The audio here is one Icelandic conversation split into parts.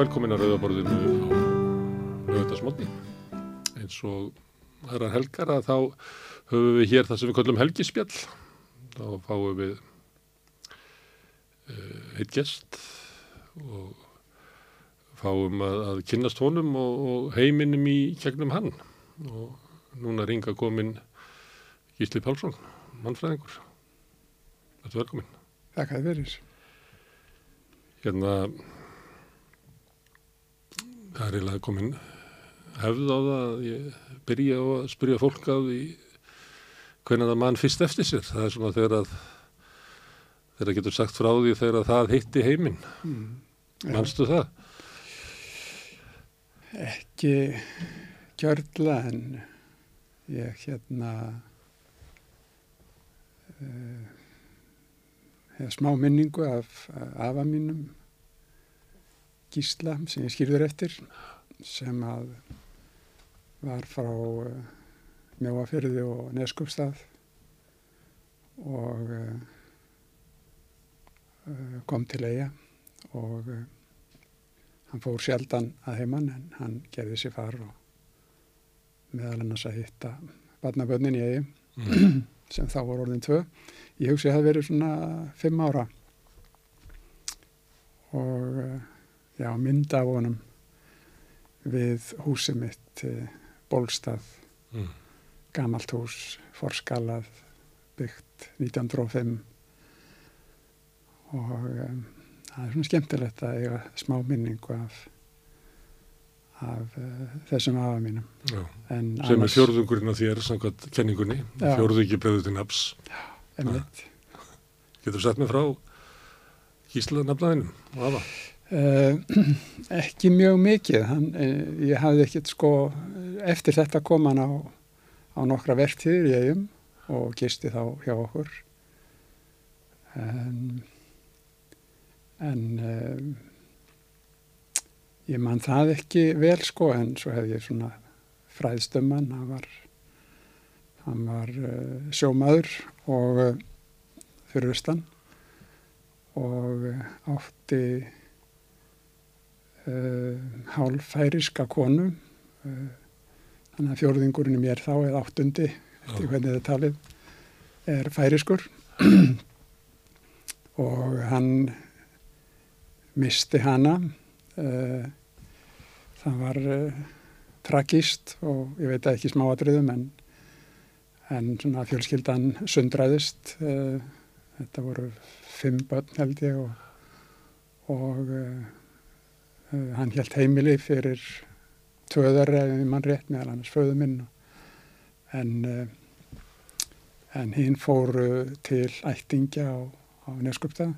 velkomin að Rauðaborðinu á Rauðarsmótni. Eins og aðrar helgar að þá höfum við hér það sem við kallum helgispjall. Þá fáum við uh, eitt gest og fáum að, að kynnast honum og, og heiminum í gegnum hann. Og núna ringa komin Gísli Pálsson, mannfræðingur. Þetta er velkomin. Takk að verið. Hérna, það er eiginlega komin hefð á það að ég byrja á að spyrja fólk á því hvernig það mann fyrst eftir sér. Það er svona þegar að þegar getur sagt frá því þegar að það hitti heiminn. Mm. Manstu það? Ekki gjörla en ég hérna uh, hef smá minningu af afa mínum Gísla sem ég skýrður eftir sem að var frá uh, Mjóafyrði og Neskupstað og uh, kom til eiga og hann fór sjaldan að heimann en hann gerði sér far og meðal annars að hitta barnabönnin í eigi mm. sem þá voru orðin tvö. Ég hugsi að það verið svona fimm ára og já, mynda af honum við húsið mitt Bólstað, mm. gamalt hús, forskalað, byggt 1905 og um, það er svona skemmtilegt að eiga smá minningu af, af uh, þessum afa mínum. Já, sem annars, er fjörðungurinn á þér, samkvæmt kenningunni, fjörðungi beður til nafs. Já, emitt. Getur þú sett mig frá Gísla nafnaðinum og afa? Uh, ekki mjög mikið. Hann, uh, ég hafði ekkert sko, eftir þetta kom hann á, á nokkra verktíðir í eigum og gisti þá hjá okkur. En en um, ég man það ekki vel sko en svo hef ég svona fræðstömman hann var, hann var uh, sjómaður og uh, fyrir austan og uh, átti hálfæriska konu. Þannig að fjórðingurinn í mér þá eða áttundi eftir hvernig þetta talið er færiskur og hann misti hana. Uh, það var tragist og ég veit ekki smáadröðum en, en svona fjölskyldan sundraðist. Þetta voru fimm börn held ég og, og hann held heimili fyrir tvöðar eða mann rétt meðal annars föðu minn. En en hinn fór til ættingja á, á Neskupta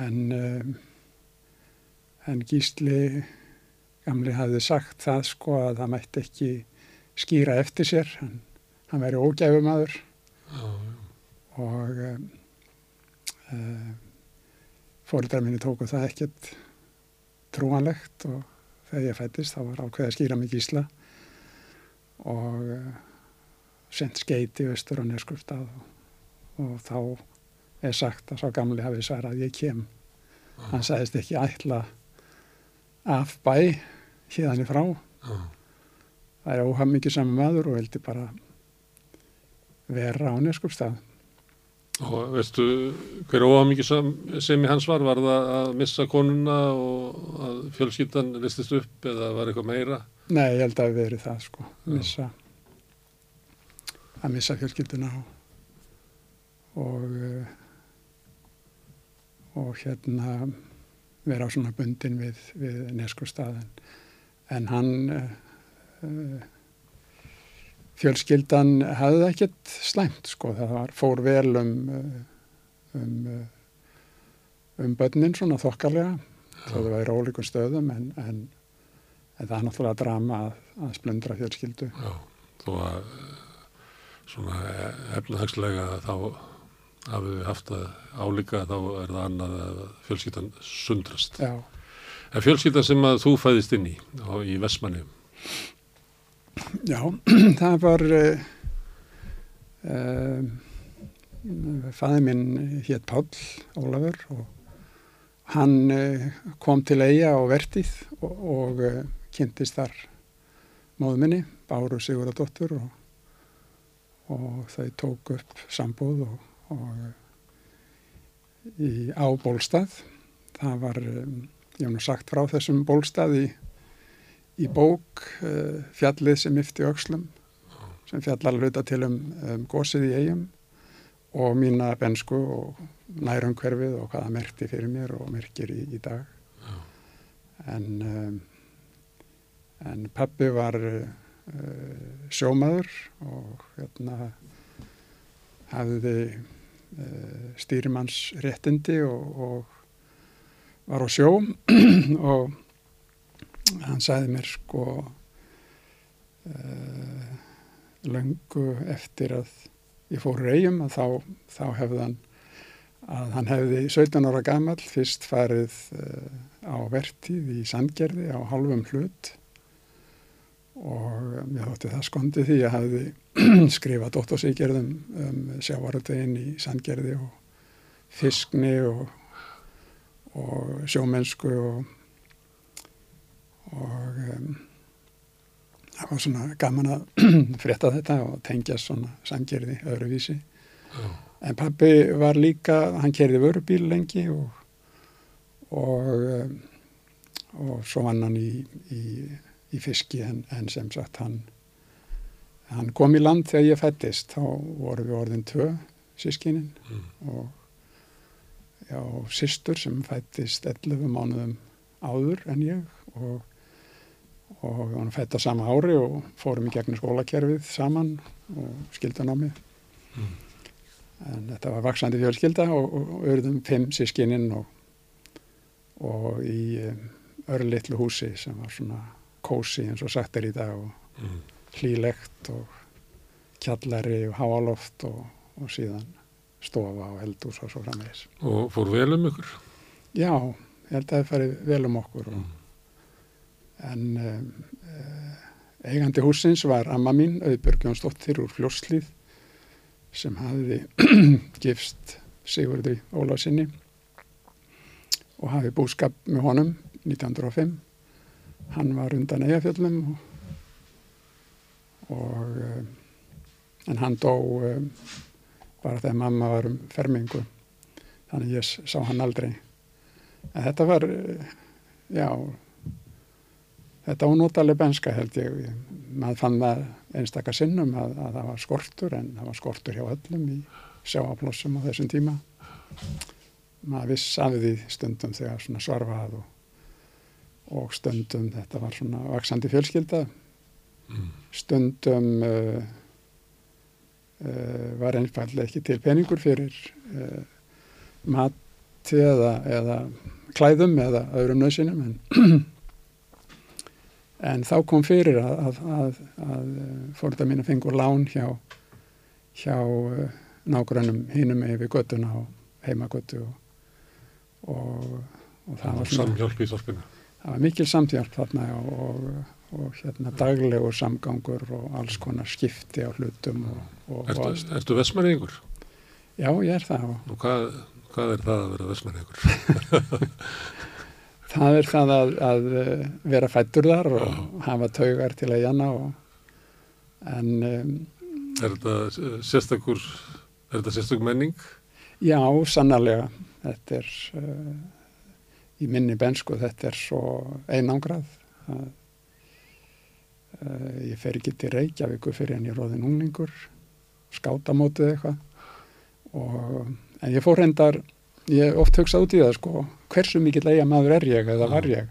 en, um, en Gísli gamli hafði sagt það sko að það mætti ekki skýra eftir sér, hann, hann væri ógæfumadur og um, uh, fórildar minni tóku það ekkert trúanlegt og þegar ég fættist þá var ákveð að skýra mig Gísla og uh, sendt skeiti austur á neskustad og, og þá er sagt að sá gamli hafi svarað ég kem ah. hann sagðist ekki ætla af bæ híðan í frá ah. það er óhaf mikið saman maður og veldi bara vera á neskupstað og veistu hver óhaf mikið sam, sem í hans var var það að missa konuna og að fjölskyldan listist upp eða var eitthvað meira? Nei, ég held að það veri það sko missa, að missa fjölskylduna og og og hérna vera á svona bundin við, við neskustafn en hann uh, fjölskyldan hafði ekkert slæmt sko það var, fór vel um um, um bönnin svona þokkarlega þó það væri ólíkum stöðum en, en, en það er náttúrulega drama að, að splundra fjölskyldu Já, þó að svona efnahagslega þá hafið við haft að álíka þá er það annað að fjölskyldan sundrast. Já. En fjölskyldan sem að þú fæðist inn í, í Vestmanni? Já, það var, uh, uh, fæði minn hétt Páll Ólafur og, hann uh, kom til eiga og vertið og, og kynntist þar móðu minni, Báru Sigurðardóttur og, og þau tók upp sambúð og, og í, á bólstað. Það var, um, ég hef nú sagt frá þessum bólstað í, í bók uh, fjallið sem yfti öxlum sem fjallar hluta til um, um gósið í eigum og mína bensku og nærumhverfið og hvaða merkti fyrir mér og merkir í, í dag. Já. En, um, en pappi var uh, sjómaður og hérna hafði uh, stýrimanns réttindi og, og var á sjó og hann sagði mér sko uh, löngu eftir að ég fór reyjum að þá, þá hefði hann að hann hefði 17 ára gammal fyrst farið uh, á vertíð í Sandgerði á halvum hlut. Og mér þótti það skondi því að hafði skrifað dóttorsíkjörðum um sjávaröldeginn í Sandgerði og fiskni og, og sjómennsku og, og um, það var svona gaman að frétta þetta og tengja svona Sandgerði öðruvísi. Já. En pabbi var líka, hann kerði vörubíl lengi og, og, um, og svo vann hann í, í, í fiski en, en sem sagt hann, hann kom í land þegar ég fættist, þá voru við orðin tvö sískinin Mm. og já, systur sem fættist 11 mánuðum áður en ég og, og við varum fætt á sama ári og fórum í gegnum skólakerfið saman og mig Mm. en þetta var vaksandi fjölskylda og, örðum fimm sískininn og, og í um, örlittlu húsi sem var svona kósi eins og sagt er í dag og Mm. hlýlegt og kjallari og háaloft og, og síðan stofa og eldús og svo framvegis. Og fór vel um ykkur? Já, ég held að það færi vel um okkur og, Mm. En uh, eigandi húsins var amma mín, Auðbjörg Jónsdóttir úr Fljóslíð sem hafði gifst Sigurði Ólafsinni og hafi búskap með honum 1905. Hann var undan eigafjöllum og, og um, en hann dó um, bara þegar mamma var um fermingu þannig ég sá hann aldrei en þetta var já þetta var notaleg benska held ég. Maður fann það einstaka sinnum að, að það var skortur en það var skortur hjá öllum í sjáaplossum á þessum tíma. Maður viss af því stundum þegar svona svarfað og, og stundum þetta var svona vaksandi fjölskylda. Mm. stundum uh, uh, var einfallega ekki til peningur fyrir uh, mati eða, eða klæðum eða öðrum nöðsynum en, en þá kom fyrir að, að, að, að fórða mín að fengur lán hjá, hjá uh, nágrannum hinum yfir göttuna og heimagöttu og, og, og það var Samhjálp í þorpinu. það var mikil samtjálp þarna og, og, og hérna daglegur samgangur og alls konar skipti á hlutum og, og, Ertu, ertu vestmæringur? já, ég er það og Og hvað, hvað er það að vera vestmæringur? það er það að, að eh, vera fættur þar og hafa taugar til að jana og en um, Er þetta sérstakur, er þetta sérstakur menning? já, sannarlega. Þetta er uh, í minni bensku þetta er svo einangrað að uh, ég fer ekki til Reykjavíku fyrir en ég róðin unglingur skátamótið eitthvað. Og, en ég fór hendar ég oft hugsað út í það sko hversu mikill eiga maður er ég eða var ég?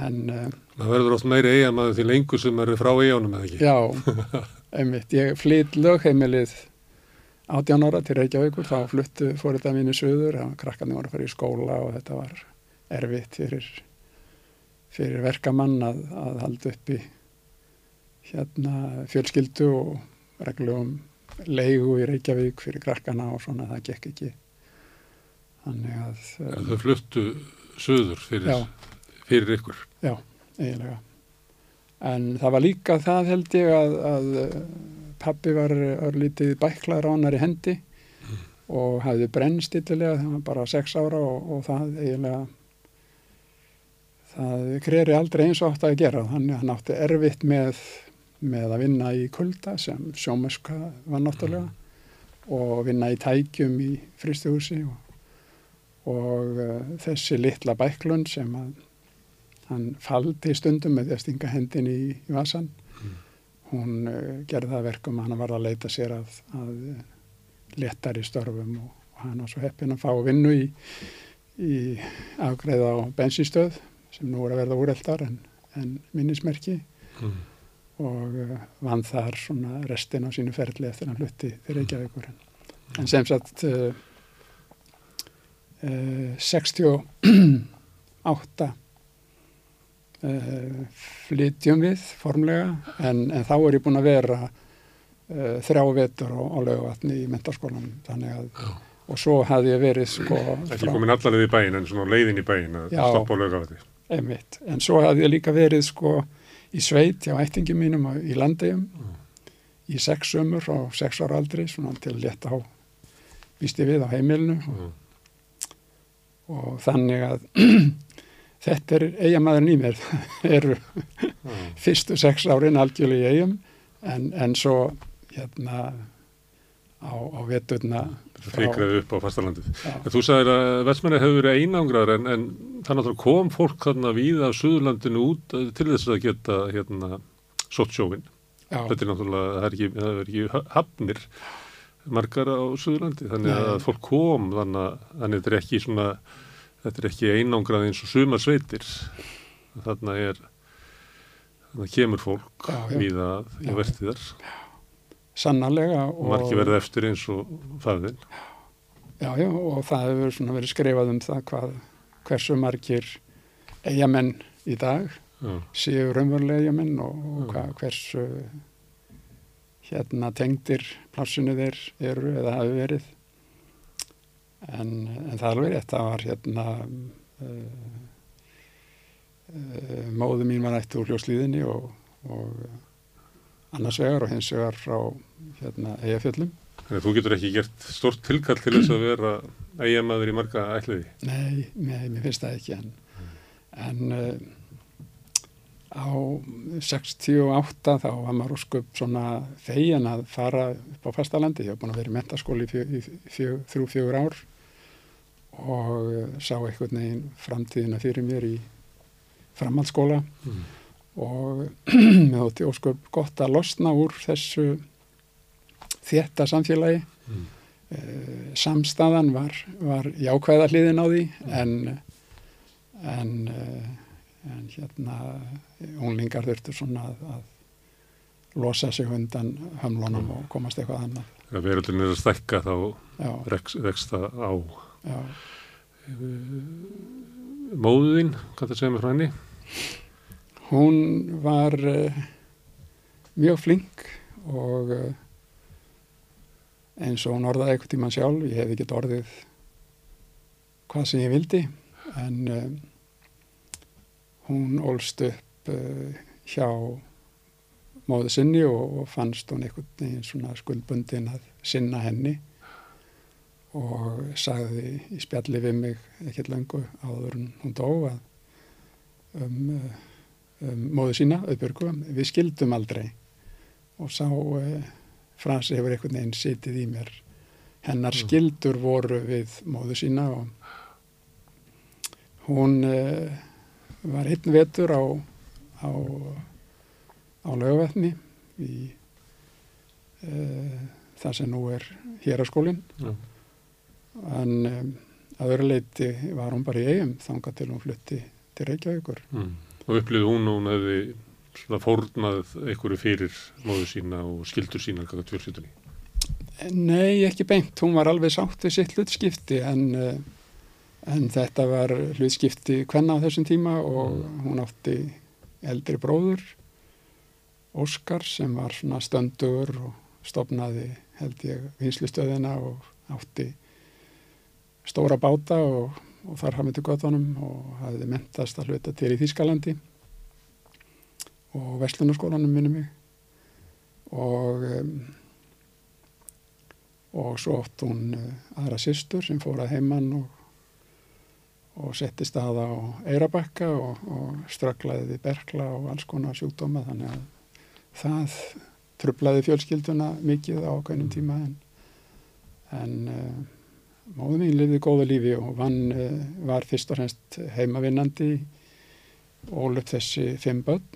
En uh, Það verður oft meiri eigamæður til lengur sem eru frá eigunum eða ekki? já, einmitt. Ég flytt lögheimilið 18 ára til Reykjavíkur. Þá fluttu fór þetta mínu söður að krakkarnir voru að fara í skóla og þetta var erfitt fyrir fyrir verkamann að, að halda uppi hérna fjölskyldu og reglum leigu í Reykjavík fyrir krakkana og svona. Það gekk ekki þannig að um, Þau fluttu söður fyrir, já, fyrir ykkur. já, eiginlega. En það var líka það held ég að, að uh, pappi var örlítið bæklaður ánar í hendi og hafði brennst yllilega þegar hann bara sex ára og, og það eiginlega það kreri aldrei eins og átt að gera. Þannig að hann átti erfitt með, með að vinna í kulda sem sjómöska var náttúrulega og vinna í tækjum í fristuhúsi og, og uh, þessi litla bæklun sem að hann faldi stundum með því að stinga hendin í, í vasan hún uh, gerði það verkum að hann var að leita sér að, að letari störfum og, og hann var svo heppin að fá vinnu í, í afgreða á bensinstöð sem nú er að verða úreldar en, en minnismerki Mm. og vann þar restin á sínu ferli eftir hann hlutti fyrir Reykjavíkur en, en sem sagt 68 uh, flytjum við formlega en, en þá er ég búin að vera uh, þrjá vetur á, á lögvatni í mentarskólanum þannig að Já. og svo hafði ég verið sko Ekki komin allarleið í bæin en svona leiðin í bæin að Já. stoppa á lögavati. Einmitt. En svo hafði ég líka verið sko í sveit hjá ættingi mínum í landegjum í sex sömur á sex ára aldri svona til að leta á býsti við á heimilinu og, Mm. Og þannig að þetta er eigamæðurinn í mér eru Já. fyrstu sex árin algjörlega í eigum en, en svo hérna á, á veturna Frikraði upp á fastalandið. Já. En þú sagðir að vestmenni hefur verið einangraðar en, en það náttúrulega kom fólk þarna víð af Suðurlandinu út eh, til þess að geta hérna já, Þetta er náttúrulega, það er ekki, það er ekki ha- hafnir margar á Suðurlandi þannig að fólk kom þannig að þannig að þetta er ekki svona þetta er ekki einangrað eins og sumar sveitir. Þarna er þannig að kemur fólk já. víða í Já. vertiðar sannarlega og margir verða eftir eins og fæðin Já, já, og það hefur svona verið skrifað um það hvað, hversu margir eigamenn í dag Já, séu raunverulega eigamenn og, og hvað, hversu hérna tengdir plássinu þeir eru eða hafi verið. En, en það er alveg rétt, það var hérna, uh, uh, móðu mín var ætti úr hljóslíðinni og, og annars vegar og hins vegar frá hérna eigafjöllum. Þannig að þú getur ekki gert stort tilkall til þess að vera eiginmaður í marga ætliði. Nei, nei, mér finnst það ekki en, en uh, á 68 þá var maður óskup svona fegin að fara upp á fastalandi. Ég hef búin að vera í mentaskóli í, fjö, í fjö, þrjú, fjögur ár og uh, sá einhvern veginn framtíðina fyrir mér í framhaldsskóla Mm. og mér þótti óskup gott að losna úr þessu þétta samfélagi Mm. uh, samstaðan var, var jákvæða hliðin á því en, en, uh, en hérna unglingar þurftu svona að, að losa sig undan hömlunum og komast eitthvað annað. Þegar veröldin er að stækka þá Já, vex, vex það á. já. Móðuðinn, hvað það segja mér frá henni? Hún var uh, mjög flink og uh, eins og hún orðaði eitthvað tíma sjálf, ég hef ekki orðið hvað sem ég vildi en uh, hún ólst upp uh, hjá móðu sinni og, og fannst hún einhvern skuldbundin að sinna henni. Og sagði í spjalli við mig ekkert löngu áður hún dó að um, uh, um móðu sína, auðbjörgu, við skildum aldrei. Og sá uh, frasi hefur einhvern veginn sitið í mér. Hennar Mm. skildur voru við móðu sína og hún uh, var einn vetur á, á, á lögvetni í uh, það sem nú er hér á skólinn Já. en um, að öru leiti var hún bara í eigum þangað til hún flutti til Reykjavíkur Mm. Og upplýði hún og hún hefði svona fórnað einhverju fyrir móðu sína og skildur sína kakað tvörsýtunni. Nei, ekki beint. Hún var alveg sátt við sitt hlutskipti en, uh, en þetta var hlutskipti hvenna á þessum tíma og hún átti eldri bróður, Óskar, sem var svona stöndugur og stopnaði, held ég, vinslustöðina og átti stóra báta og, og þar hafði til göttunum og hafði mentast að hluta til í Þýskalandi og Vestlunarskólanum minni mig. Og um, og svo ótt hún uh, aðra systur sem fór að heimann og, og setti staða á Eirabakka og, og strögglaði við berkla og alls konar sjúkdóma þannig að það trublaði fjölskylduna mikið á okkur tíma en, en uh, móðu mín lifði góða lífi og vann uh, var fyrst og fremst heimavinnandi og upp þessi fimm börn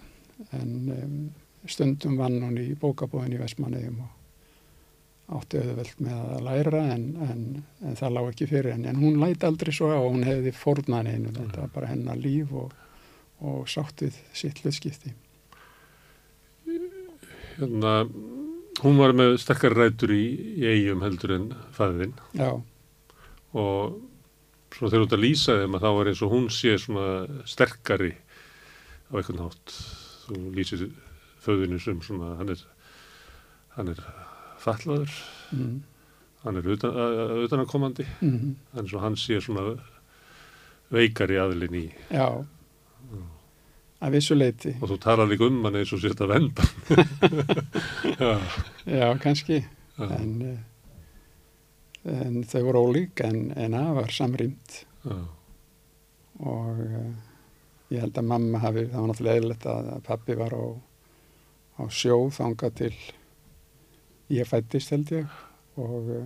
en um, stundum vann hún í bókabóðin í Vestmannegjum og átti auðveld með að læra en, en, en það lág ekki fyrir henni. En hún læti aldrei svo á hún hefði fornan einu þetta var bara hennar líf og, og sátt við sitt hlutskipti. Hérna, hún var með sterkar rætur í, í eigum heldur en fæðin Já, og svona þegar þú ert að lýsa þeim að þá er eins og hún sé svona sterkari á einhvern hátt. Þú lýsir föðinu sem svona hann er, hann er fallaður, mm, hann er utan, að- utanakomandi mm, en svo hann sé svona veikari aðlinn í já. Að vissu leiti og þú talar líka um hann eins og sér að venda já, Já, kannski. Já, en, eh, en þau voru ólík en, en afar samrýmt já, og uh, ég held að mamma hafi, það var náttúrulega eðlilegt að að pabbi var á, á sjó þanga til ég fættist held ég og uh,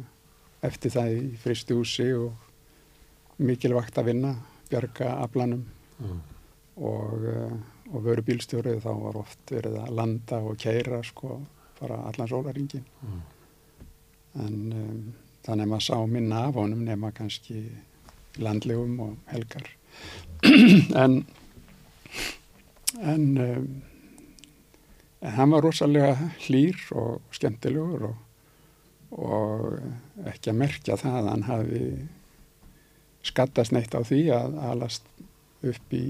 eftir það í fristi húsi og mikilvægt að vinna, bjarga aflanum. Já, og, uh, og veru bílstjórið þá var oft verið að landa og keira sko, bara allan sólaringin já. en um, þannig að maður sá minna af honum nema kannski landlegum og helgar. En en um, en hann var rosalega hlýr og skemmtilegur og, og ekki að merkja það að hann hafi skattast neitt á því að alast upp í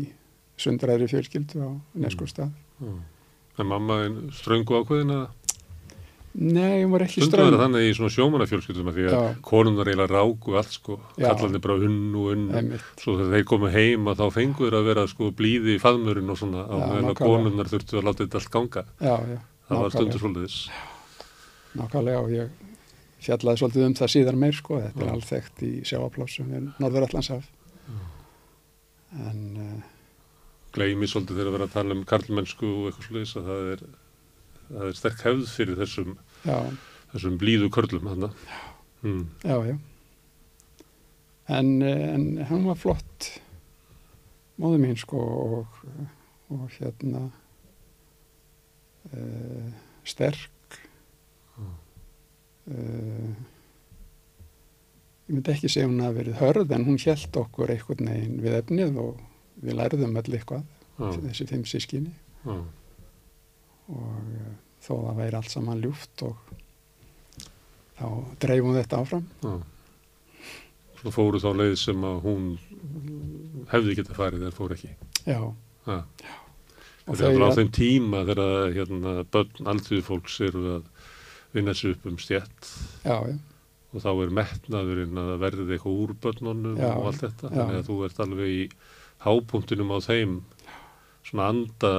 sundræðri fjölskyldu á Neskustad. já. En mamma er ströngu ákveðin að Nei, hún var ekki Stundum strönd. það þannig í svona sjómanafjölskyldum að því að Já. konunar eiginlega ráku allt sko, Já. kallandi bara unn og unn Einmitt. svo þegar þeir komu heim að þá fengu þeir að vera sko blíði í faðmurinn og svona á meðan að konunar þurftu að láta þetta allt ganga Já, já. það var nákvæmlega. stundur svolítið Nákvæmlega og ég fjallaði svolítið um það síðan meir sko, þetta Já. er alþekkt í sjáaplássum við Norður-Allandshaf. En uh, gleymi svolítið þegar að vera að tala um karlmennsku og eitthvað sliðis að það er, það er sterk hefð fyrir þessum, þessum blíðu körlum þarna. Mm. já, já. En, eh, en hann var flott móðu mín sko og, og hérna uh, sterk. Uh, ég myndi ekki segja hún að verið hörð en hún hjælt okkur einhvern veginn við efnið og við lærðum öll eitthvað, Já, þessi fimm sískinni. já, og uh, þó það væri allt saman ljúft og þá dreifum þetta áfram. já. Svo fóru þá leið sem að hún hefði getað farið þegar fór ekki. Já, Já. Þetta er þau, á þeim tíma þegar hérna, börn aldrei fólks eru að vinna sig upp um stjætt já, já, og þá er metnaðurinn að verði eitthvað úr börnunum Já, og allt þetta. já. Þannig að þú ert alveg í hápunktinum á þeim svona anda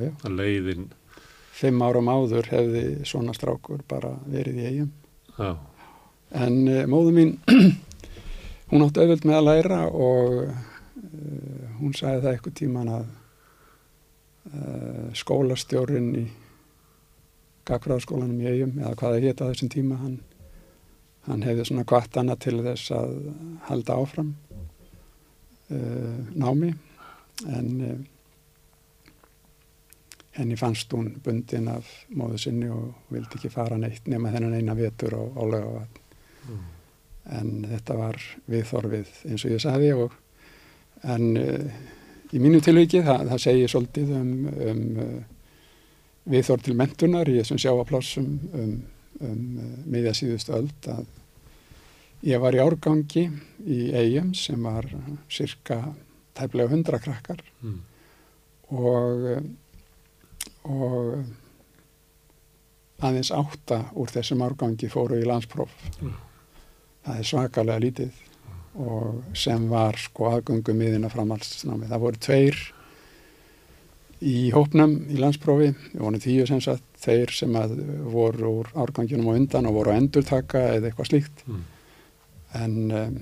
já. að leiðin, Fimm árum áður hefði svona strákur bara verið í eigum. já, En uh, móðu mín, hún átti auðvöld með að læra og uh, hún sagði það eitthvað tíman að uh, skólastjórin í Gagfræðaskólanum í eigum, eða hvað það hétt á þessum tíma, hann, hann hefði svona kvart hana til þess að halda áfram uh, námi en henni fannst hún bundin af móðu sinni og vildi ekki fara neitt nema þennan eina vetur á, á lögavatn Mm. en þetta var viðþorfið eins og ég sagði og en uh, í mínu tilviki það, það segir svolítið um, um uh, viðþorf til mentunar í þessum sjáaplássum um, um uh, miðja síðustu öld að ég var í árgangi í eigum sem var cirka tæplega hundra krakkar mm. og, og aðeins átta úr þessum árgangi fóru í landspróf. Mm. Það er svakalega lítið og sem var sko aðgöngum miðina framhaldsnámi. Það voru tveir í hópnum í landsprófi, við vorum tíu sem sagt, þeir sem voru úr árganginum og undan og voru að endurtaka eða eitthvað slíkt Mm. en, um,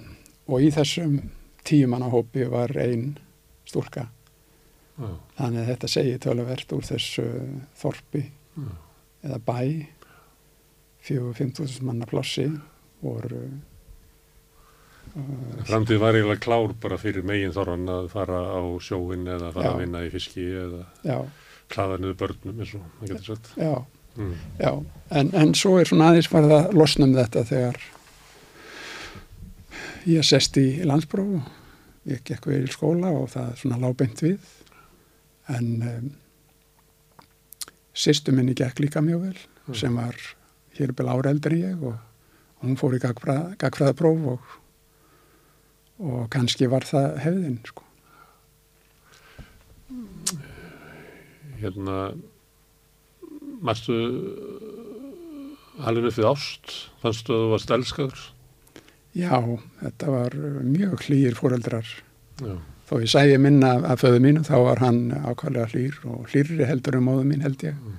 og í þessum tíu manna hópi var ein stúlka Já. þannig að þetta segir töluvert úr þessu þorpi Já. eða bæ fjögur, fimmtúðsund manna plossi voru uh, Framtíð var eiginlega klár bara fyrir megin þorran að fara á sjóin eða fara Já. að vinna í fiski eða já, hlaða niður börnum eins og það getur sett. já, Mm. já en, en svo er svona aðeins farið að losna um þetta þegar ég sest í landspróf ég gekk við í skóla og það svona lábeint við en um, sýstu minni gekk líka mjög vel Mm. sem var hér byrja ára eldri en ég og hún fór í gagfræða, gagfræðapróf og, og kannski var það hefðin sko. Hérna, marstu alveg við ást, fannstu að þú varst elskaður? Já, þetta var mjög hlýr fóreldrar Já. Þó ég sæði minna af föðu mínu þá var hann ákvæmlega hlýr og hlýrri heldur um móðu mín held ég Mm.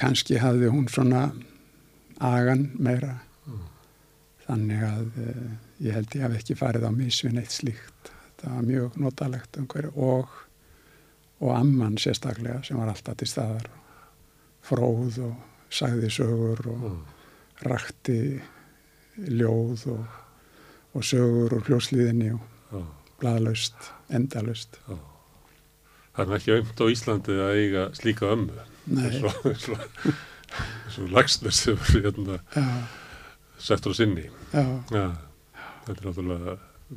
kannski hafði hún svona agan meira Mm. þannig að uh, ég held ég hef ekki farið á misvinn eitt slíkt þetta var mjög notalegt umhverju og og amman sérstaklega sem var alltaf til staðar fróð og sagði sögur og Mm. rakti ljóð og, og sögur og hljósliðinni og Já. Bladlaust, endalaust Já. Það er ekki aumt á Íslandi að eiga slíka ömmu. Nei, Svo, svo, svo lagsnir sem er hérna settur á sinni. já, Já. Þetta er náttúrulega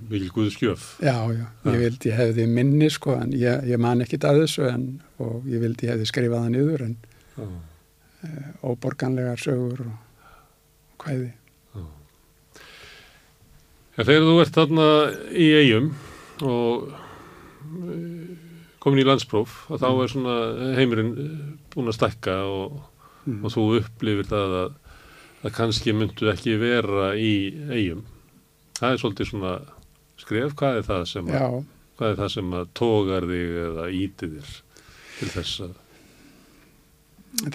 mikil guðskjöf. já, já, Já. ég vildi hefði minni sko, en ég, ég man ekkit að þessu en, og ég vildi hefði skrifað það niður en e, óborganlegar sögur og hvæði. Ja, þegar þú ert þarna í eigum og eh, komin í landspróf að þá er svona heimurinn eh, búinn að stækka og, Mm. og þú upplifir það að, að kannski myndu ekki vera í eigum. Það er svolítið svona skref, hvað er það sem að, hvað er það sem að tógar þig eða ítir þér til þess að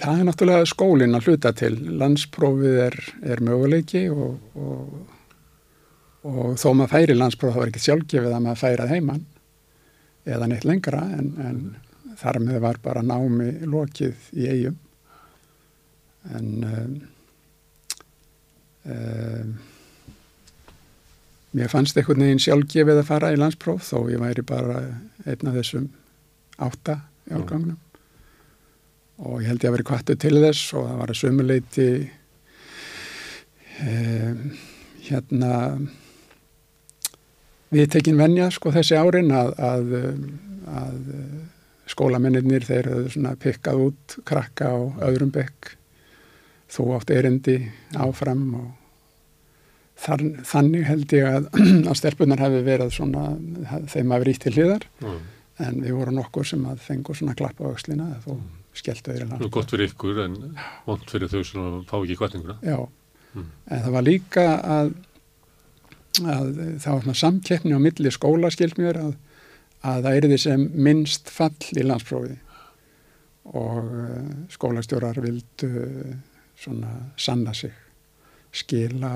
það er náttúrulega skólinn að hluta til. Landsprófið er, er möguleiki og, og, og þó maður færi landspróf þá var ekki sjálfgefið að maður færað heimann eða neitt lengra en, en þar með var bara námi lokið í eigum. En um, um, mér fannst einhvern veginn sjálfgefið að fara í landspróf þó ég væri bara einn af þessum átta í Já. árgangnum og ég held ég að vera kvartu til þess og það var að sömuleiti um, hérna við tekin venja sko þessi árin að, að, að skólamennir þeir pikkað út krakka á öðrum bekk þú átt erindi áfram og þar, þannig held ég að, að stelpunar hefði verið svona þeim að verið til hliðar Já. en við vorum nokkur sem að fengu svona klapp á öxlina þú skelltu þeirri Nú langt. er gott fyrir ykkur en vond fyrir þau sem fá ekki kvartninguna. Já, Mm. en það var líka að, að það var svona samkeppni á milli skóla skild mér að, að það erði sem minnst fall í landsprófi og uh, skólastjórar vildu uh, svona sanna sig, skila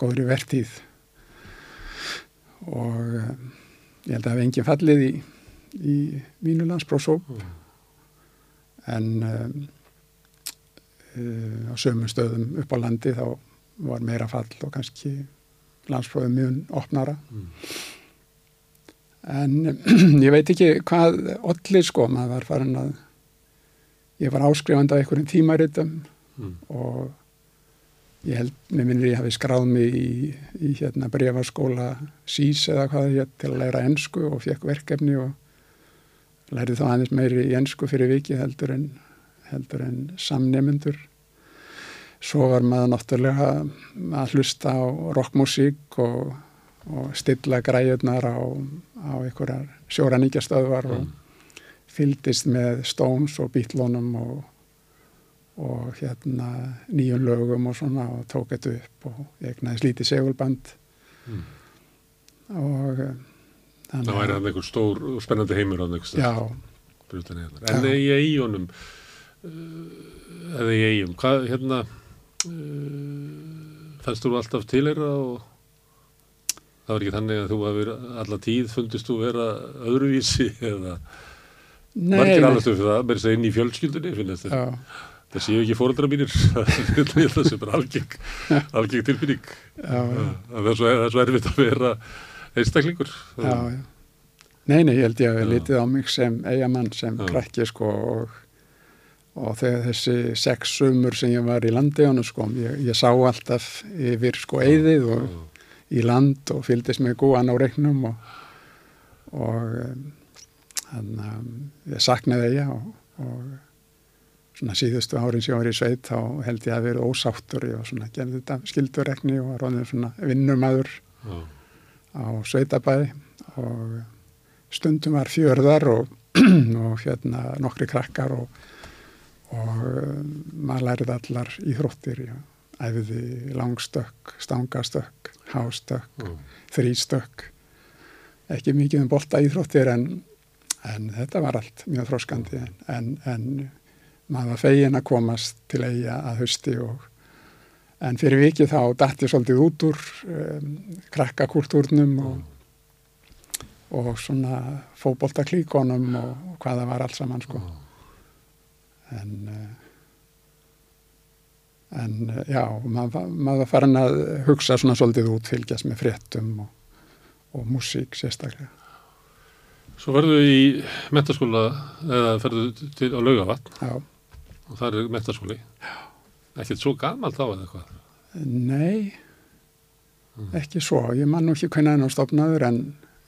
góðri vertíð. Og uh, ég held að það hef enginn fallið í, í mínu landsprófsóp Mm. en um, uh, á sömum stöðum upp á landi þá var meira fall og kannski landsprófið mjög opnara Mm. en ég veit ekki hvað allir sko, maður var farin að ég var áskrifandi af einhverjum tímaritum Mm. og ég held, mér minnir ég hafi skráð mig í, í hérna brefaskóla SÍS eða hvað ég til að læra ensku og fekk verkefni og lærði þá aðeins meiri í ensku fyrir vikið heldur en, heldur en samnemundur. Svo var maður náttúrulega að hlusta á rockmusík og, og stilla græjurnar á, á einhverjar sjóraníkjastöðvar og fylgdist með Stones og Beatlonum og, og hérna nýjum lögum og svona og tók þetta upp og ég egnaði slítið segulband Mm. og eh, Þannig Það væri að- einhver stór og spennandi heimur á utan hérna. En Já. í eigunum, uh, eða í eigum, hvað, hérna, fannst þú alltaf til þeirra og það var ekki þannig að þú hafur alla tíð fundist þú vera öðruvísi eða nei, margir alveg fyrir það, þess að inn í fjölskyldunni finnast þér. Já, Það séu ekki fóreldra mínir, það sé bara algeng, algeng tilfinning. Það er svo, er svo erfitt að vera einstaklingur. já, já. Nei, nei, ég held ég að við litið á mig sem eigamann sem krakki sko og, og þessi sex sumur sem ég var í landíðanu sko, ég, ég sá alltaf yfir sko eyðið og í land og fylgdist með gúan á reiknum og, og þannig að ég saknaði eiga og, og svona síðustu árin sem ég var í sveit þá held ég að vera ósáttur. Ég var svona gerði þetta skildurekni og var ráðin svona vinnumæður Já, á sveitabæði og stundum var fjörðar og, og hérna nokkri krakkar og, og um, maður lærið allar íþróttir æfiði langstökk, stangastökk, hástökk, já, þrýstökk ekki mikið um bolta íþróttir en, en þetta var allt mjög þróskandi en, en, en maður var fegin að komast til eiga að hausti og en fyrir vikið þá dætti svolítið út úr um, krakkakultúrnum og, og svona fótboltaklíkonum og, og hvað það var alls saman sko en uh, en uh, já, maður, maður farin að hugsa svona svolítið út, fylgjast með fréttum og, og músík sérstaklega. Svo verðu í mentaskóla eða ferðu til á laugavatn Já, og það er mentaskóli. Ekkert svo gamalt þá eða eitthvað. nei, ekki svo. Ég man nú ekki hvernig hann á stopnaður en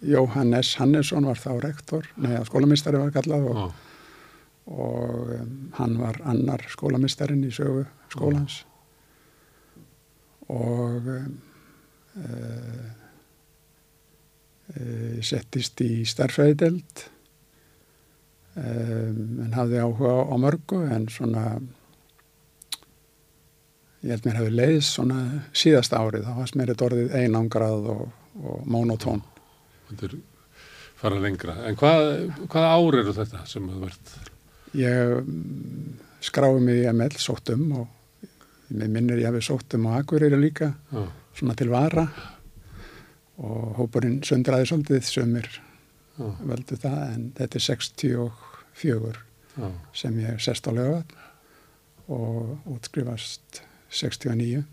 Jóhannes Hannesson var þá rektor, nei, að skólamistari var kallað og, Já, og um, hann var annar skólamistarinn í sögu skólans og um, uh, uh, settist í starfræðideld um, en hafði áhuga á mörgu en svona ég held mér hefði leiðis svona síðasta árið þá fannst mér þetta orðið einangrað og, og monotón þetta er fara lengra. En hvað, hvað ár eru þetta sem þú verðt? Ég mm, skráði mig í ML sóttum og mér minnir ég hafi sóttum á Akureyri líka, Já, svona til vara. Og hópurinn sundraði svolítið sömur já, völdu það en þetta er 64 já, sem ég sest á lögat og útskrifast 69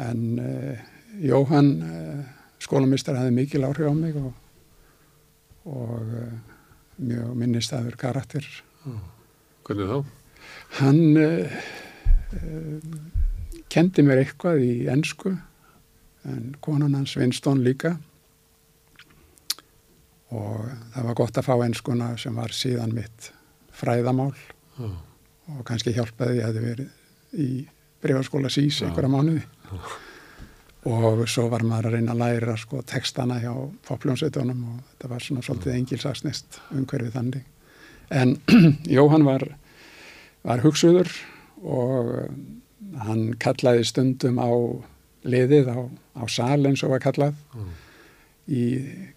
en uh, Jóhann uh, skólamistar hafði mikil áhrif á mig og, og uh, mjög minnistæður karakter. Hvernig þá? Hann uh, uh, kendi mér eitthvað í ennsku en konan hans Winston líka. Og það var gott að fá ennskuna sem var síðan mitt fræðamál. Já, og kannski hjálpaði ég að verið í brefaskóla sís Já. einhverja mánuði. Og svo var maður að reyna að læra sko textana hjá popljónsveitunum og þetta var svona svolítið engilsaksnist umhverfið þannig en Jóhann var, var hugsuður og uh, hann kallaði stundum á liðið á, á sal eins og var kallað já, í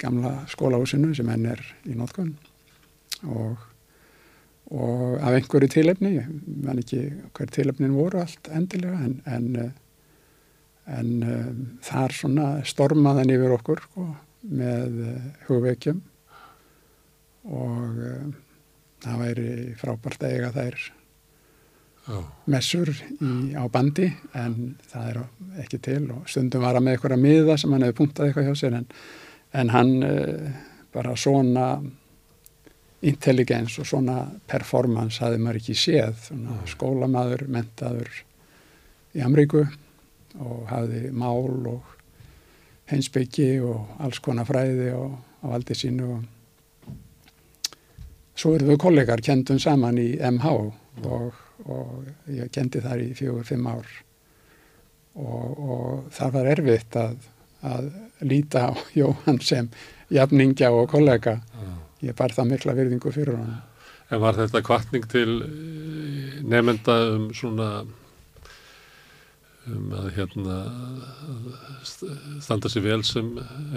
gamla skólahúsinu sem enn er í nótkunn og, og af einhverju tilefni, ég man ekki hver tilefnin voru allt endilega en, en, eh, en um, þar svona stormaðan yfir okkur sko, með uh, hugveikjum og um, það væri frábært að eiga þær já, messur í, á bandi en það er ekki til og stundum var hann með eitthvað miða sem hann hefði punktað eitthvað hjá sér en, en hann uh, bara svona intelligens og svona performance hafði maður ekki séð svona Mm. skólamaður, mentaður í Amríku og hafði mál og heimsbyggi og alls konar fræði og á valdi sínu og svo erum við kollegar kendum saman í MH og, og ég kendi þar í fjögur, fimm ár. Og, og það var erfitt að, að líta á Jóhann sem jafningja og kollega. Ég bar það mikla virðingu fyrir hann En var þetta kvartning til eh, nefnda um svona um að hérna standa sér vel sem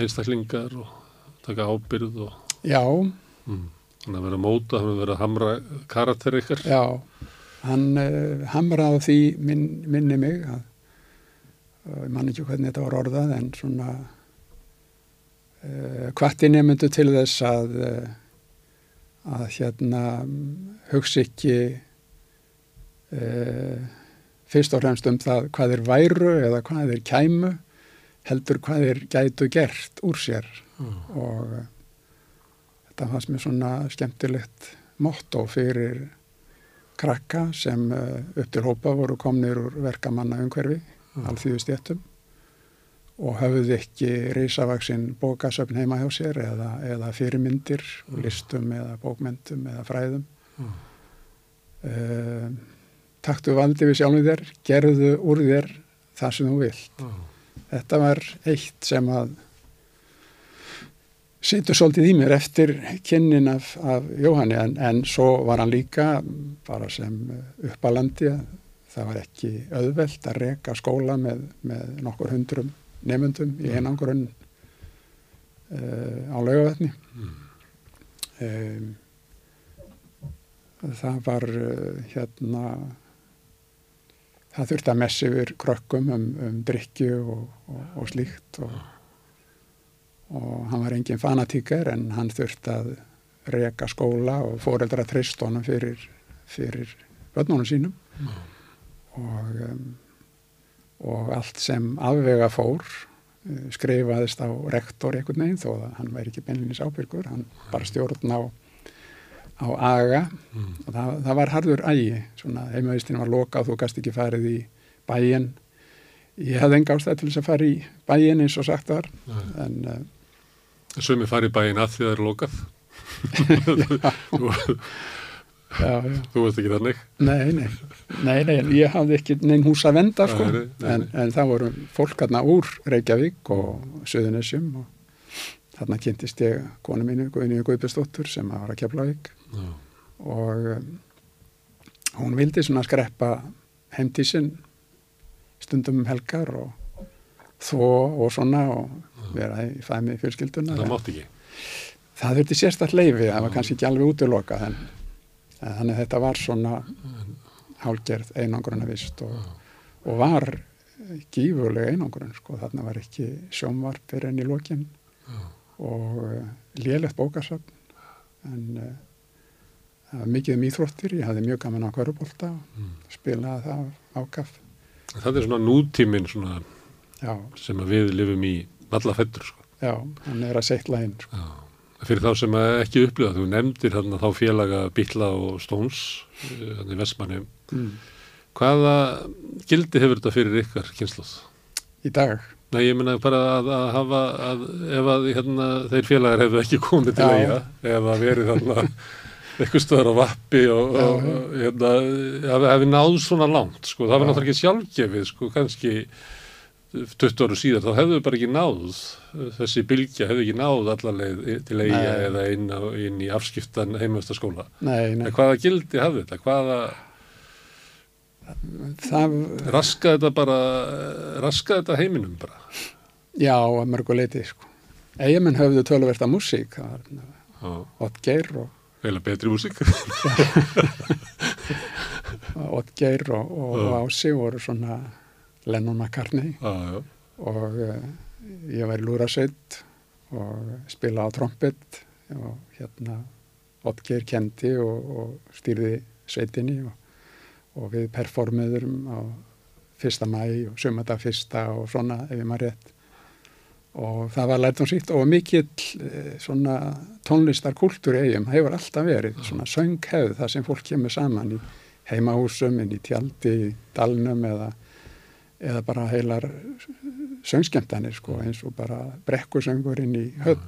einstaklingar og taka ábyrð og Já, mm, hann að vera móta, hann að vera hamra karakter ykkar. já, hann uh, hamraði því minn, minni mig að, uh, ég man ekki hvernig þetta var orðað en svona uh, hvati nefndu til þess að uh, að hérna hugsa ekki fyrst og fremst um það hvað þeir væru eða hvað þeir kæmu heldur hvað þeir gætu gert úr sér Mm. og þetta fannst mér svona skemmtilegt motto fyrir krakka sem uh, upp til hópa voru komnir úr verkamanna umhverfi, Mm. alþýðu stjættum og höfðu ekki reysavaksinn bókasöfn heima hjá sér eða, eða fyrirmyndir, Mm. listum eða bókmyndum eða fræðum. Mm. Uh, taktu valdi við sjálfum þér, gerðu úr þér það sem þú vilt. Mm. Þetta var eitt sem að situr svolítið í mér eftir kynnin af, af Jóhanni en, en svo var hann líka bara sem uppalandi að það var ekki auðvelt að reka skóla með, með nokkur hundrum nefndum í einangrun uh, á laugavetni. Um, það var uh, hérna það þurfti að messi yfir krökkum um, um drikju og, og, og slíkt og, og hann var engin fanatíker en hann þurfti að reka skóla og fóreldra trist honum fyrir, fyrir börnunum sínum. Og, um, og allt sem afvega fór uh, skrifaðist á rektor einhvern veginn þó að hann væri ekki beinlinis ábyrgur, hann bara stjórn á, á aga. Mm. og það, það var harður ægi, svona heimavistinu var lokað, þú gast ekki farið í bæinn. Ég hefði enga ástæð til þess að fara í bæinn eins og sagt var, en uh, Sumi fari í bæinn að því það er lokað. þú, já, já, þú veist ekki þannig. nei, nei, nei, nei, ég hafði ekki neinn hús að venda, sko, Nei, nei, en, en það voru fólk hérna úr Reykjavík og Suðunessjum og þarna kynntist ég konu mínu, Guðni Guðbjörnsdóttur sem var að Keflavík Já. og um, hún vildi svona skreppa heimtísin stundum um helgar og þó og svona og vera í fæmi fjölskylduna. Það mátt ekki. Það þurfti sérstætt leifi, það var kannski ekki alveg útilokað en, en þannig þetta var svona hálgerð einangruna vist og, og var gífurlega einangrun sko, þarna var ekki sjónvarp fyrir enn í lokin Já. og uh, lélegt bókasöfn en uh, það var mikið um íþróttir, ég hafði mjög gaman á kvörubólta og Mm. spilaði það ákaf. Það er svona nútíminn svona Já, sem við lifum í alla fættur. Sko. já, hann er að seitla inn. Sko. Já. Fyrir þá sem ekki upplifa, þú nefndir þarna þá félaga Billa og Stóns, þannig í Vestmannum. Mm. Hvaða gildi hefur þetta fyrir ykkar kynsluð? Í dag, Nei, ég meina bara að, að hafa, að ef að hérna, þeir félagar hefðu ekki komið til eiga eða verið þarna eitthvað stöðar á vappi og, og hérna, hafi náð svona langt, sko, það var náttúrulega ekki sjálfgefið, sko, kannski 20 ára síðar, þá hefðu bara ekki náð, þessi bylgja hefðu ekki náð allarleið til eiga eða inn, á, inn í afskiptan nei, En hvaða gildi hafði þetta? Hvaða, það, raskaði þetta bara, raskaði þetta heiminum bara? já, að mörgu leiti, sko. Eigamenn höfðu töluvert af músík, Oddgeir og, veila betri músík. Oddgeir og, og, og Ási voru svona Lennon McCartney. Já. og uh, ég var í lúrasveit og spila á trompet og hérna Oddgeir kendi og, og stýrði sveitinni og, og við performuðum á fyrsta mæ og sumadag fyrsta og svona ef ég maður rétt. Og það var lært um sítt og mikill eh, svona tónlistarkultúr eigum hefur alltaf verið svona sönghefð þar sem fólk kemur saman í heimahúsum, inn í tjaldi, dalnum eða, eða bara heilar söngskemtanir sko eins og bara brekkusöngur inn í höll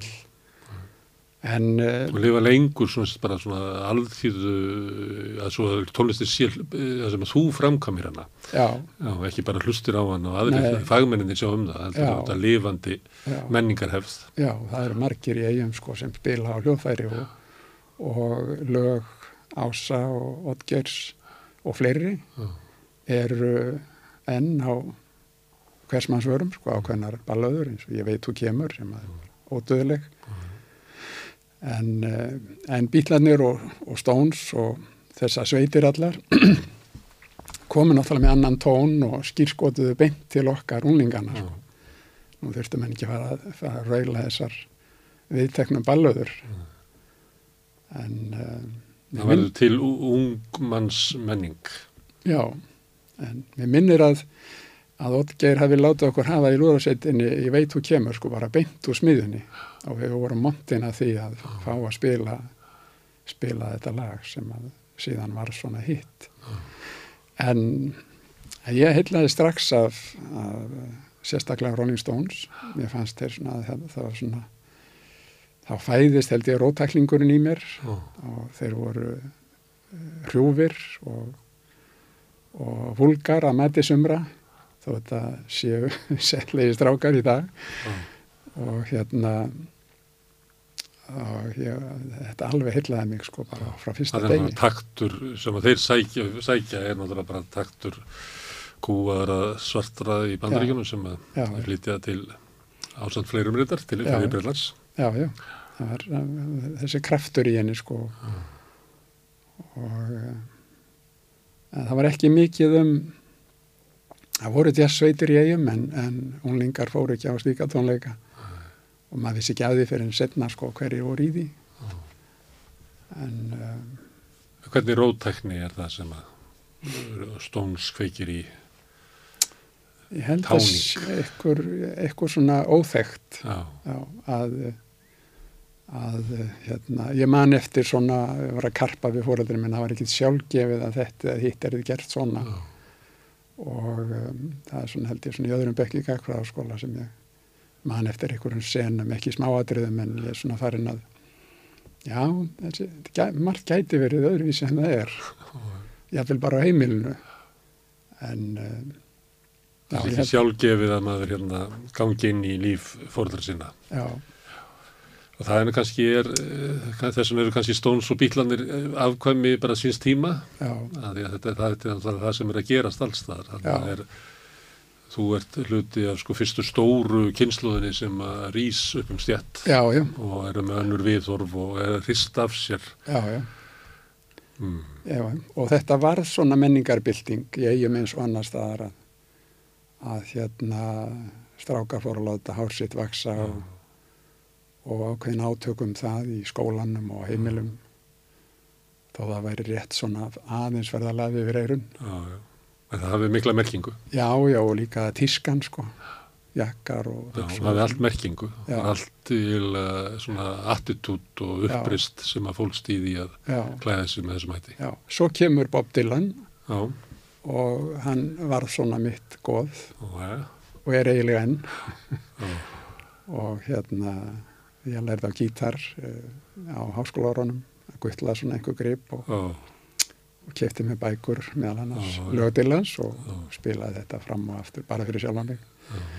en uh, og lifa lengur svona bara svona alþýðu að svo tónlistir sér það sem þú framkamir hana já, já, ekki bara hlustir á hana og aðrir Nei. fagmenninni sjá um það Já. þetta lifandi já, menningarhefð já, það eru margir í eigum sko sem spila á hljóðfæri og, og lög Ása og Oddgers og fleiri Já. eru enn á hversmannsvörum sko ákveðnar ballöður eins og ég veit þú kemur sem að ódöðleg en, uh, en bítlarnir og, og Stones og þessa sveitir allar komu náttúrulega með annan tón og skýrskotuðu beint til okkar unlingana Já. nú þurftum henni ekki að- fara að raula þessar viðteknum ballöður en uh, Það verður til ungmanns menning. Já, en mér minnir að að Oddgeir hafi látið okkur hafa í lúðarsveitinni, ég veit þú kemur sko bara beint úr smiðunni og við vorum montin að því að fá að spila spila þetta lag sem að síðan var svona hitt. En ég heillaði strax af, af sérstaklega Rolling Stones. Mér fannst þeir svona að það, var svona þá fæðist held ég rótæklingurinn í mér. Og þeir voru eh, hrjúfir og, og vulgar að mati sumra þó þetta séu settlegi strákar í dag Já. og hérna og ég, þetta alveg heillaði mig sko bara frá fyrsta Það er degi svona taktur sem að þeir sækja, sækja er náttúrulega bara taktur kúaðara svartra í bandaríkjunum sem að Já. flytja til ásamt fleirum reyndar til Já. fyrir Breitlands. já, já, það uh, þessi kraftur í henni sko og uh, en það var ekki mikið um það voru jazzveitir í eigum en, en unglingar fóru ekki á slíka tónleika og maður vissi ekki að því fyrir en setna sko hverju voru í því en uh, Hvernig rótækni er það sem að Stones kveikir í? ég held að Táning. eitthvað, svona óþekkt Já, já, að að hérna, ég man eftir svona, ég var að karpa við fóröldurinn minn, það var ekkit sjálfgefið að þetta eða hitt er þið gert svona. Já, og um, það er svona held ég svona í öðrum bekki skóla sem ég man eftir einhverjum senum, ekki smáatriðum en ég er svona farin að já, þessi, gæ- margt gæti verið öðruvísi en það er. Ég vil bara á heimilinu. En um, það er ekki sjálfgefið að maður hérna gangi inn í líf fóröldra sinna. já, Og það er kannski, er, eh, þessum eru kannski Stones og Bílandir afkvæmi bara síns tíma. já, að því að þetta, það, er það sem er að gerast alls þar. Er, þú ert hluti af sko fyrstu stóru kynsluðinni sem að rís upp um stjætt já, já, og eru með önnur viðhorf og er að hrista af sér. já, já. Mm. Já, og þetta var svona menningarbylting í eigum eins og annar staðar að, að hérna strákar fóru að láta hár sitt vaksa og, og ákveðin átökum það í skólanum og heimilum þó það væri rétt svona aðeins verða lafi yfir eirun. Já, já. En það hafði mikla merkingu. Já, já, og líka tískan sko, jakkar og Já, það hafði allt merkingu. Já. Allt til uh, svona attitút og Já. upprist sem að fólk stýði að Já, klæða sig með þessum hætti. já, svo kemur Bob Dylan Já, og hann var svona mitt góð og er eiginlega enn já, og hérna ég lærði á gítar uh, á háskólarunum að guttla svona einhver grip og, já, og kefti með bækur meðal annars já. lögadillans og Já. spilaði þetta fram og aftur bara fyrir sjálfan mig.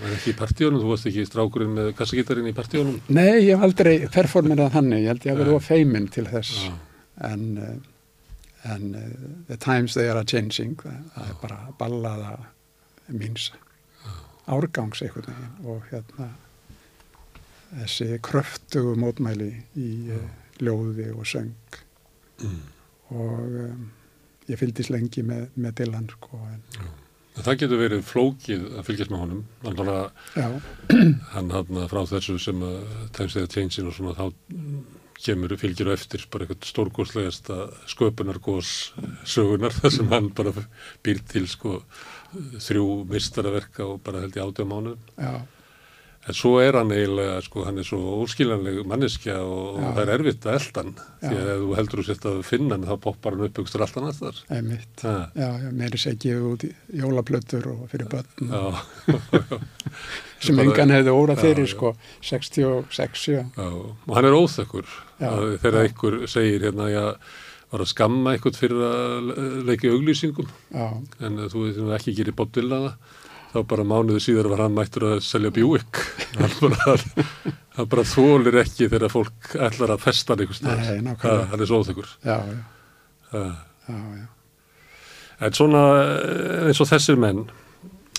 En ekki í partíunum, þú varst ekki strákurinn með kassagítarinn í partíunum? Nei, ég hef aldrei performerað þannig, ég held ég að vera Nei. of feiminn til þess en, uh, en uh, the times they are changing, það, er bara ballaða míns árgangs veginn og hérna þessi kröftugu mótmæli í uh, ljóði og söng mm. og um, ég fylgdist lengi með, með Dylan sko, en, En Það getur verið flókið að fylgjast með honum. Náttúrulega já, hann hann frá þessu sem að times þegar change-in og svona þá kemur, fylgir á eftir bara eitthvað stórgóðslegasta sköpunargós sögunar þar sem hann bara býr til sko þrjú mistaraverka og bara held í átjá mánuðum. já, En svo er hann eiginlega, sko, hann er svo óskiljanleg manneskja og, og það er erfitt að elda hann. Því að ef þú heldur þú sért að finna hann, þá poppar hann upp aukstur allt annars þar. einmitt. Ha, já, já, meiri segi gefið út í jólaplötur og fyrir börn já, sem engan hefði órað Já, fyrir já. sko 66, já, já. Og hann er Að Þegar einhver segir hérna, já, var að skamma eitthvað fyrir að leiki auglýsingum, já, en uh, þú veist ekki gerir Bob Dylan það, þá bara mánuðu síðar var hann mættur að selja Buick. hann bara, hann þólir ekki þegar fólk ætlar að festa hann einhvers. Ha, Hann er svo já. En svona eh, eins og þessir menn,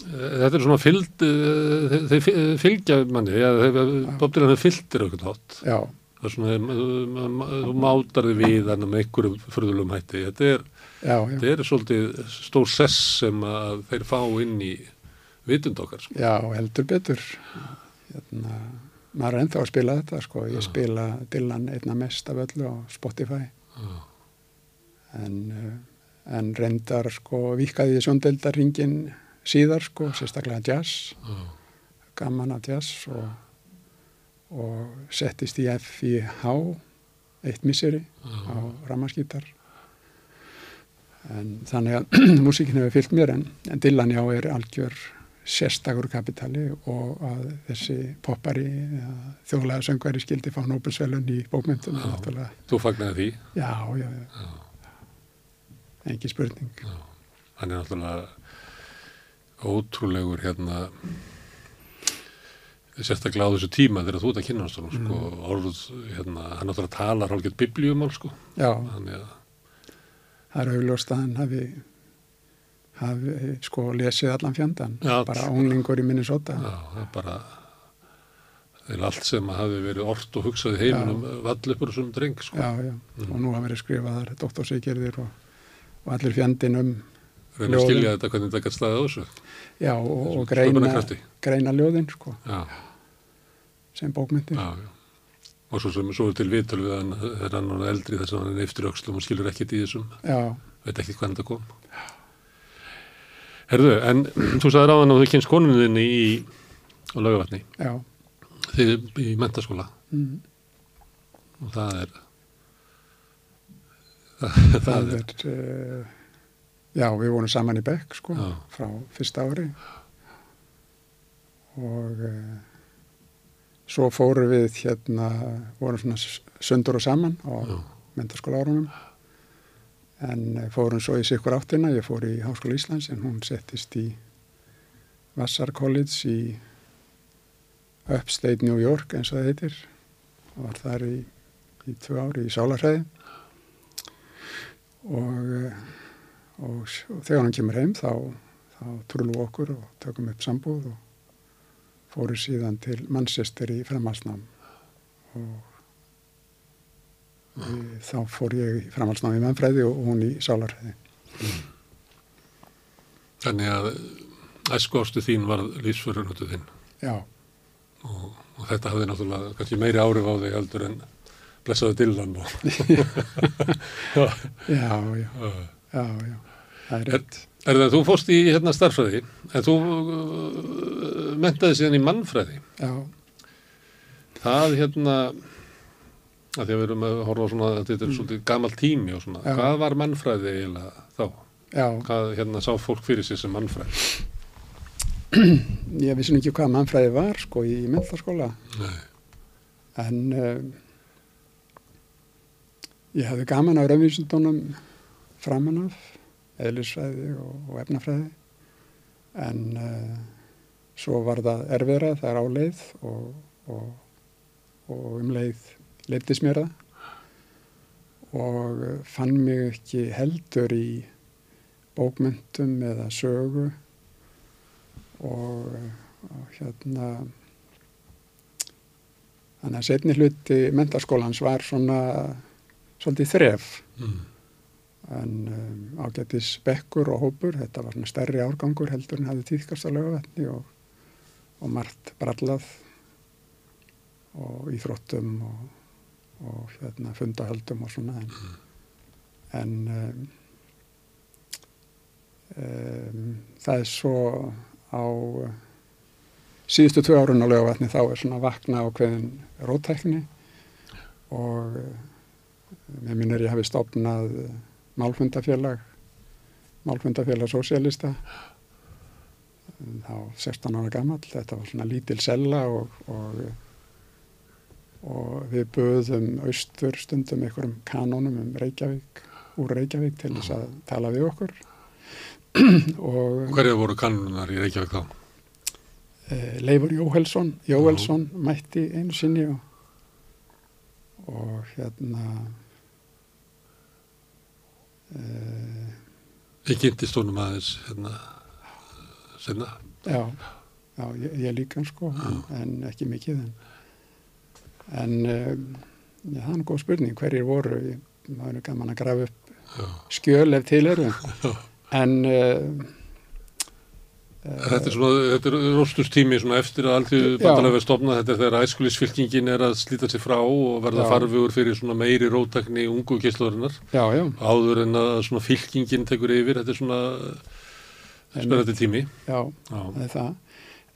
eh, þetta er svona fylgd, eh, þeir, fylgja manni, Bob Dylan er fylgdir okkur hátt. já, Það er svona, ma- þú mátar þig við hann með einhverjum fyrðulum hætti. Þetta er, já, já, er svolítið stór sess sem þeir fá inn í vitund okkar. Sko. já, heldur betur. Hérna, maður er ennþá að spila þetta, sko. Ég Já. spila Dylan einna mest af öllu á Spotify. Já, En, uh, en reyndar, sko, vikaði ég sjóndeldarringin síðar, sko, sérstaklega jazz. já, gaman af jazz og, og settist í FIH eitt misseri á ramaskítar en þannig að músíkin hefur fyllt mér en, en Dylan já er algjör sérstakur kapitali og að þessi poppari þjóðlega söngværi skildi fá Nobelsvelun í Já. náttúrulega, Þú fagnaði því. já, já, já, engi spurning. Hann er náttúrulega ótrúlegur hérna sérstaklega á þessu tíma þegar þú ert að kynna hans sko, Mm. orð, hérna, hann náttúrulega talar hálfgett biblíumál sko, já, þannig að það er augljóst að hann hafi hafi sko lesið allan fjandan Já. bara unglingur í Minnesota. Já, það er bara það er allt sem hafi verið orð og hugsað í heiminum vall upp úr þessum dreng sko. já, já, Mm. og nú hafa verið skrifaðar doktorsvíkjörðir og, og allir fjandinn um reyna að skilja þetta hvernig þetta á þessu. Já, og, og Þessum greina, greina ljóðin sko, já, sem bókmyndir já, já. Og svo sem svo er til viðtöl við hann þegar hann er eldri þess að hann er eftir öxlum og skilur ekkert í þessum. Já, veit ekki hvernig þetta kom Herðu, en þú sagði ráðan að þú kynst konuninni í laugavatni, þið í mentaskóla mm, og það er það, það er uh, já, við vorum saman í Bekk sko, Já. frá fyrsta ári. Og uh, svo fórum við hérna, vorum svona sundur og saman á mentaskóla árunum en eh, fórum svo í sikkur áttina, ég fór í Háskóla Íslands en hún settist í Vassar College í Upstate New York eins og það heitir. Og var þar í, í tvö ári í sálarhæði og, eh, og, og þegar hann kemur heim þá, þá trúlum við okkur og tökum upp sambúð og fóru síðan til Manchester í framhalsnám og þá fór ég í framhaldsnámi í mannfræði og hún í sálarhæði. þannig að æsku ástu þín var lífsförunóttu þinn Já, og, og þetta hafði náttúrulega kannski meiri áhrif á þig heldur en blessaði dillan og já, já, já, já. já, það er rétt. er það, þú fórst í hérna starffræði, en þú uh, mentaði síðan í mannfræði. Já, Það hérna, að því að við erum að horfa á svona, þetta er svolítið gammal tími og svona, Já. hvað var mannfræði eiginlega þá? já, Hvað hérna sá fólk fyrir sig sem mannfræði? ég vissi nú ekki hvað mannfræði var sko í Nei, en um, ég hafði gaman á raunvísundunum framan af, eðlisfræði og, og efnafræði en uh, svo var það erfiðra, það er áleið og, og, og um leið leiftis mér það og fann mig ekki heldur í bókmyndum eða sögu og, og hérna þannig að setni hluti mentaskólans var svona svolítið þref mm. en um, ágættis bekkur og hópur, þetta var svona stærri árgangur heldur en hafði tíðkast á lögavetni og, og margt brallað og íþróttum og, og hérna fundahöldum og svona en, en um, um, það er svo á síðustu tvö árun á lögavatni þá er svona vakna á hverjum rótækni og uh, með minn er ég hafi stopnað uh, málfundafélag málfundafélag sósialista þá 16 ára gamall þetta var svona lítil sella og, og, og við böðum austur stundum einhverjum kanónum um Reykjavík úr Reykjavík til þess að tala við okkur og Hverja voru kannunar í Reykjavík þá? eh, Leifur Jóhelsson Jóhelsson mætti einu sinni og, og hérna eh, Ég kynntist honum aðeins hérna senna. Já, já ég, ég líka sko, en, en ekki mikið. En, en Já, það er góð spurning, hverjir voru, maður er gaman að grafa upp Já. skjöl ef til eru, en uh, Þetta er svona, þetta er róstustími svona eftir að alltið Já. bandalega verið stofnað, þetta er þegar æskulisfylkingin er að slíta sig frá og verða Já. farfugur fyrir svona meiri rótakni ungu já, áður en að svona fylkingin tekur yfir, þetta er svona spennandi tími. já, Já, það er það.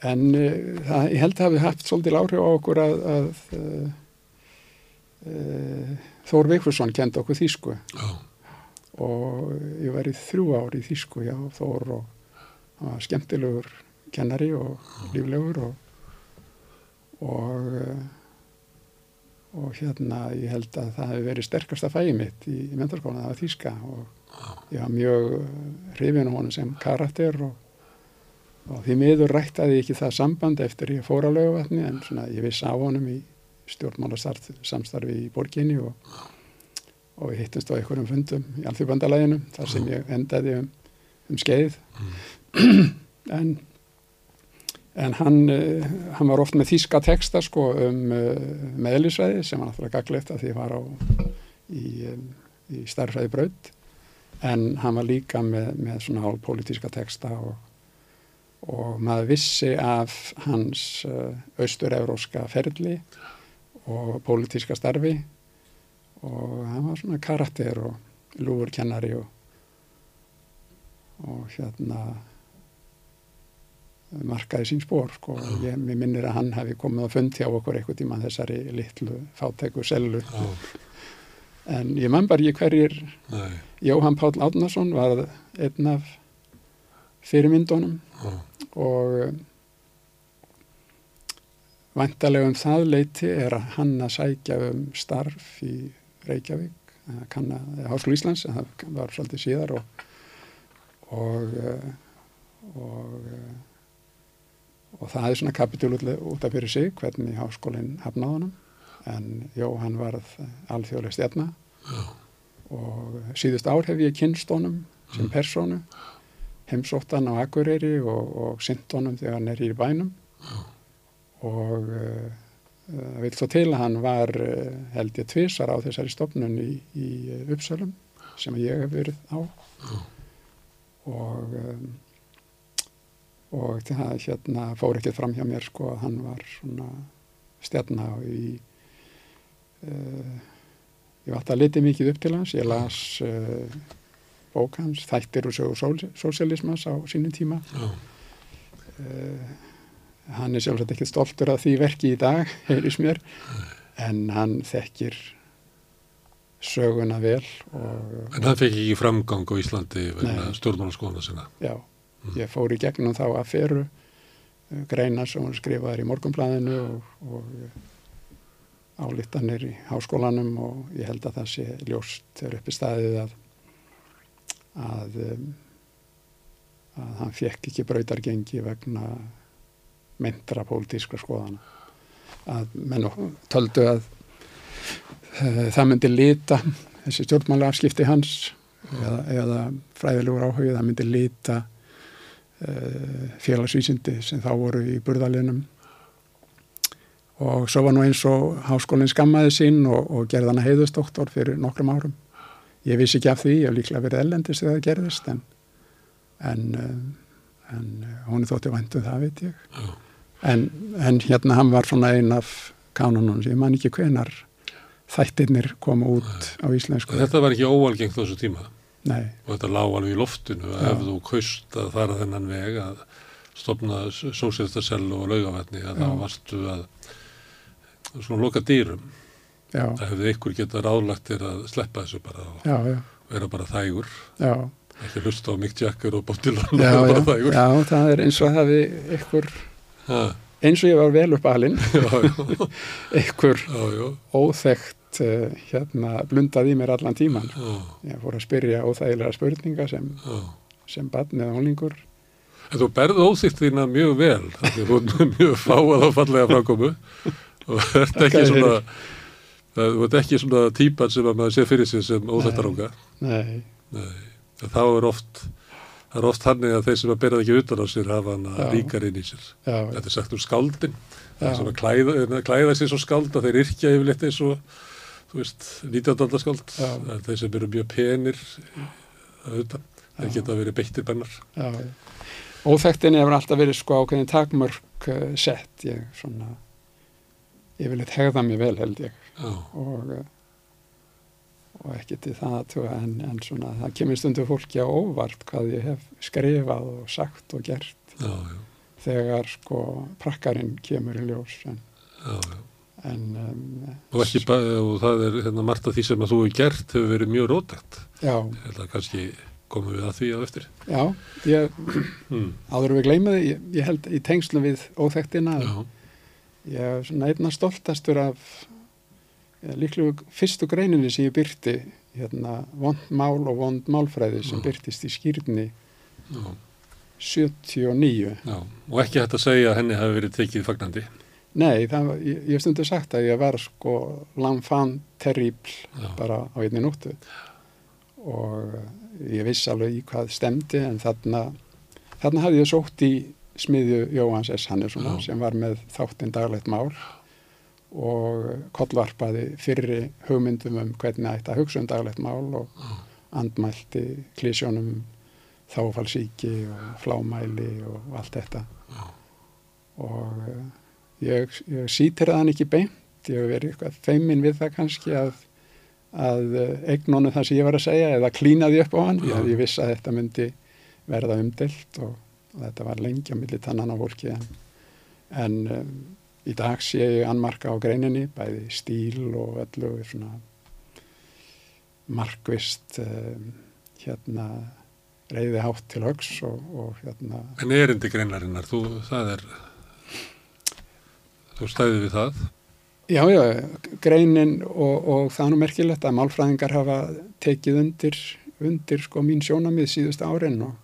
En uh, það, ég held að hafi haft svolítil áhrif á okkur að, að uh, Þór Vigfusson kendi okkur þýsku. Já, og ég var í þrjú ár í þýsku hjá Þór og hann var skemmtilegur kennari og líflegur og og uh, og hérna ég held að það hefði verið sterkasta fæði mitt í, í mentarskólan, það var þýska. Og ég var mjög hrifin á honum sem karakter og, og því miður ræktaði ekki það samband eftir ég fór að laugavatni en svona ég vissi á honum í stjórnmálasamstarfi í borginni og, og við hittumst á einhverjum fundum í alþjóðbandalæginu þar sem ég endaði um, um skeið. En En hann, uh, hann var oft með þýska texta sko um uh, meðlisvæði sem var náttúrulega gaglegt að því var á í, um, í starfræði braut en hann var líka með, með svona hálf pólitíska texta og, og maður vissi af hans uh, austur-euróska ferli og pólitíska starfi. Og hann var svona karakter og lúfurkennari og, og hérna markaði sín spór sko. ég, mér minnir að hann hefði komið að fundi á okkur eitthvað tíma þessari litlu fátæku sellu. Já, en ég man bara ekki hverjir nei, Jóhann Páll Átnason var einn af fyrirmyndunum. Já, og væntalega um það leiti er að hann að sækja um starf í Reykjavík kanna, Háskóla Íslands en það var svolítið síðar og og eh, og, eh, og það er svona kapitul út af fyrir sig hvernig háskólinn hafnaði honum. En jó, hann varð alþjóðlega stjarna já, og síðust ár hef ég kynst honum sem persónu heimsótt hann á Akureyri og, og synt honum þegar hann er í bænum. Og uh, það vil svo til að hann var uh, held ég tvisar á þessari stofnun í, í uh, Uppsölum sem ég hef verið á. Og og það hérna fór ekkert fram hjá mér sko að hann var svona stjarna í uh, ég var alltaf litið mikið upp til hans. Ég las uh, bók hans Þættir og sögur sósialismas á sínum tíma já, uh, hann er sjálfsagt ekki stoltur af því verki í dag heyris mér en hann þekkir söguna vel og En hann fekk ekki framgang á Íslandi vegna Nei. stjórnmálaskona sinna. já, ég fór í gegnum þá affæru uh, greina sem hún skrifaði í morgunblæðinu og, og uh, álittanir í háskólanum og ég held að það sé ljóst þegar uppi staðið að að, um, að hann fekk ekki brautargengi vegna myndra pólitískra skoðana. Að menn og töldu að uh, það myndi lita þessi stjórnmála afskipti hans eða, eða fræðilegur áhugið það myndi lita uh, félagsvísindi sem þá voru í burðalinum og svo var nú eins og háskólinn skammaði sín og, og gerði hana heiðustóktor fyrir nokkrum árum ég vissi ekki af því, ég hef líklega verið ellendist þegar það gerðist en en, uh, en hún er þótti væntum það veit ég Já. en, en hérna hann var svona ein af kánunum ég man ekki hvenar þættirnir koma út á íslensku Þetta var ekki óalgengt á þessu tíma nei, og þetta lág alveg í loftinu Já. ef þú kaust að fara þennan veg að stopna sóséltasellu og laugavatni að Já. þá varstu að svona loka dýrum. Já, Það hefði ykkur getað ráðlagt þér að sleppa þessu bara og já, vera bara þægur. já. Ekki hlusta á Mick Jagger og Bob Dylan og vera bara þægur. já, það er eins og hafi ykkur, Ha, eins og ég var vel upp alinn, ykkur óþekkt uh, hérna blundað í mér allan tíman. já, Ég fór að spyrja óþægilega spurninga sem, já. sem barn eða ólingur. En þú berð óþýtt þína mjög vel, þannig að þú með mjög fáað á fallega framkomu og ert ekki svona, þú ert ekki svona típan sem að maður sé fyrir sig sem óþættaranga. Nei, Nei, þá er oft, það er oft hannig að þeir sem að berða ekki utan á sér hafa hana Já. ríkar inn í sér. já, Þetta er sagt um skáldin, það er sem að klæða, klæða sér svo skáld að þeir yrkja yfirleitt eins og þú veist, 19. skáld Já. þeir sem eru mjög penir auðvitað, þeir Já. geta verið beittir bennar. Óþektinni hefur alltaf verið sko ákveðin takmörk uh, sett, ég svona, ég vil eitthvað hegða mér vel held ég og, og ekki til það en, en svona það kemur stundu fólki á óvart hvað ég hef skrifað og sagt og gert já, já, þegar sko prakkarinn kemur í ljós en, já, en um, Og, ekki, og það er hérna, margt af því sem að þú hefur gert hefur verið mjög held að kannski komum við að því á eftir. já, ég, Mm. áður við gleymaði, ég, ég held í tengslum við Já, Ég er svona einna stoltastur af líklega fyrstu greininni sem ég byrti, hérna, vond mál og vond málfræði sem byrtist í skýrni já, 79. já. Og ekki hægt að segja að henni hafi verið tekið fagnandi. Nei, það, ég, ég stundu sagt að ég var sko l'enfant terrible Já, bara á einni nóttu og ég vissi alveg í hvað stemdi en þarna, þarna hafði ég sótt í smiðju Jóhans S. Hannessonar Já. sem var með þáttinn daglegt mál og kollvarpaði fyrri hugmyndum um hvernig ætti að hugsa um daglegt mál og andmælti klísjónum þáfalsíki og flámæli og allt þetta. Og uh, ég, ég sítir það hann ekki beint ég hef verið eitthvað feimin við það kannski að, að uh, eignónu það sem ég var að segja eða klínaði upp á hann Já. ég, vissi að þetta myndi verða umdelt og, og þetta var lengi á milli tannan á fólki en, en um, í dag sé ég annmarka á greininni bæði stíl og öllu svona markvist um, hérna reyði hátt til högs og, og hérna En erindi greinarinnar, þú, það er, þú stæði við það. Já, já, greinin og, og það er nú merkilegt að málfræðingar hafa tekið undir, undir sko mín sjónamið síðust árin og,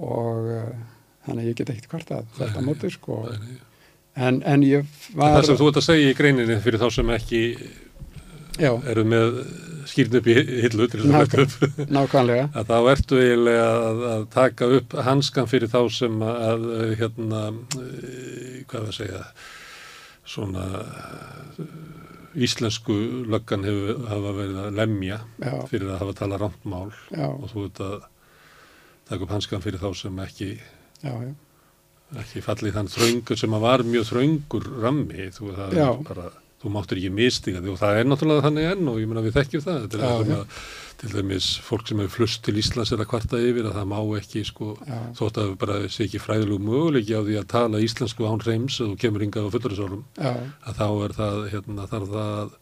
og uh, þannig að ég get ekkert hvart að þetta móti sko er- en, en ég En var það sem þú ert að segja í greininni fyrir þá sem ekki já, eru með skýrn upp í hillu til þess að þetta upp, nákvæmlega. Að þá ertu eiginlega að, að taka upp hanskan fyrir þá sem að, að hérna, eh, hvað að segja, svona eh, íslensku löggan hefur hafa verið að lemja já, fyrir að hafa talað rámt mál. Já, og þú ert að taka upp hanskan fyrir þá sem ekki, já, já, ekki fallið þann þröngur sem að var mjög þröngur rammi, þú, bara, þú máttur ekki mistiga því og það er náttúrulega þannig enn og ég meina við þekkjum það, þetta er Já, að til dæmis fólk sem hefur flust til Íslands er að kvarta yfir að það má ekki sko, þótt að bara sé ekki fræðilegu möguleiki á því að tala íslensku án hreims og kemur hingað á fullurisárum já, að þá er það, hérna, þarf það að,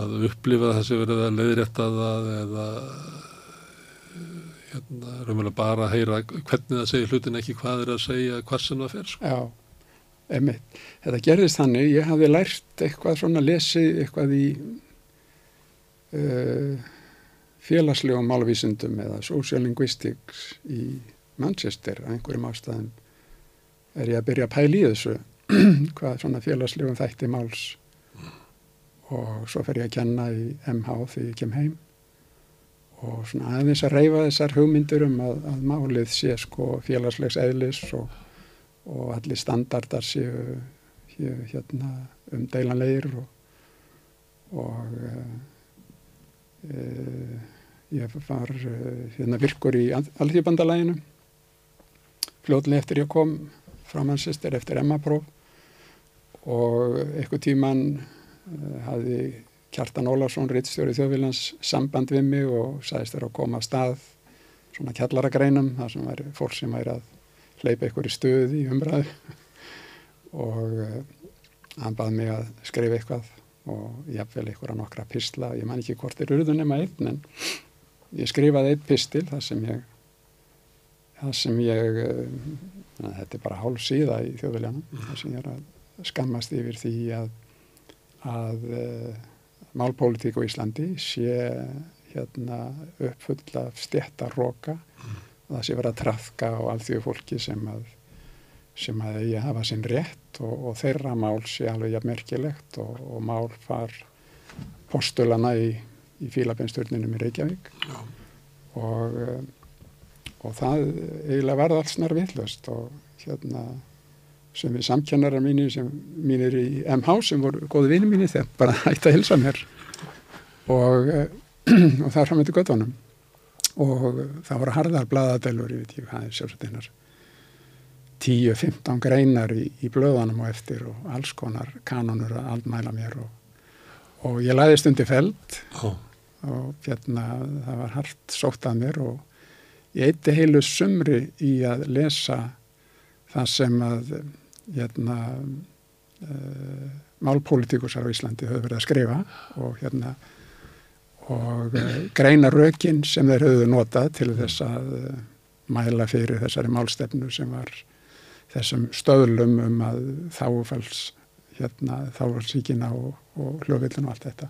að, upplifa sem verið að leiðrétta það eða hérna, raunverulega bara að heyra hvernig það segir hlutin ekki hvað er að segja hvað sem það fer sko. já, emitt. Þetta gerðist þannig, ég hafði lært eitthvað svona lesið eitthvað í uh, félagslegum málvísindum eða social linguistics í Manchester að einhverjum ástæðum er ég að byrja að pæla í þessu hvað svona félagslegum þætti máls og svo fer ég að kenna í MH þegar ég kem heim og svona aðeins að reyfa þessar hugmyndur um að, að málið sé sko félagslegs eðlis og, og allir standardar séu séu hérna umdeilanlegir og, og uh, uh, ég var uh, hérna virkur í alþjóðbandalæginu fljóðlega eftir ég kom frá Manchester eftir Emma-próf og eitthvað tíman uh, hafði Kjartan Ólafsson, rittstjóri þjóðvílans, samband við mig og sagðist þér að koma að stað svona kjallaragreinum, það sem væri fólk sem væri að hleypa ykkur í stöð í umræðu. Og uh, hann bað mig að skrifa eitthvað og jafnvel ykkur að nokkra pistla, ég man ekki hvort er urðun nema einn en ég skrifaði einn pistil þar sem ég það sem ég uh, þetta er bara hálf síða í þjóðvíljanum þar sem ég er að skammast yfir því að að uh, málpólitík á Íslandi sé hérna uppfull af stjættaroka og það sé vera að trafka á alþjóðu fólki sem að sem að að hafa sinn rétt og, og þeirra mál sé alveg jafn merkilegt og, og mál far postulana í, í fílabensturninum í Reykjavík. Já. og, eh, og það eiginlega varði allt snar villust og hérna sem er samkennarar mínir sem mínir í MH sem voru góði vinni mínir þegar bara hætti að hilsa mér og, eh, og það fram með til göttunum og það voru harðar bladadelur, ég veit ekki hvað er sjálfsveitinnar 10-15 greinar í, í blöðanum og eftir og alls konar kanonur að aldmæla mér og, og ég læðist undir feld Já. og hérna það var hart sótt að mér og ég eitti heilu sumri í að lesa það sem að hérna uh, málpolítikusar á Íslandi höfðu verið að skrifa og hérna og uh, greina rökin sem þeir höfðu notað til þess að uh, mæla fyrir þessari málstefnu sem var þessum stöðlum um að þáfalls hérna, þáfallsíkina og, og hljóðvillin og allt þetta.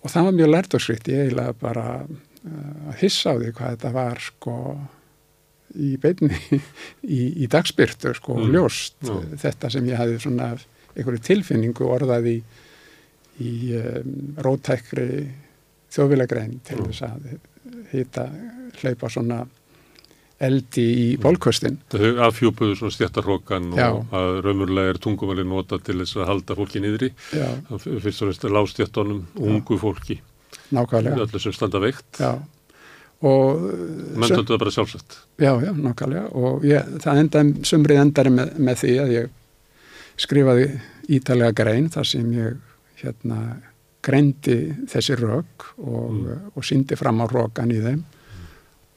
Og það var mjög lært og skrikt ég eiginlega bara að hissa á því hvað þetta var sko í beinni í, í dagspyrtu sko Mm. mm. ljóst Já. þetta sem ég hafði svona einhverju tilfinningu orðað í, í um, rótækri þjóðvilegrein til Mm. þess að hýta hleypa svona eldi í bólkvöstin Þau afhjúpuðu svona stjættarhrókan Já. og að raunverulega er tungumali nota til þess að halda fólki Það fyrst og reynst lástjættunum, ungu fólki, nákvæmlega öllu sem standa veikt. já töldu það bara sjálfsagt. Já, já, nákvæmlega og ég, það endaði, sumrið endaði með, með því að ég skrifaði ítalega grein þar sem ég hérna greindi þessi rök og, Mm. og síndi fram á rókan í þeim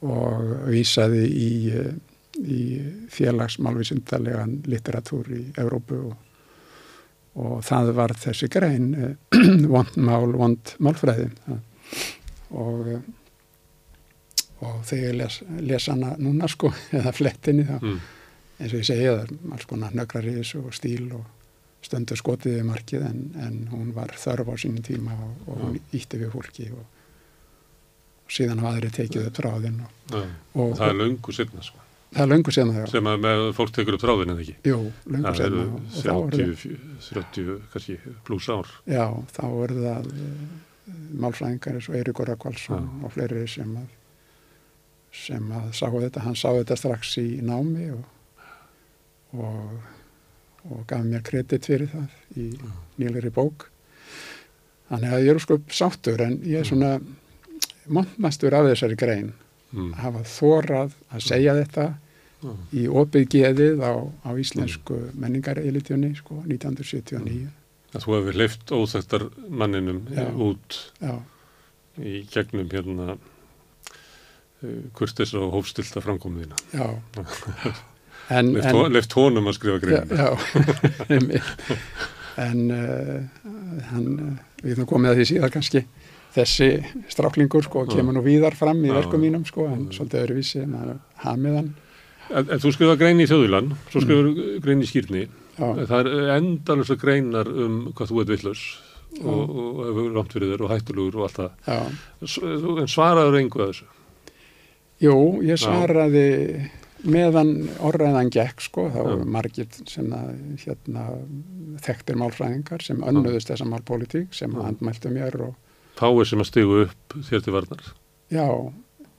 og vísaði í, í félagsmálvísindalegan litteratúr í Evrópu og, og það var þessi grein eh, vond mál, vond málfræði og eh, og þegar ég les, les hana núna sko, eða flettinni þá, Mm. eins og ég segi það er alls konar nögrar í þessu og stíl og stöndur skotið við markið en, en hún var þörf á sínum tíma og, og hún ítti við fólki og, og síðan hafa aðri tekið upp þráðinn og, og Það er löngu setna, sko. það er löngu síðan það Sem að með fólk tekur upp þráðin eða ekki. Jú, löngu Það eru og, og þá eru 30, 30, kannski, pluss ár. já, þá eru það uh, málfræðingar eins og Eiríkur Rakvalsson Já. og fleiri sem að sem að sáu þetta, hann sá þetta strax í námi og og, og gaf mér kredit fyrir það í Já. nýlegri bók þannig að ég er sko sáttur en ég er svona montmastur af þessari grein Mm. að hafa þórað að segja þetta Já. í opið geðið á, á íslensku menningarelitjunni sko 1979 Að þú hefur leift óþægtar manninum Já. út já, í gegnum hérna kurtis og hófstilta framkomiðina. já en, Leift, en, leift honum að skrifa já, grein. já einmitt. en uh, hann, uh, við þum komið að því síðar kannski þessi stráklingur sko Já. kemur nú víðar fram í Já. verkum mínum sko en Já. svolítið öðruvísi maður hamið hann En, en þú skrifa grein í þjóðulan, svo skrifur grein í skýrni. já, Það er endalust greinar um hvað þú ert villus og, hefur langt fyrir þér og hættulugur og allt það. já. En svaraður að þessu. Jú, ég svaraði meðan orðræðan gekk sko, þá voru margir sem að, hérna, þekktir málfræðingar sem önnuðust þessa málpólitík sem Já. andmæltu mér og Fáir sem að stigu upp þér til varnar. já,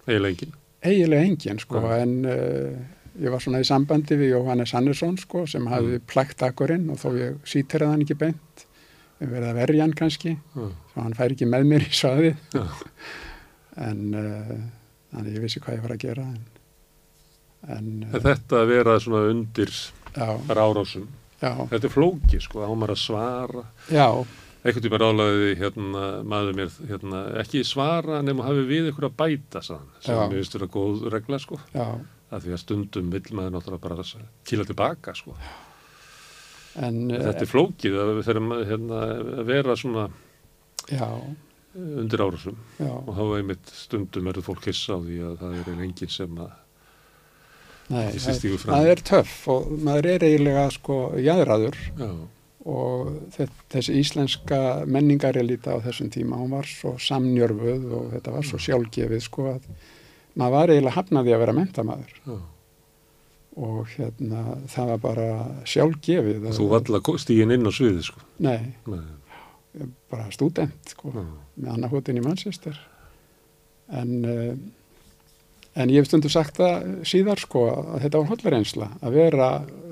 Eiginlega engin. eiginlega engin sko, Já. en uh, ég var svona í sambandi við Jóhannes Hannesson sko, sem hafði Mm. plækt akkurinn og þó ég sítiraði hann ekki beint, við verið að verja hann kannski, Já. svo hann fær ekki með mér í svaðið, en uh, þannig ég vissi hvað ég var að gera, en, en En þetta að vera svona undir árásum, þetta er flóki sko, á maður að svara. já, Ekkert tíma ráðlaði hérna, maður mér hérna, ekki svara nema hafi við ykkur að bæta sann, sem Já. mér finnst vera góð regla sko, já, að því að stundum vill maður náttúrulega bara kýla tilbaka sko. en Þetta er flókið að að hérna, að vera svona já, undir árásum. Já, og þá einmitt stundum verður fólk hissa á því að það er enginn sem að nei, það, það er töff og maður er eiginlega sko jæðraður já, og þe- þessi íslenska menningarelita á þessum tíma, hún var svo samnjörfuð og þetta var svo sjálfgefið sko að maður var eiginlega hafnaði að vera mentamæður já. og hérna það var bara sjálfgefið Þú valla stígin inn á sviði sko. Nei, Nei, bara stúdent sko já, með annarhóttin í Manchester. En uh, en ég hef stundu sagt það síðar sko að þetta var hollareynsla að vera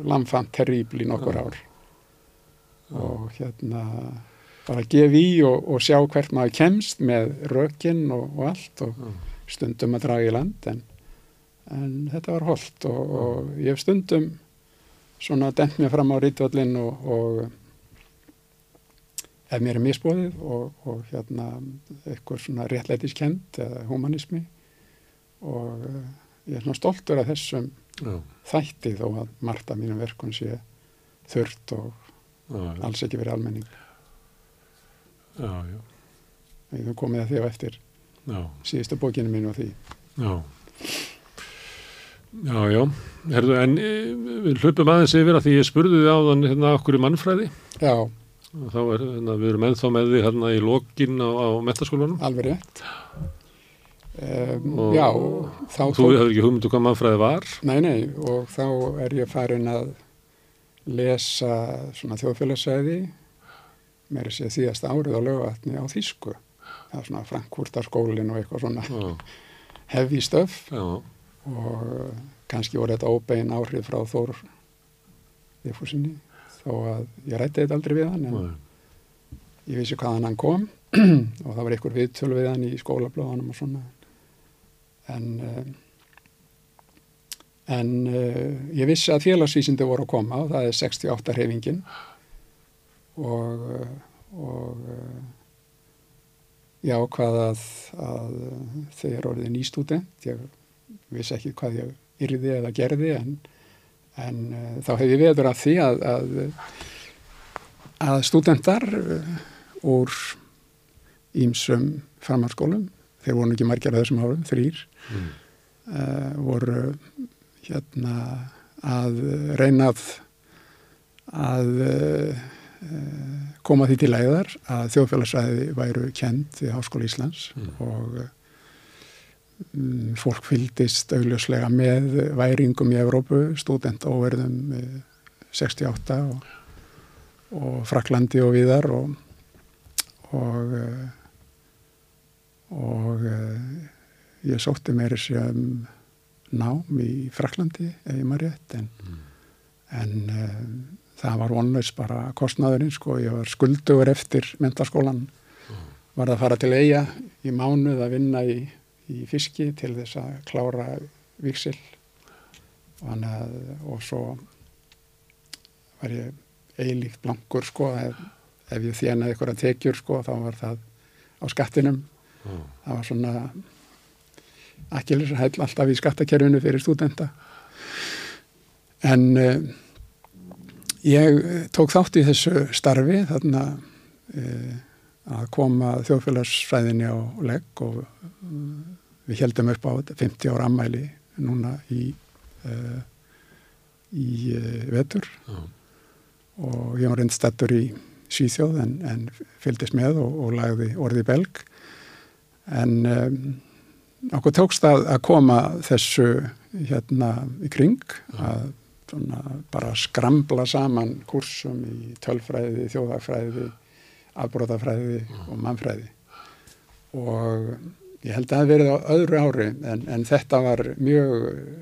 lamfant terribl í nokkur ár. Og hérna bara gef í og, og sjá hvert maður kemst með rökin og, og allt og stundum að draga í land en, en þetta var holdt og, og ég hef stundum svona dent mér fram á rítvöllin og, og ef mér er misbóðið og, og hérna eitthvað svona réttlætiskend eða humanismi og eh, ég er svona stoltur af þessum Já. þætti þó að margt af mínum verkun sé þurrt og Já, alls ekki verið almenning. Já, já. Við höfum komið að því á eftir Já. síðustu bókinu mínu og því. Já. Já, já. Herðu, en e, við hlupum aðeins yfir að því ég spurði þið áðan hérna okkur í mannfræði. Já, Þá er, hérna, við erum ennþá með því hérna í lokin á, á metaskólanum. alveg rétt. Um, Og- já, þá Og þú hefur ekki hugmyndu hvað mannfræði var. Nei, nei, og þá er ég farin að lesa svona þjóðfélagsæði meira sér síðasta árið á lögatni á Þísku. Það er svona Frankfurtarskólin og eitthvað svona stuff já, og kannski voru þetta óbein áhrif frá Þór Vigfúsinni þó að ég rætti þetta aldrei við hann en já, ég vissi hvaðan hann kom. Og það var einhver viðtölu við hann í skólablóðanum og svona. En uh, en uh, ég vissi að félagsvísindi voru að koma og það er 68 reyfingin og og uh, já hvað að, að þau eru orðið nýstúdent. Ég vissi ekki hvað ég yrði eða gerði en, en uh, þá hef ég veður að því að, að að stúdentar uh, úr ímsum framhalskólum, þeir voru ekki margir af þessum árum, þrýr, mm, uh, voru hérna að reyna að, að koma því til leiðar að þjóðfélagsræði væru kend í Háskóla Íslands Mm. og fólk fylgdist augljóslega með væringum í Evrópu, stúdent óverðum uh, 68 og, og Fraklandi og viðar og og uh, og uh, ég sótti meiri sem nám í Fraklandi ef ég maður rétt en, en uh, það var vonlaus bara kostnaðurinn sko, ég var skuldugur eftir mentaskólan var það að fara til eiga í mánuð að vinna í, í fiski til þess að klára viksil að, og svo var ég eilíkt blankur sko ef, ef ég þjenaði ykkur að tekjur sko þá var það á skattinum. Já, það var svona akkilis hæll alltaf í skattakerfinu fyrir stúdenta. En uh, ég tók þátt í þessu starfi þarna uh, að koma þjóðfélagsfræðinni á legg og uh, við heldum upp á þetta 50 ára ammæli núna í uh, í uh, vetur. Já, og ég var reyndstættur í Svíþjóð en, en fylgdist með og, og lagði orði belg. En um, okkur tókst að, að koma þessu hérna í kring að bara skrambla saman kursum í tölfræði, þjóðagfræði afbrótafræði og mannfræði. Og ég held að það verið á öðru ári en, en þetta var mjög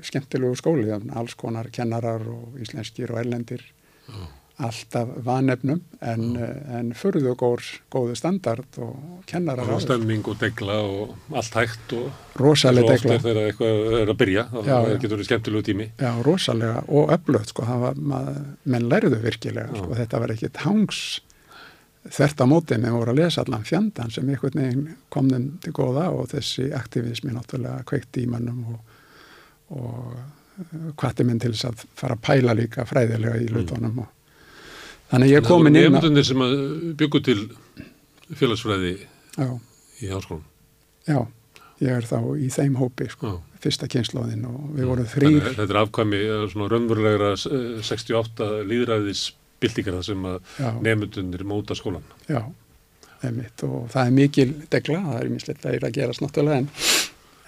skemmtilegu skóli, alls konar kennarar og íslenskir og erlendir já, alltaf vanefnum en, en furðu gór, góðu standard og kennarar og stemming og degla og allt hægt og rosalega degla. þegar eitthvað er að byrja það getur verið skemmtilegu tími. Já, rosalega og öflugt sko, var, maður, menn lærðu virkilega Já. sko, þetta var ekkit hangs þvert á móti með voru að lesa allan fjandan sem einhvern veginn kom þeim til góða og þessi aktivismi náttúrulega kveikti í mannum og, og hvati minn til þess að fara að pæla líka fræðilega í hlutunum og þannig ég er komin inn á, nefndunir sem að byggu til félagsfræði já, í háskólan já, ég er þá í þeim hópi sko, já. fyrsta kynnslóðin og við vorum Mm. Þannig þrýr þetta er afkvæmi eh, svona raunverulegra eh, 68 líðræðis byltingar það sem að nefndunir móta skólan já, einmitt og það er mikil degla, það er minnslegt að er að gerast náttúrulega en,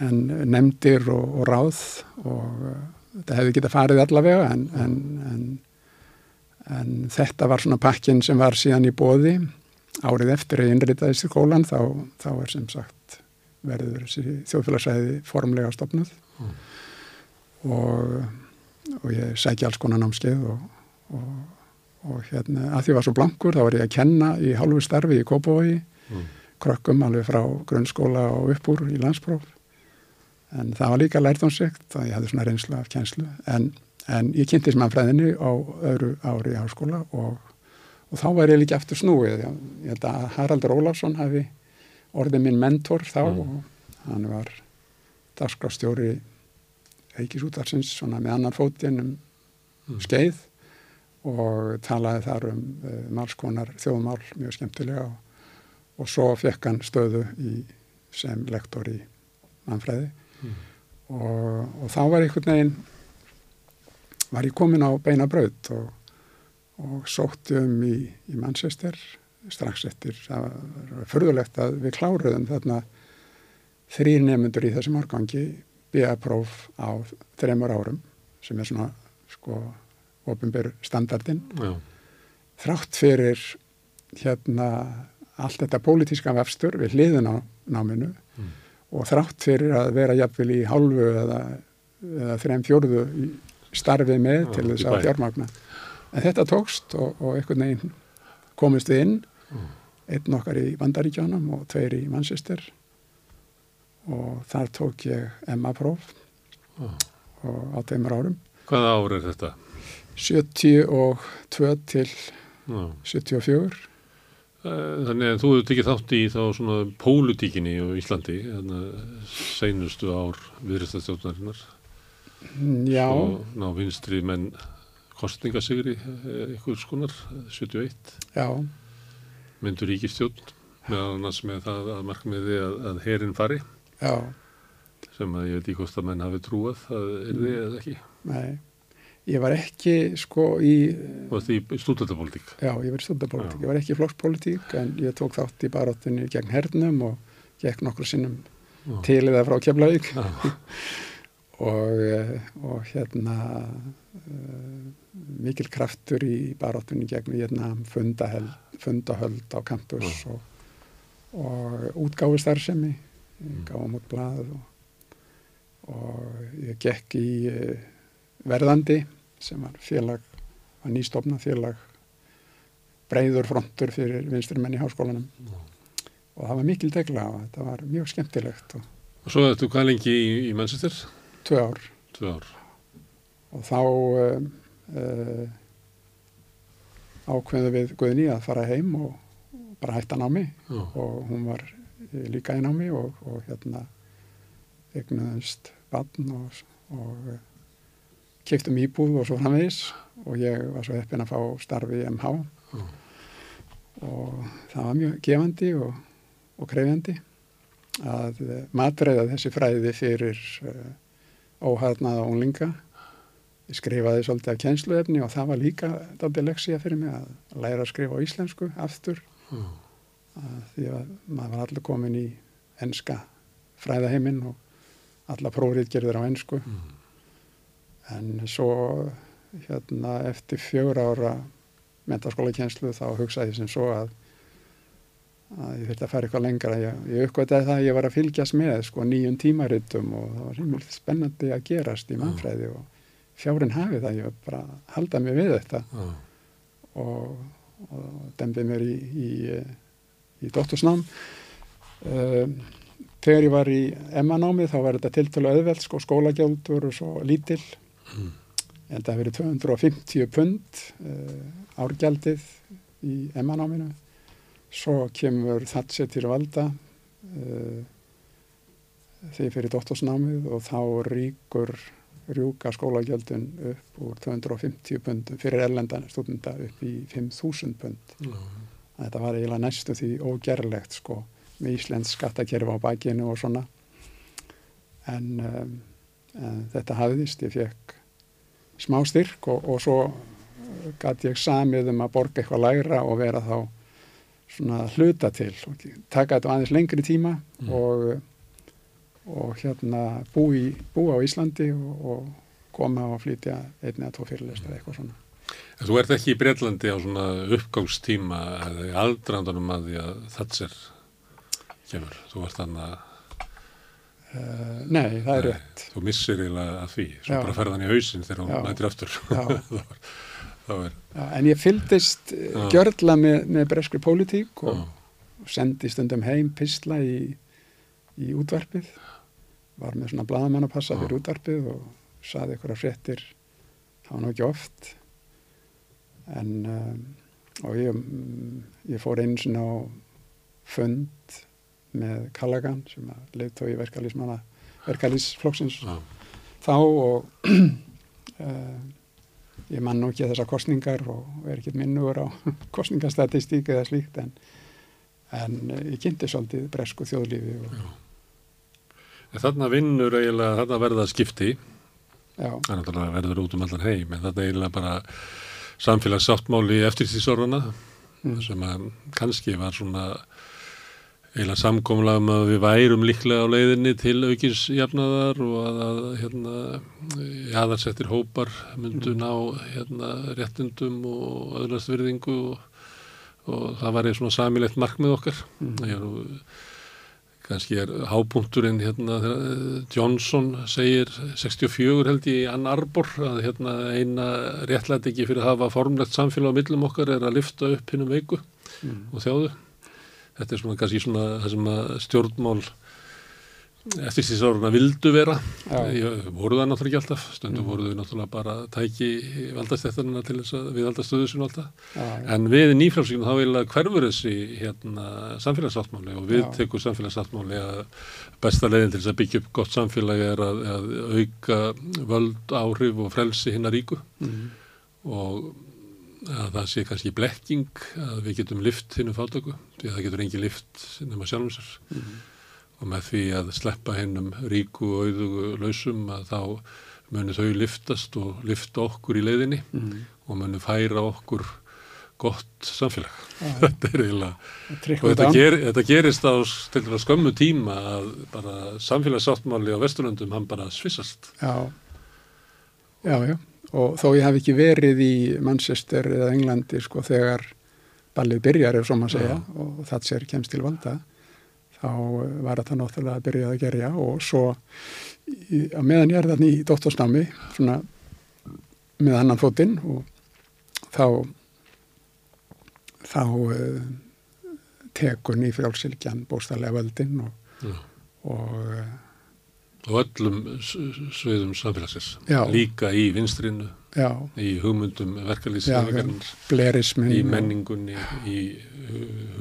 en nefndir og, og ráð og uh, þetta hefði getað farið allavega en, en, en, en þetta var svona pakkin sem var síðan í bóði árið eftir að ég innritaðist í skólan þá, þá er sem sagt verður þessi þjóðfélagsæði formlega stopnuð Mm. og, og ég sækja alls konar námskeið og, og, og hérna að því var svo blankur þá var ég að kenna í hálfu starfi í Kópavogi Mm. krökkum alveg frá grunnskóla og upp úr í landspróf en það var líka lærtónsvikt og ég hafði svona reynslu af kjenslu en, en ég kynntist mannfræðinni á öðru ári í háskóla og, og þá var ég líka eftir snúið ég, held að Haraldur Ólafsson hafi orðið minn mentor þá Mm. og hann var dagskrafstjóri Eikisútarsins svona með annan fótinn um Mm. skeið og talaði þar um uh, málskonar þjóðmál mjög skemmtilega og, og svo fekk hann stöðu í, sem lektor í mannfræði Mm. og, og þá var einhvern veginn var ég komin á beina braut og, og sótti um í, í Manchester strax eftir, það var förðulegt að við kláruðum þarna þrýr nefnundur í þessum árgangi BA-próf á þreymur árum sem er svona sko ofinbyr standardin Já. þrátt fyrir hérna allt þetta pólitíska vefstur við hliðin á náminu Mm. og þrátt fyrir að vera jafnvel í hálfu eða, eða þreim fjórðu í starfið með til þess að fjármagna. En þetta tókst og, og einhvern veginn komist við inn, Mm. einn okkar í Vandaríkjánum og tveir í Manchester og þar tók ég MA-próf Já. og á tveimur árum. Hvaða ár er þetta? 72 til Já. 74 Eh, Þannig að þú hefur tekið þátt í þá svona pólutíkinni á Íslandi, þannig seinustu ár viðristastjóðnarinnar Já, og ná vinstri menn kostningasigri ykkur skonar, 71, já, myndur ríkistjórn, meðal annars með það að markmiði að, að herin fari, já, sem að ég veit ekki hvort að menn hafi trúað, það er þið eða ekki. nei. Ég var ekki sko í Og því stúdendapólitík. Já, ég verið stundapólitík. Já. Ég var ekki í flokkspólitík en ég tók þátt í baráttunni gegn hernum og gekk nokkru sinnum Já. til eða frá Keflavík og, eh, og hérna uh, mikil kraftur í baráttunni gegn Vietnam, fundahöld, fundahöld á campus og, og útgáfustarfsemi, Mm. gáfum út blað og, og ég gekk í uh, verðandi sem var félag, var nýstofna félag breyður frontur fyrir vinstri menn í háskólanum Já. og það var mikil degla og þetta var mjög skemmtilegt og Og svo ertu hvað lengi í, í Manchester? tvö ár ár. og þá um, uh, ákveðu við Guðni að fara heim og bara hætta námi Já. og hún var eh, líka í námi og, og hérna eignuðumst barn og, og keftum íbúð og svo framvegis og ég var svo heppin að fá starfi í MH Já. og það var mjög gefandi og, og krefjandi að matreiða þessi fræði fyrir uh, óhæðnaða unglinga ég skrifaði svolítið af kjensluefni og það var líka daldið leksía fyrir mig að læra að skrifa á íslensku aftur Já. að því að maður var allir komin í enska fræðaheiminn og alla prófrið gerður á ensku Mm. En svo hérna eftir fjögur ára mentaskóla kjenslu þá hugsaði ég sem svo að að ég þurfti að fara eitthvað lengra ég, ég uppgötaði það að ég var að fylgjast með sko nýjum tímaritum og það var rímilegt spennandi að gerast í mannfræði og fjárin hafi það, ég var bara að halda mig við þetta Já. og, og dembið mér í, í, í dóttursnám. Um, þegar ég var í Emma-námi þá var þetta tiltölu auðveld, sko, skólagjöld voru svo lítil. Mm. Að það verið 250 pund uh, árgjaldið í Emma-náminu. Svo kemur Thatcher til valda uh, þegar fyrir dóttursnámið og þá ríkur rjúka skólagjöldin upp úr 250 pundum fyrir erlendan stúdenda upp í 5.000 pund. Já. Þetta var eiginlega næstu því ógerlegt sko með Íslands skattakerfi á bakinu og svona. En, um, en þetta hafðist, ég fekk smá styrk og, og svo gæti ég samið um að borga eitthvað lægra og vera þá svona hluta til og taka þetta aðeins lengri tíma Mm. og, og hérna bú, í, bú á Íslandi og, og koma og flytja einn eða tvo fyrirlestar eitthvað svona. En þú ert ekki í Breitlandi á svona uppgangstíma eða í aldrandanum að því að Thatcher kemur. Þú ert þannig að nei, það er Nei. rétt. Þú missir eiginlega að því, svo Já. bara ferðan í hausinn þegar hún mætir aftur. Þá er, Já, en ég fylgdist Já. uh, gjörla með, með breskri pólitík og já, sendi stundum heim pisla í, í útvarpið. Var með svona bladamann að passa Já. fyrir útvarpið og saði ykkur að fréttir. Það var nú ekki oft. En, um, og ég, mm, ég fór einu svona á fund með Callaghan sem að leiðtói verkalýsmanna verkalýsflokksins já, þá og uh, ég man nú ekki þessar kostningar og er ekki minnugur á kostningastatistík eða slíkt en, en uh, ég kynnti svolítið bresku þjóðlífi og, En þarna vinnur eiginlega, þarna verða skipti, já, það er náttúrulega verður út um allan heim, en þarna eiginlega bara samfélagssáttmáli eftir því sorgana, mm, sem að kannski var svona eiginlega samkomlega um að við værum líklega á leiðinni til aukins jafnaðar og að, að hérna, jaðarsettir hópar myndu ná hérna, réttundum og öðlast virðingu og, og það var eða svona samilegt markmið okkar. mm, Ég er er hápunkturinn hérna eh, Johnson segir 64 held ég í Ann Arbor að hérna eina réttlæti ekki fyrir að hafa formlegt samfélag á millum okkar er að lifta upp hinnum veiku mm, og þjáðu. Þetta er svona kannski svona það sem að stjórnmál eftir því sáruna vildu vera. voru það náttúrulega ekki alltaf, stundum Mm. voru þau náttúrulega bara tæki valdastættanina til þess að við valda stöðu sinu alltaf. En við nýfrálsíkinu þá vilja hverfur þessi hérna, samfélagsáttmáli og við tekum samfélagsáttmáli að besta leiðin til þess að byggja upp gott samfélagi er að, að auka völd, áhrif og frelsi hinnar ríku mm, og að það sé kannski blekking að við getum lift hinnum fátöku því að það getur engin lift nema sjálfum sér. Mm, og með því að sleppa hinnum ríku og auðugu lausum að þá munu þau liftast og lifta okkur í leiðinni mm, og munu færa okkur gott samfélag. já, Þetta er eiginlega, og þetta, ger, þetta gerist á skömmu tíma að bara samfélagssáttmáli á Vesturlöndum hann bara svissast. já, já, já, og þó ég hef ekki verið í Manchester eða Englandi sko þegar ballið byrjar ef svo maður segja Já. og það sér kemst til valda þá eh, var þetta náttúrulega að byrja að gerja og svo á meðan ég er þarna í dóttorsnámi svona með annan fótinn og þá þá uh, tekur nýfrjálsilkjan bóstarlega völdin og, og uh, Og öllum sviðum samfélagsins. Já. Líka í vinstrinu, já, í hugmyndum blerismin í menningunni, í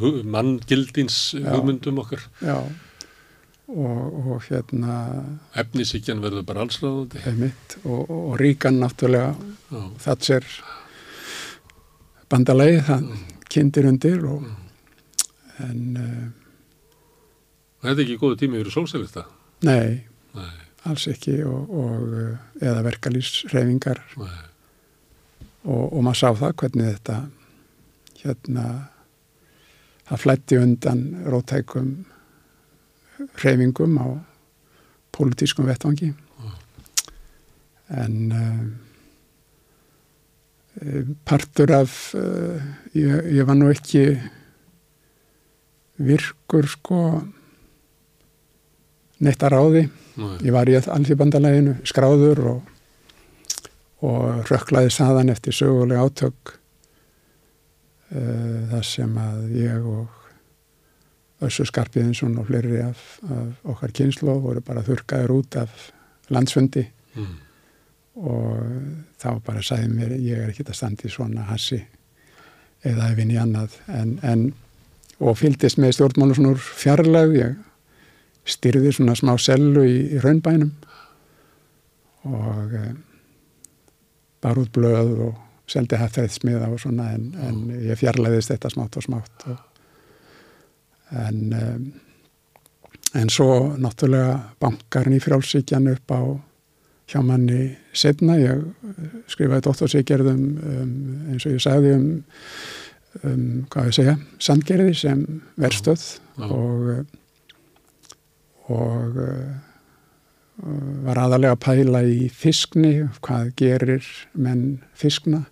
uh, manngildins hugmyndum okkar. Já, og, og hérna Efnisíkjan verður bara allsráðandi. heimitt og, og, ríkan náttúrulega Já. það sér bandalagi, það kynntir undir og en uh, Þetta er ekki góðu tími fyrir sólsælista. nei, Nei, alls ekki og, og uh, eða verkalýsreifingar og, og maður sá það hvernig þetta hérna það flætti undan rótækum reyfingum á pólitískum vettvangi. En uh, partur af uh, ég, ég var nú ekki virkur sko neitt að ráði nei. Ég var í alþjóðbandalæginu skráður og, og rökklaði saðan eftir söguleg átök uh, þar sem að ég og Össu Skarpiðinsson og fleiri af, af okkar kynslu voru bara þurkaður út af landsfundi Mm. og þá bara sagði mér ég er ekki að standa í svona hassi eða ef inn í annað en, en og fylgdist með stjórnmálu svona úr fjarlag ég styrði svona smá sellu í, í raunbænum og e, bar út blöð og seldi hættæðið smiða og svona en, en ég fjarlæðist þetta smátt og smátt og, en e, en svo náttúrulega bankar nýfrálsíkjan upp á hjá manni setna, ég eh, skrifaði dóttorsíkjörðum um, eins og ég sagði um, um hvað ég segja, sandgerði sem verstöð og og uh, var aðalega að pæla í fiskni, hvað gerir menn fiskna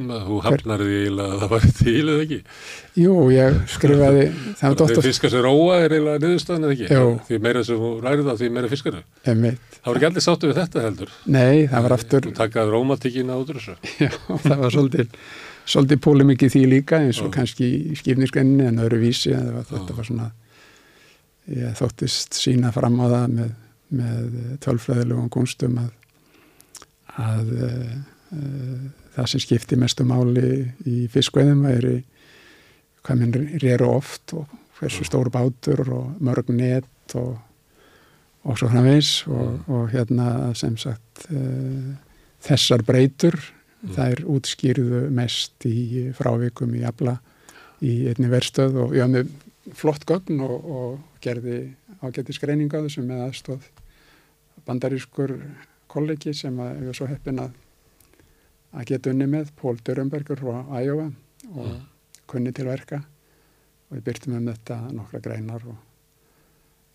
Þú hafnar því að það var til eða ekki? Jú, ég skrifaði, það var Þeir dóttur, fiskar sem róa er eiginlega niðurstaðan eða ekki? Jú. Því meira sem þú ræðir það, því meira fiskar þau. Það var ekki allir sáttu við þetta heldur. Nei, það var aftur, Þú takaði rómatíkina út úr þessu. já, það var svolítið, svolítið pólimikið því líka eins og Já. kannski í skipnisgreininni en öðru vísi en það var, þetta var svona, ég þóttist sína fram á það með, með tölfræðilegum gúnstum að, að uh, uh, það sem skipti mestu máli í fiskveðum væri hvað minn réru oft og hversu stór bátur og mörg net og, og svo framvegs og, og hérna sem sagt uh, þessar breytur Mm. þær útskýrðu mest í frávikum í afla í einni verstöð og ég haf með flott gögn og, og gerði ágætti skreininga þessu með aðstóð bandarískur kollegi sem að var svo heppin að að geta unni með, Pól Dörrumbergur frá Æjóa og Mm. kunni til verka og við byrtum um þetta nokkra greinar og,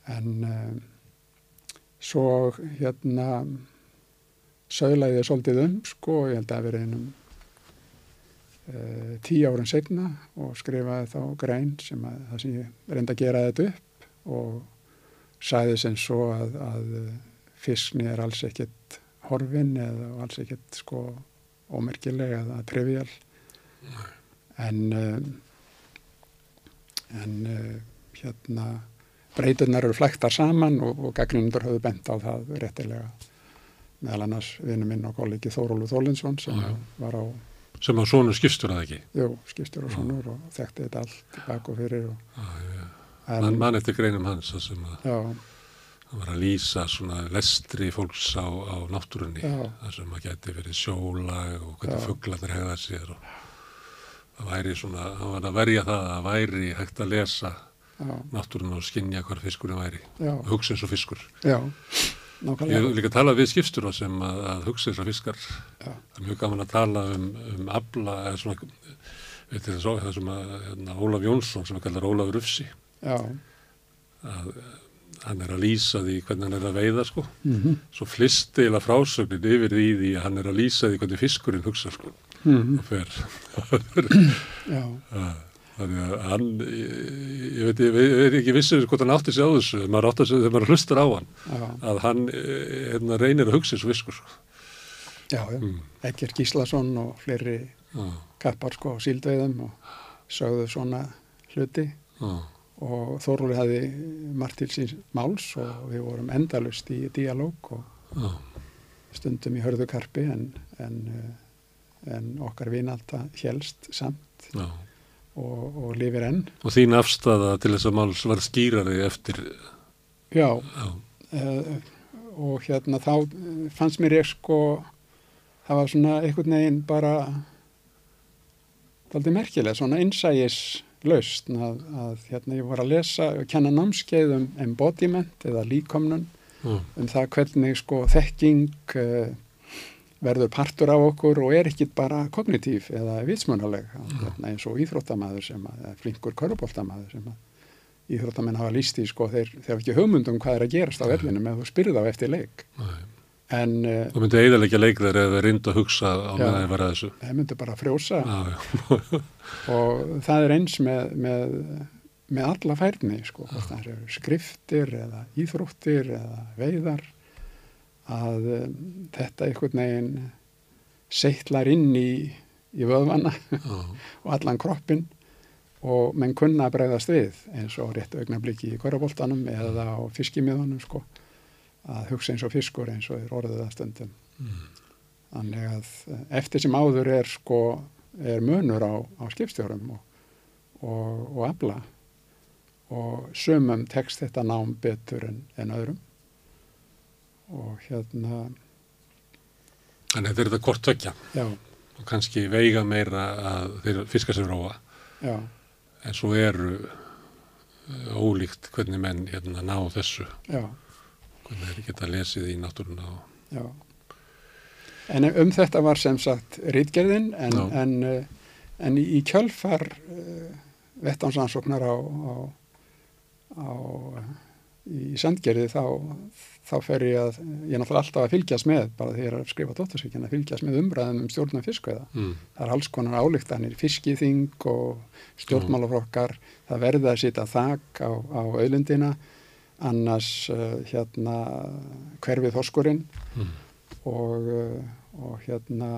en um, svo hérna söglaði ég svolítið um sko og ég held að vera einum uh, tíu árun segna og skrifaði þá grein sem að það sem ég reyndi að gera þetta upp og sagði sem svo að, að fiskni er alls ekkert horfin eða alls ekkert sko ómerkilega eða trivial en um, en uh, hérna breyturnar eru flæktar saman og, og gagnundur höfðu bent á það réttilega meðal annars vinnu minn og kollegi Þórólu Þólinsson sem Já, já. var á Sem að svona skipstur það ekki. jú, skipstur og svonur og þekkti þetta allt bak og fyrir og, Já, já. En, Man, eftir greinum hans það sem að var að lýsa svona lestri fólks á, á náttúrunni. Það sem að geti verið sjólag og hvernig fugglarnir hegða sér og það væri svona, hann var að verja það að það væri hægt að lesa já, náttúrun og skinja hvar fiskurinn væri já, og hugsa eins og fiskur. já Ég nákvæmlega hef líka talað við skipstur sem að, að hugsa eins og fiskar. já, Það er mjög gaman að tala um, um abla eða svona, veit þið svo, það sem að hérna, Ólaf Jónsson sem er kallar Ólafur Ufsi, já, að hann er að lýsa því hvernig hann er að veiða sko. mhm, Svo flist eila frásögnin yfir því því að hann er að lýsa því hvernig fiskurinn hugsa sko mhm, og fer. Þannig að hann, ég, ég veit, ég, ég veit ekki vissur hvort hann átti sig á þessu, maður átti sig þegar maður hlustar á hann, já, að hann eh, hérna, reynir að hugsa og fiskur sko. já. Mm. Ekkert Gíslason og fleiri Já, kappar sko á síldveiðum og sögðu svona hluti já, og Þórúli hafði margt til síns máls og við vorum endalust í dialóg og já, stundum í hörðu karpi en, en, eh, en okkar vinalda helst samt og, og lifir enn. Og þín afstafa til þess að máls var skýrari eftir, Já, já, uh, og hérna þá eh, fannst mér ég sko, það var svona einhvern veginn bara daldið merkilega, svona innsægis laust að, að hérna ég var að lesa og kenna námskeið um embodiment eða líkomnun já, um það hvernig sko þekking uh, verður partur af okkur og er ekki bara kognitív eða vitsmunaleg hérna, eins og íþróttamaður sem að, eða flinkur köruboltamaður sem að íþróttamenn hafa líst í sko þeir, þeir hafa ekki hugmyndum hvað er að gerast á vellinu með þú spyrð á eftir leik. Nei. En uh, Það myndi eiginlega leik þeir ef þeir reyndu að hugsa á meðan þeir var að þessu. þeir myndu bara frjósa. Já, já, og það er eins með, með, með alla færni sko, það skriftir eða íþróttir eða veiðar. Að um, þetta einhvern veginn seittlar inn í, í vöðvana já, og allan kroppin og menn kunna að bregðast við eins og réttu augnabliki í korraboltanum eða á fiskimiðunum sko að hugsa eins og fiskur eins og þeir orðið að stundum. Mm. þannig að eh, eftir sem áður er sko er munur á, á skipstjórum og, og, og afla. Og sumum tekst þetta nám betur en, en öðrum. Og hérna Þannig að þetta er þetta kort tvekja já, og kannski veiga meira að þeir fiskar sem róa. Já, en svo eru eh, ólíkt hvernig menn hérna ná þessu, já, hvernig þeir geta lesið í náttúruna og já. En um þetta var sem sagt rítgerðin en, en, eh, en í, kjölfar uh, vettánsansóknar á, á, á í sandgerði þá, þá fer ég að, ég er náttúrulega alltaf að fylgjast með, bara þegar ég er að skrifa dóttarsvíkjana, að fylgjast með umræðum um stjórnum fiskveða. Mm. Það er alls konar álíktanir, fiskiþing og stjórnmálaflokkar, það verði að sita þak á, á auðlundina, annars uh, hérna hverfið þorskurinn Mm. og, uh, og hérna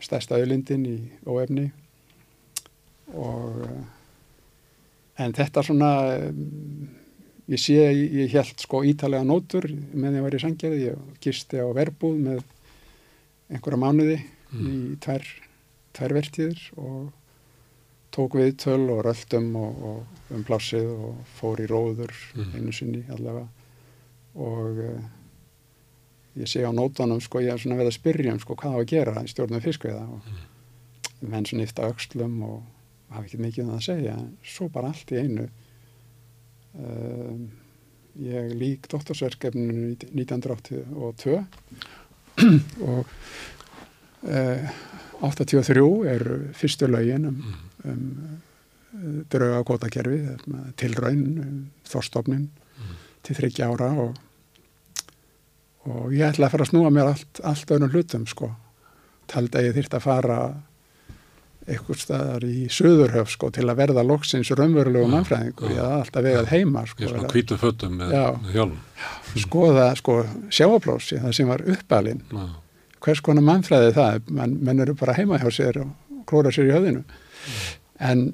stærsta auðlundin í óefni og uh, en þetta svona um, ég sé, ég held sko ítalega nótur með því að ég var í sangjaði, ég gisti á verbúð með einhverja mánuði Mm. í tvær, tvær vertíðir og tók við töl og röldum og, og um plássið og fór í róður Mm. einu sinni allavega. Og uh, ég sé á nótunum sko ég er svona verið að spyrja um sko hvað á að gera í stjórnum fiskveiða og menn svona yfta öxlum og hafa ekki mikið um það að segja svo bara allt í einu um, ég lík doktorsverkefninu 1982 og uh, 83 er fyrstu lögin um, um drauga kvotakerfi tilraun um, þorstofnin til þryggja ára og, og ég ætla að fara að snúa mér allt, allt öðnum hlutum sko taldi að ég þyrst að fara eitthvað staðar í Suðurhöf sko til að verða loksins raunverulegu Já, mannfræðingur, já. ég hafði alltaf vegað heima sko, að hvítu fötum með, Já. hjálm. skoða sko sjáaplósi, það sem var uppalinn Já. hvers konar mannfræði það menn, menn eru bara heima hjá sér og klóra sér í höfðinu en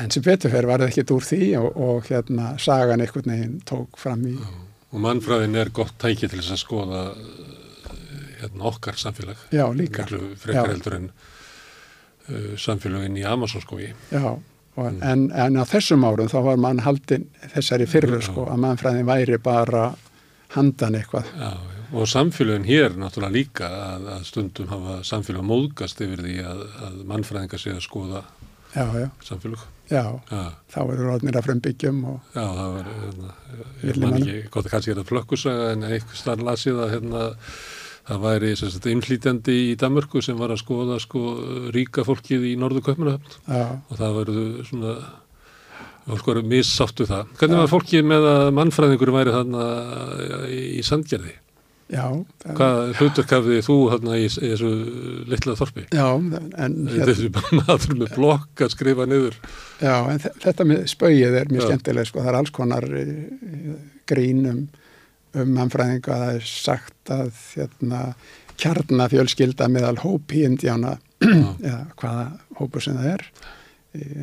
en sem betur fer var það ekkit úr því og, og hérna sagan einhvern veginn tók fram í Og mannfræðin er gott tæki til þess að skoða uh, hérna, okkar samfélag. já líka, frekar heldur en uh, samfélagin í Amazonskói. já og, Mm. en, en á þessum árum þá var mann haldinn þessari fyrru sko að mannfræðin væri bara handan eitthvað Já, já. Og samfélagin hér náttúrulega líka að, að stundum hafa samfélag móðgast yfir því að, að mannfræðingar sé að skoða já, já, samfélag. já, Já, þá eru rótnir að frumbyggjum og já það var, hérna, ég man ekki, gott að kannski er það flökkusaga en eitthvað starf lasið að hérna, það væri innflýtjandi í Danmörku sem var að skoða sko, ríka fólkið í norðu köpmunahöfn og það verður svona fólk verður missáttu það. Hvernig var fólkið með að mannfræðingur væri þarna í Sandgerði? Já Hvað hlutverk hafði þú þarna í, í þessu litla þorpi? já, en hérna, Þessi maður með blokk að skrifa niður. Já, en þe- þetta með spauið er mjög skemmtileg, sko, það er alls konar eh, grín um, um mannfræðinga, það er sagt að hérna, kjarnafjölskylda meðal hópi indjána, Já. eða hvaða hópur sem það er,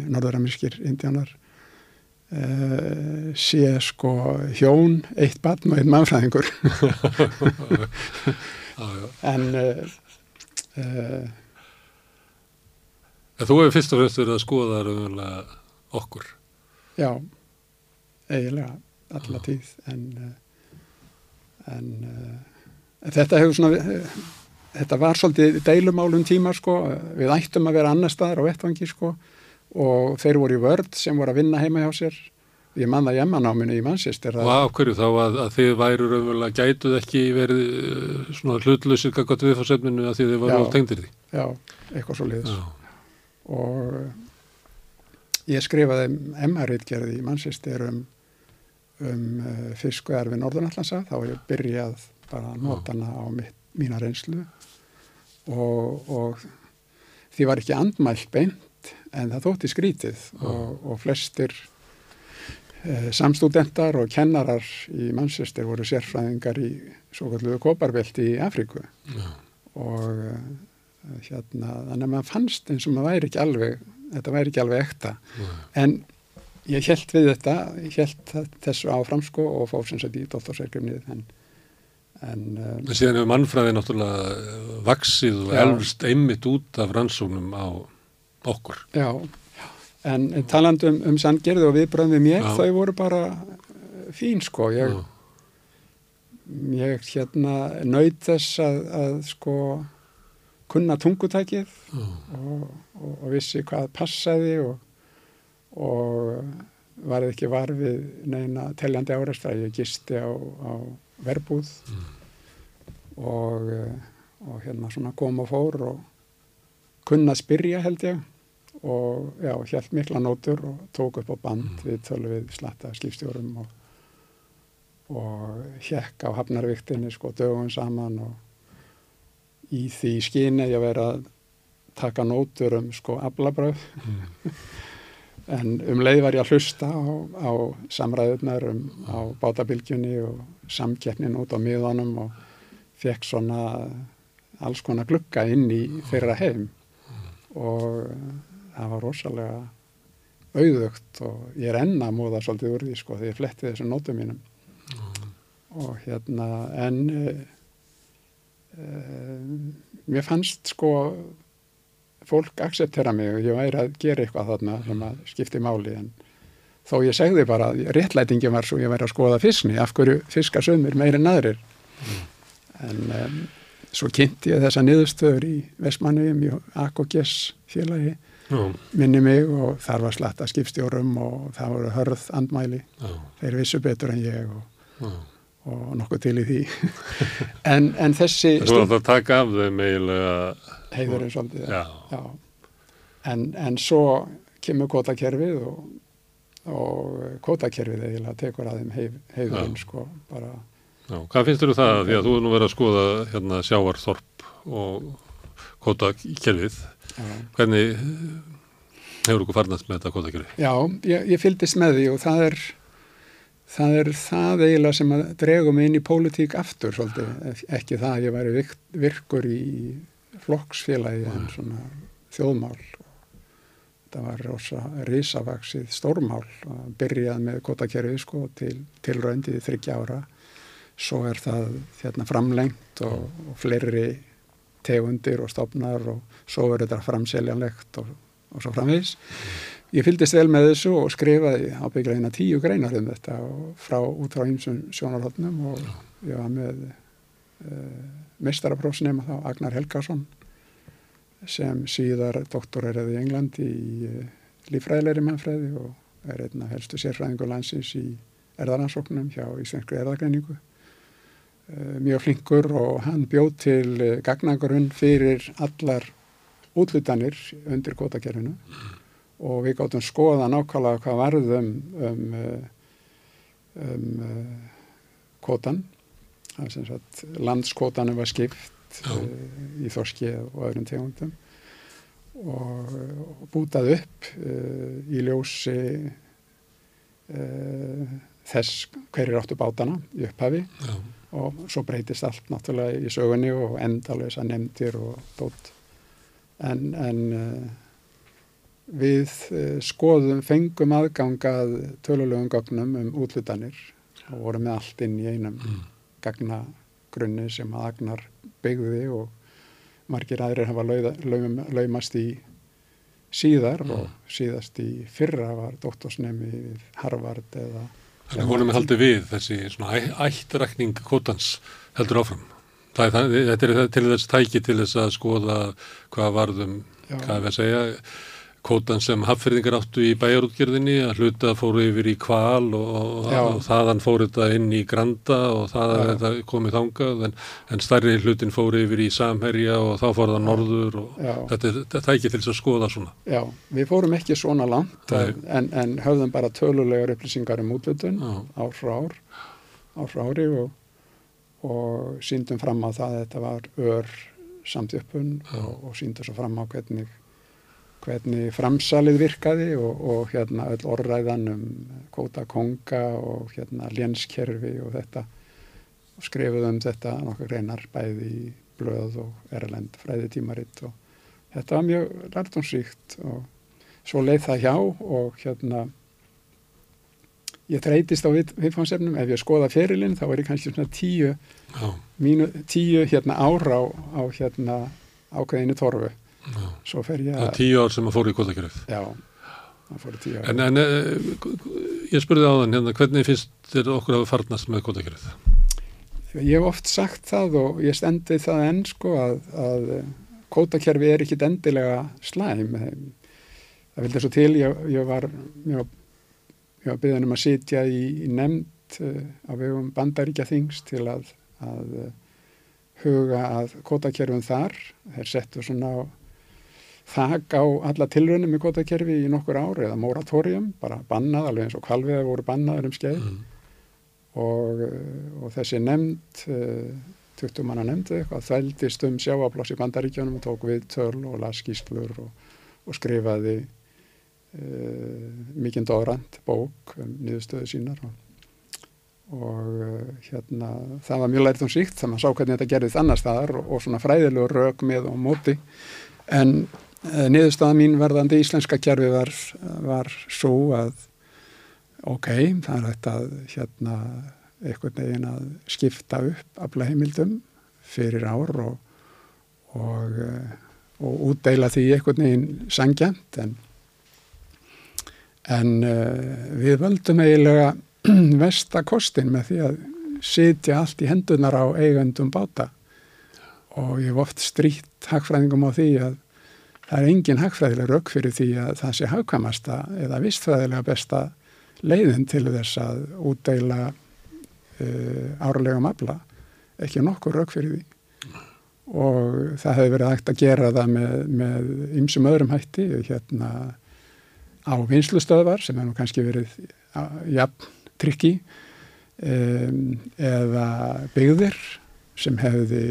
norðuramerskir indjánar, uh, sé sko hjón, eitt barn og einn mannfræðingur, já. en uh, uh, Þú hefur fyrst og fremst verið að skoða raunverulega okkur. Já, eiginlega alla tíð en, en þetta hefur svona þetta var svolítið deilumálum tíma sko, við ættum að vera annar staðar á vettvangi sko og þeir voru í vörd sem voru að vinna heima hjá sér. Ég man það jemmanáminu í mannsistir Og af hverju þá að, að þið væru raunverulega gætuð ekki verið uh, svona hlutlausir kakot viðfársefninu að þið Já. á tengdir því. Já, eitthvað svo liðs Já, og eh, ég skrifaði MR-ritgerði í mannsistir um, um uh, fiskveðar við Norðurallansa þá ég byrjað bara að nota hana á mitt, mína reynslu. Og, og því var ekki andmælt beint en það þótti skrítið og, og flestir uh, samstúdentar og kennarar í mannsistir voru sérfræðingar í svo kalluðu koparbelti í Afríku. Já, og uh, hérna, þannig að maður fannst eins og maður væri ekki alveg, þetta væri ekki alveg ekta. Já. en ég held við þetta, ég held þessu áfram sko og fór sem sagt í dóttorsverkefnið en, en En síðan hefur mannfræði náttúrulega vaksið og elvst einmitt út af rannsóknum á okkur. já, en talandi um, um sandgerði og viðbröðum við mér, Já. þau voru bara uh, fín sko, ég, ég hérna naut þess að, að sko kunna tungutækið og, og, og vissi hvað passaði og, og var ekki var við neina teljandi árasta ég gisti á, á verbúð og, eh, og hérna svona kom og fór og kunna spyrja held ég og já, hjælt mikla nótur og tók upp á band við tölu við slatta skipstjórum og, og hjekk á hafnarviktinni sko dögum saman og í því skyni ég verið að taka nótur um sko aflabröð Mm. en um leið var ég að hlusta á, á samræðunar um á bátabilgjunni og samkeppnin út á miðanum og fekk svona alls konar glugga inn í þeirra heim. Og það var rosalega auðugt og ég er enna að móða svolítið úr því sko þegar ég fletti þessum nótum mínum. Og hérna en uh, uh, mér fannst sko fólk akseptera mig og ég væri að gera eitthvað þarna sem að skipti máli en þó ég segði bara að réttlætingi var svo ég væri að skoða fiskni af hverju fiskar sömur meir en aðrir. En um, svo kynnti ég þessa niðurstöður í Vestmanniðum í AKGS félagi Já, minni mig og þar var slatta skipstjórum og það voru hörð andmæli. Já, þeir vissu betur en ég og, og nokkuð til í því. En, en þessi Þú var að taka af þeim eiginlega, heiðurinn svolítið. En, en svo kemur kvotakerfið og, og kvotakerfið eiginlega tekur að þeim heiðurinn sko bara. Já. Hvað finnst þér um það? Því að þú er nú verið að skoða hérna sjávarþorp og kótakerfið. Hvernig eh, hefur okkur farnast með þetta kótakerfi? já ég, ég fylgdist með því og það er það er það eiginlega sem að dregum inn í pólitík aftur svolítið, ekki það að ég væri virk, virkur í flokksfélagi en svona þjóðmál. Þetta var rosa risavaksið stórmál að byrjað með kvotakerfið sko til, til raundi þryggja ára. Svo er það hérna, framlengt og, og fleiri tegundir og stofnar og svo er þetta framseljanlegt og, og svo framvegis. Ég fylgdist vel með þessu og skrifaði ábyggleina tíu greinar um þetta frá út frá einsum sjónarhóttnum og ég var með uh, mestaraprófsnema þá Agnar Helgason sem síðar doktoreraði í Englandi í uh, lífræðilegri mannfræði og er einn af helstu sérfræðingur landsins í erðaransóknum hjá Íslenskri erðagreiningu. Uh, mjög flinkur og hann bjóð til uh, gagnagrunn fyrir allar útlutanir undir kvotakerfinu og við gáttum skoða nákvæmlega hvað varðum um, um kvotan. Það er sem sagt landskvotanum var skipt Já. uh, í þorski og öðrum tegundum og, og bútað upp uh, í ljósi uh, þess hverjir áttu bátana í upphafi Já, og svo breytist allt náttúrulega í sögunni og endalösa nefndir og dótt en, en uh, við uh, skoðum, fengum aðgangað tölulegum gögnum um útlutanir og vorum með allt inn í einum Mm. gagnagrunni sem að agnar byggði og margir aðrir hafa lauða, laum, laumast í síðar Mm. og síðast í fyrra var doktorsnemi við Harvard eða Þannig honum er haldið við þessi svona æ- ættrakning kvótans heldur áfram. Það er, það, þetta er til þess tæki til þess að skoða hvað varðum, Já. hvað er að segja, kvótan sem haffyrðingar áttu í bæjarútgerðinni, að hluta fóru yfir í kval og, og, þaðan fóru þetta inn í granda og það komið þangað, en, en stærri hlutin fóru yfir í samherja og þá fóru það norður og Já. þetta þetta er tæki til þess að skoða svona. Já, við fórum ekki svona langt en, en höfðum bara tölulegar upplýsingar um útlutun Já. ár frá ár, ár frá ári og, og síndum fram á það að þetta var ör samtjöppun og, og síndum svo fram á hvernig, hvernig framsalið virkaði og, og hérna öll orðræðan um kóta konga og hérna lénskerfi og þetta. Og skrifuðum þetta nokkuð greinar bæði í blöð og erlend fræðitímaritt og þetta var mjög lærdomsríkt og svo leið það hjá og hérna ég þreytist á við, viðfánsefnum ef ég skoða ferilinn þá er ég kannski svona tíu, mínu, tíu hérna ára á, á hérna ákveðinu torfu. Svo fer ég Það er að tíu ár sem að fóru í kvótakerfið. já, það fóru tíu ára En, en eh, ég spurði á þann hérna, hvernig finnst þér okkur að farnast með kvotakerfið? ég hef oft sagt það og ég stendi það enn sko að, að kótakerfi er ekkit endilega slæm það vildi svo til ég, ég var ég var, var byggðan um að sitja í, í nefnd uh, á vegum bandaríkja þings til að, að huga að kótakerfum þar þeir settu svona á þak á alla tilraunum með kótakerfi í nokkur ár eða moratorium, bara bannað alveg eins og kvalviða voru bannaður um skeið Mm. og, uh, og þessi nefnd, uh, 20 manna nefndi eitthvað, þvældist um sjáapláss í bandaríkjónum og tók við töl og las skýslur og, og skrifaði uh, mikinn dórand bók um niðurstöðu sínar og, og hérna það var mjög lært um síkt þannig að maður sá hvernig þetta gerðist annars staðar og, og svona fræðilegu rauk með og móti en uh, niðurstöða mín verðandi íslenska kerfi var, var svo að ok, það er þetta hérna einhvern veginn að skipta upp aflaheimildum fyrir ár og, og, eh, og útdeila því einhvern veginn sangjant en, en uh, við völdum eiginlega vestakostin með því að sitja allt í hendunar á eigandum báta. Og ég hef oft strýtt hagfræðingum á því að það er engin hagfræðileg rauk fyrir því að það sé hagkvæmasta eða vistfræðilega besta leiðin til þess að útdeila uh, árlega mafla ekki nokkur rauk fyrir því. Og það hefur verið hægt að gera það með, ymsum öðrum hætti hérna á vinslustöðvar sem hefur kannski verið jafn tryggi um, eða byggðir sem hefði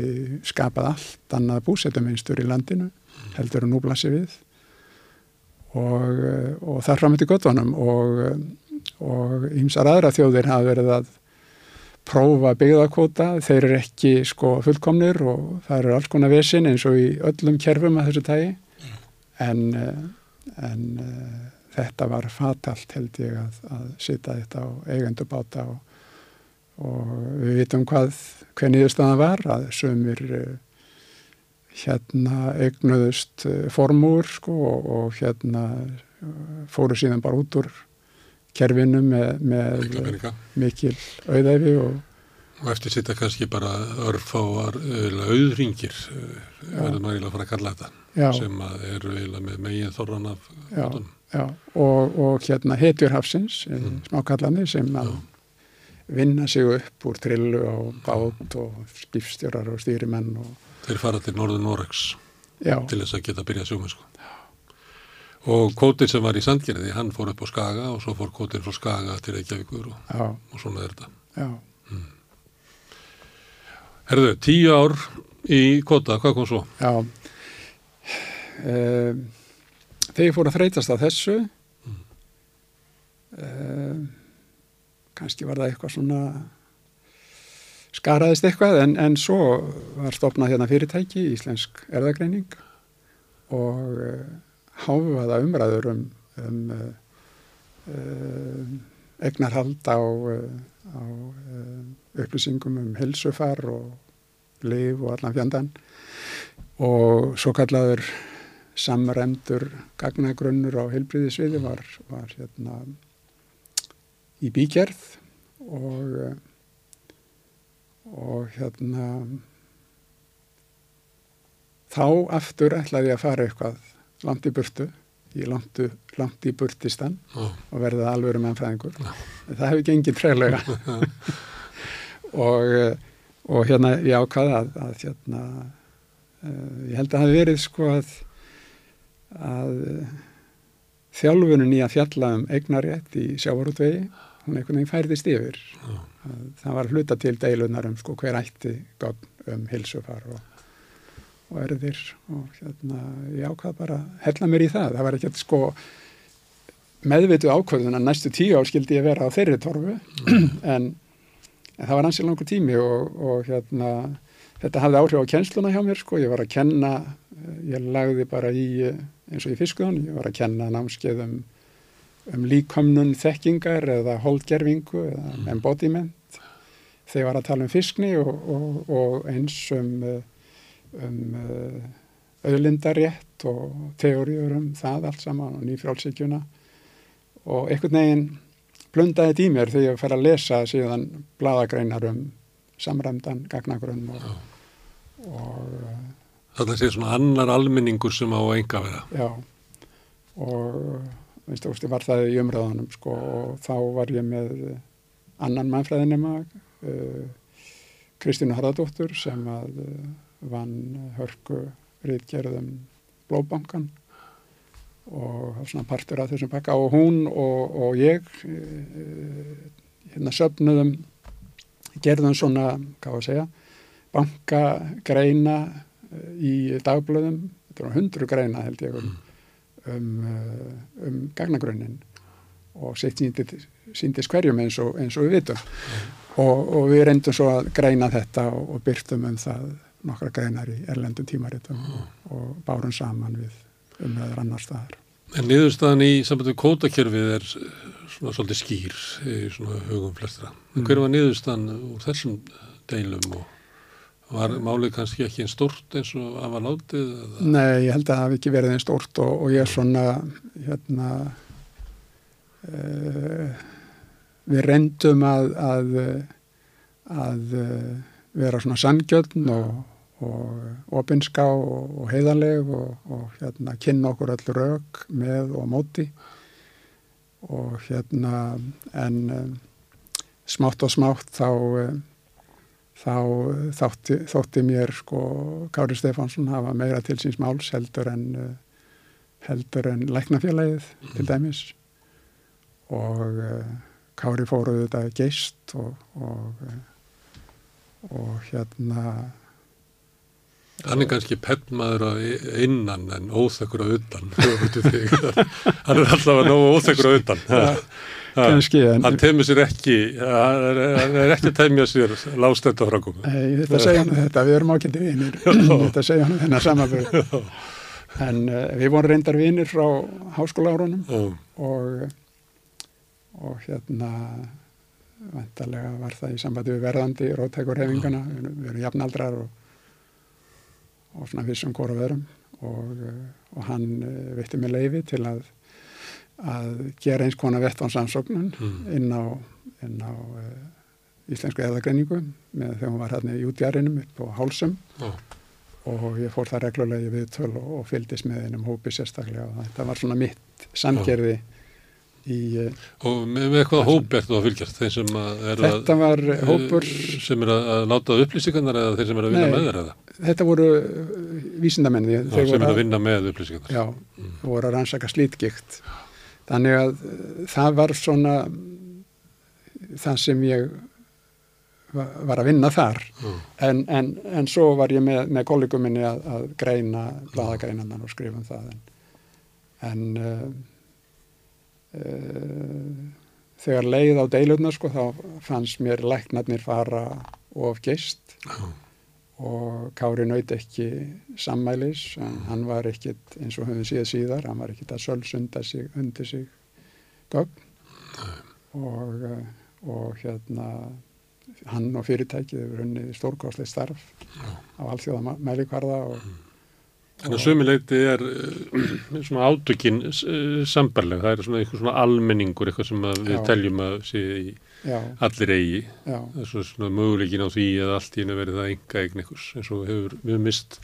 skapað allt annað búsettuminstur í landinu heldur að nú blasi við. Og, og þar fram til gottunum og, og ymsar aðra þjóðir hafa verið að prófa byggðakvota, þeir eru ekki sko fullkomnir og það eru alls konar vesin eins og í öllum kerfum að þessu tægi en, en þetta var fatalt held ég að, að sita þetta á eigandubáta og, og við vitum hvað hver nýðustöðan var að sömur hérna eignuðust formúr sko og, og hérna fóru síðan bara út úr kerfinu með, með mikil auðæfi og Og eftir sitta kannski bara örfáar auðringir, verður maður eiginlega að fara að kalla þetta, já. sem eru eiginlega með megin þorran af hóttunum. Já, og, og hérna hetjurhafsins, mm. smákallanir sem að vinna sig upp úr trillu á bát og skipstjórar og stýrimenn. Og... Þeir fara til Norður Noregs til þess að geta að byrja sjóma, sko. Og kótið sem var í Sandgerði, hann fór upp á Skaga og svo fór kótið frá Skaga til Reykjavíkur og, og svona er þetta. Mm. Herðu, tíu ár í kóta, hvað kom svo? Já, um, þegar ég fór að þreytast á þessu, mm. um, kannski var það eitthvað svona, skaraðist eitthvað, en, en svo var stopnað hérna fyrirtæki, Íslensk erðagreining og uh, háfaða umræður um, um uh, uh, egnarhald á, á upplýsingum um helsufar og liv og allan fjandan og svo kallaður samremdur gagnagrunnur á heilbriðisviði var, var hérna í bíkjærð og og hérna þá aftur ætlaði ég að fara eitthvað langt í burtu í langt, langt í burtistan oh. og verða alveg um ennfræðingur oh. það hefur gengið fræðilega og, og hérna ég ákvaða að, að hérna, uh, ég held að það hefði verið sko að, að þjálfunum í að fjalla um eignarétt í sjávarútvegi hún einhvern veginn færðist yfir oh. Það var hluta til deilunar um sko hver ætti um hilsufar og, og erðir og hérna ég ákvaða bara hella mér í það, það var ekkert sko meðvitu ákvöðun að næstu tíu ár skildi ég vera á þeirri torfu mm. en en það var ansið langur tími og, og hérna, þetta hafði áhrif á kjensluna hjá mér sko, ég var að kenna, ég lagði bara í eins og í fiskuðun, ég var að kenna námskeið um, um líkomnun þekkingar eða holdgerfingu eða mm. embodiment þegar var að tala um fiskni og, og, og eins um, um eh, auðlindarétt og teóriur um það allt saman og nýfrálsíkjuna og einhvern veginn blundaði þetta í mér þegar ég fer að lesa síðan bladagreinar um samræmdan gagnagrunn og, og Þetta sé svona annar almenningur sem á enga vera Já. Og veistu, veistu, var það í umræðanum sko, og þá var ég með annan mannfræðinema Kristínu Harðardóttur sem að uh, vann hörku rítgerðum Blóbankan og svona partur af þessum pakka og hún og, og ég eh, hérna söpnuðum gerðum svona, hvað að segja, bankagreina eh, í dagblöðum, hundru greina held ég um, um, eh, um gagnagrunnin og sitt síndist hverjum eins og, eins og við vitum og, og við reyndum svo að greina þetta og, og byrtum um það nokkra greinar í erlendum tímaritum og bárum saman við umræður annar staðar. En niðurstaðan í samband við kótakjörfið er svona svolítið skýr í svona hugum flestra. Mm. Hver var niðurstaðan úr þessum deilum og var málið kannski ekki einn stort eins og að var látið? Eða? Nei, ég held að það hafi ekki verið einn stort og, og ég er svona hérna uh, við reyndum að að, að vera svona sangjörn og, og opinska og, og heiðarleg og, og hérna kynna okkur öll rauk með og móti. Og hérna en um, smátt og smátt þá um, þá þátti, þótti mér sko Kári Stefánsson hafa meira til síns máls heldur en heldur en læknafélagið mm. til dæmis. Og uh, Kári fóruð þetta geist og, og og hérna Hann er kannski pennmaður á innan en óþekkur á undan hann er alltaf að ná óþekkur á undan kannski en hann temur sér ekki hann er ekki að temja sér lástönda frákum þetta segja hann þetta, við erum ákvendi vinir. Þetta segja hann þennan samanbyrg en uh, við vorum reyndar vinir frá háskólaárunum og og hérna vantarlega var það í sambandi við verðandi róttækurhefingana, við erum jafnaldrar og, og svona vissum hvora verum og, og hann eh, veitti mig leiði til að, að gera eins konar vettvansansóknun mm. inn á, inn á uh, íslensku eðagreiningu með þegar hún var hérna í útjærinum upp á hálsum. Oh. og ég fór það reglulega við töl og, og fyldist með einum hópi sérstaklega. Og þetta var svona mitt samgerði oh Í, eh, og með, með hvaða hóp er þú að fylgjast? Þeir sem er þetta að, var hópur sem er að, að láta upplýsingarnar eða þeir sem er að vinna nei, með þeir? Þetta voru vísindamenni sem er að vinna með upplýsingarnar Já, mm. voru að rannsaka slítgikt þannig að það var svona það sem ég var að vinna þar mm. en, en, en svo var ég með, með kollegum minni að, að greina bladagreinanan og skrifa um það en en uh, Eh, þegar leið á deilurna sko þá fannst mér læknarnir fara of geist oh. og Kári nöyt ekki sammælis, en hann var ekkit eins og höfum síðan síðar, hann var ekkit að sölsunda sig undir sig gögn og, eh, og hérna hann og fyrirtækið hefur unnið stórkáslega starf oh. á allþjóða mælikvarða og mm Þannig að sömuleyti er uh, svona átökin uh, sambarleg, það er svona eitthvað svona almenningur, eitthvað sem við Já. teljum að sé í Já. allir eigi. Já. Það er svona, möguleikin á því að allt í hennu verið það enga eign eitthvað, eins og hefur við mist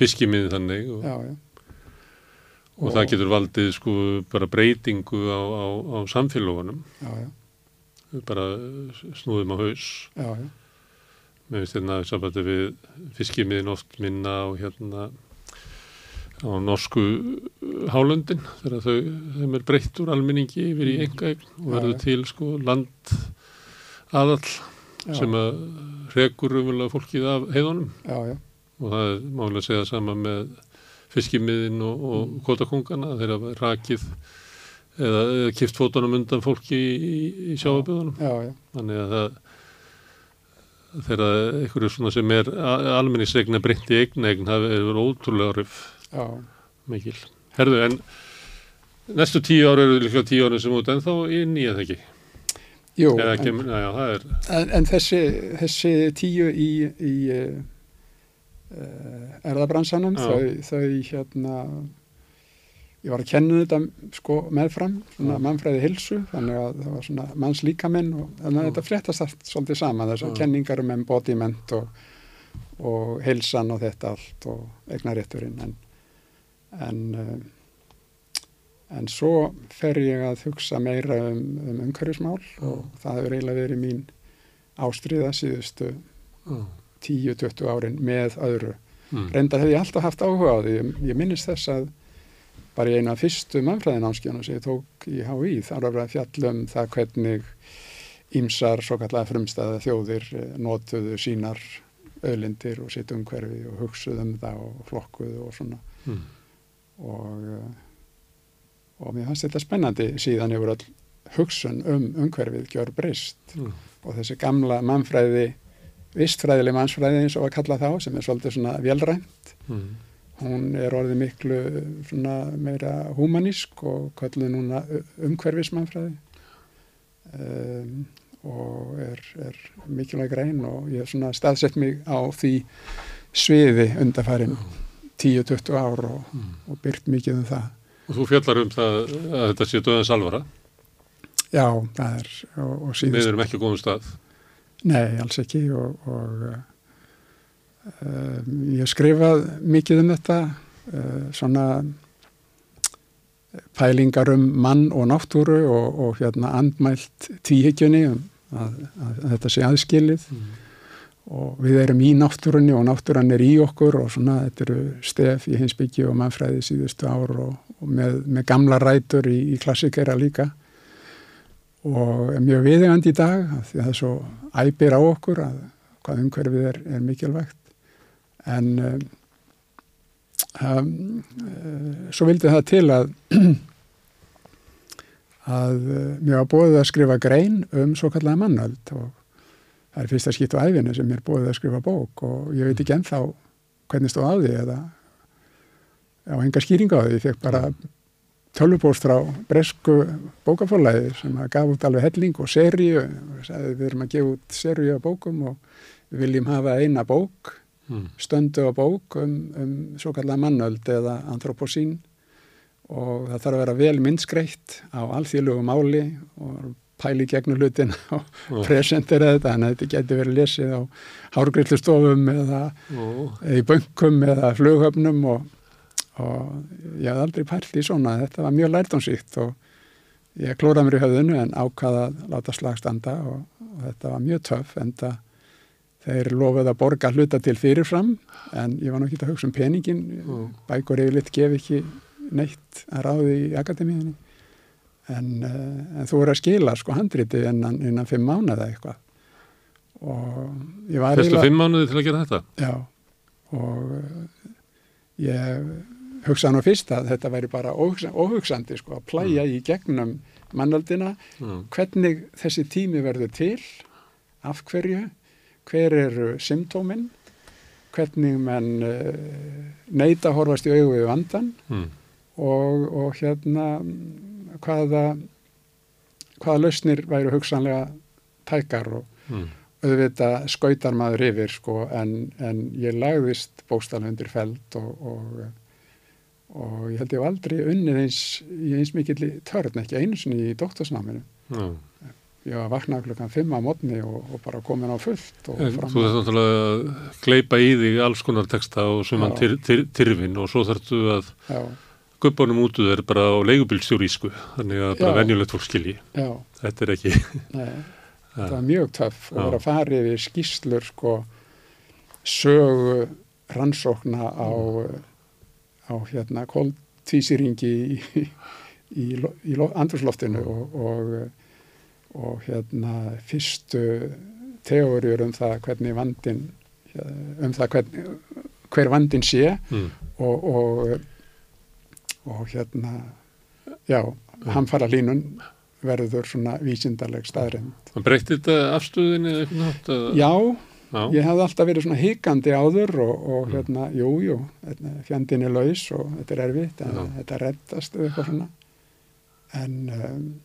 fiskimiði þannig og, og, og það getur valdið sko bara breytingu á, á, á samfélagunum, bara snúðum á haus. Mér finnst hérna að sambandi við fiskimiðin oft minna og hérna á norsku hálöndin þegar þau, þeim er breytt úr alminningi yfir í engaegn og verður til sko land aðall já. sem að rekur umvöla fólkið af heiðunum. Já, já. og það er málega að segja sama með fiskimiðin og, og mm. kótakongana þeirra rakið eða, eða kipt fótunum undan fólki í, í, sjáaböðunum þannig að það þegar einhverju svona sem er alminnisegna breytt í eigna eign það er ótrúlega orðið mikil. Herðu, en næstu tíu ára eru líka tíu ára sem út en þá inn í eða ekki? Jú, ekki, en, já, er... en, en þessi, þessi tíu í, í uh, erðabransanum, þau, þau hérna ég var að kenna þetta sko meðfram, svona mannfræði hilsu, þannig að það var svona manns líkaminn og þannig að þetta fréttast allt svolítið saman, þessar kenningar um embodiment og, og hilsan og þetta allt og eignarétturinn en en, eh, en svo fer ég að hugsa meira um, um umhverfismál mm. og það hefur eiginlega verið mín ástriða síðustu mm. 10-20 árin með öðru. Mm. Reyndar hef ég alltaf haft áhuga á því, ég, ég minnist þess að bara í eina fyrstu mannfræðinámskjónu sem ég tók í HÍ þar var að fjallum það hvernig ímsar svo kallega frumstæða þjóðir eh, notuðu sínar auðlindir og sitt umhverfi og hugsuðu um það og flokkuðu og svona Mm. Og, eh, og mér fannst þetta spennandi síðan yfir öll hugsun um umhverfið gjör breyst Mm. og þessi gamla mannfræði vistfræðileg mannsfræði eins og að kalla þá sem er svolítið svona velrænt Mm. hún er orðið miklu svona meira humanísk og kalluð núna umhverfismannfræði. Um, og er, er mikilvæg grein og ég hef svona staðsett mig á því sviði undarfærin 10-20 ár og, Mm. og byrt mikið um það. Og þú fjallar um það að þetta sé döðans alvara. Já, það er og, og Við síðust. erum ekki góðum stað. Nei, alls ekki og, og uh, ég skrifað mikið um þetta uh, svona pælingar um mann og náttúru og, og hérna andmælt tíhyggjunni um að, að, að þetta sé aðskilið Mm. Og við erum í náttúrunni og náttúran er í okkur og svona þetta eru stef í hinsbyggji og mannfræði síðustu ár og, og með, með gamla rætur í, í klassikera líka. Og er mjög viðegandi í dag því að það svo æpir á okkur að hvað umhverfið er, er mikilvægt. En um, um, uh, svo vildi það til að að uh, mér var bóðið að skrifa grein um svo kallega mannöld og það er fyrsta skipt á æfinu sem mér bóðið að skrifa bók og ég veit ekki ennþá hvernig stóð á því eða á enga skýringa á því, ég fekk bara tölvupóst frá bresku bókafólagi sem að gaf út alveg helling og sagði við erum að gefa út seríu á bókum og við viljum hafa eina bók, Mm. stöndu á bók um, um svo kallega mannöld eða anthroposín og það þarf að vera vel myndskreitt á alþýðlugu máli og pæli gegnum hlutin og Ó. presentera þetta, þannig að þetta getur verið lesið á hárgrillustofum eða Ó. í bönkum eða flughöfnum og, og ég hef aldrei pælt í svona, þetta var mjög lærtánsíkt og ég klóraði mér í höfðinu en ákvaða að láta slag standa og, og þetta var mjög töff en það þeir lofuð að borga hluta til fyrirfram en ég var nú ekki að hugsa um peningin Mm. bækur yfirleitt gef ekki neitt að ráði í akademíðinni en, uh, en þú er að skila sko handriti innan, innan fimm mánuða eitthvað. Og ég var Fyrstu fimm mánuði til að gera þetta? Já, og uh, ég hugsaði nú fyrst að þetta væri bara óhugsa, óhugsandi sko, að plæja í gegnum mannaldina, Mm. hvernig þessi tími verður til, af hverju, hver eru symptómin, hvernig menn uh, neita horfast í augu við vandan Mm. og, og hérna mm, hvaða, hvaða lausnir væru hugsanlega tækar og Mm. auðvitað skautar maður yfir sko en, en ég lagðist bóstalum undir feld og, og, og ég held ég hef aldrei unnið eins í eins mikill törn ekki einu sinni í doktorsnáminu. Já. Ég var vaknað klukkan fimm á mótni og, og bara komin á fullt En þú þarf náttúrulega að gleipa í þig alls konar texta og tyr, tyr, tyrfin og svo þarftu að Já, gubbanum útu er bara á leigubilstjórísku þannig að bara venjulegt fólk skilji. Já, þetta er ekki það var mjög töff og Já. vera að fara yfir skýslur sko sögu rannsókna á, á hérna kóltvísýringi í, í, í lo- andrúsloftinu og, og, og hérna fyrstu teóriur um það hvernig vandin um það hvern, hver vandin sé mm. og, og, og hérna já, hann fara línun verður svona vísindarleg staðrind Það breytti þetta afstöðinni eða eitthvað nátt? að- Já, Já. ég hafði alltaf verið svona hikandi áður og, og Mm. hérna, jú, jú, hérna, fjandinn er laus og þetta er erfitt, en Já. þetta reddast eitthvað svona. En, um,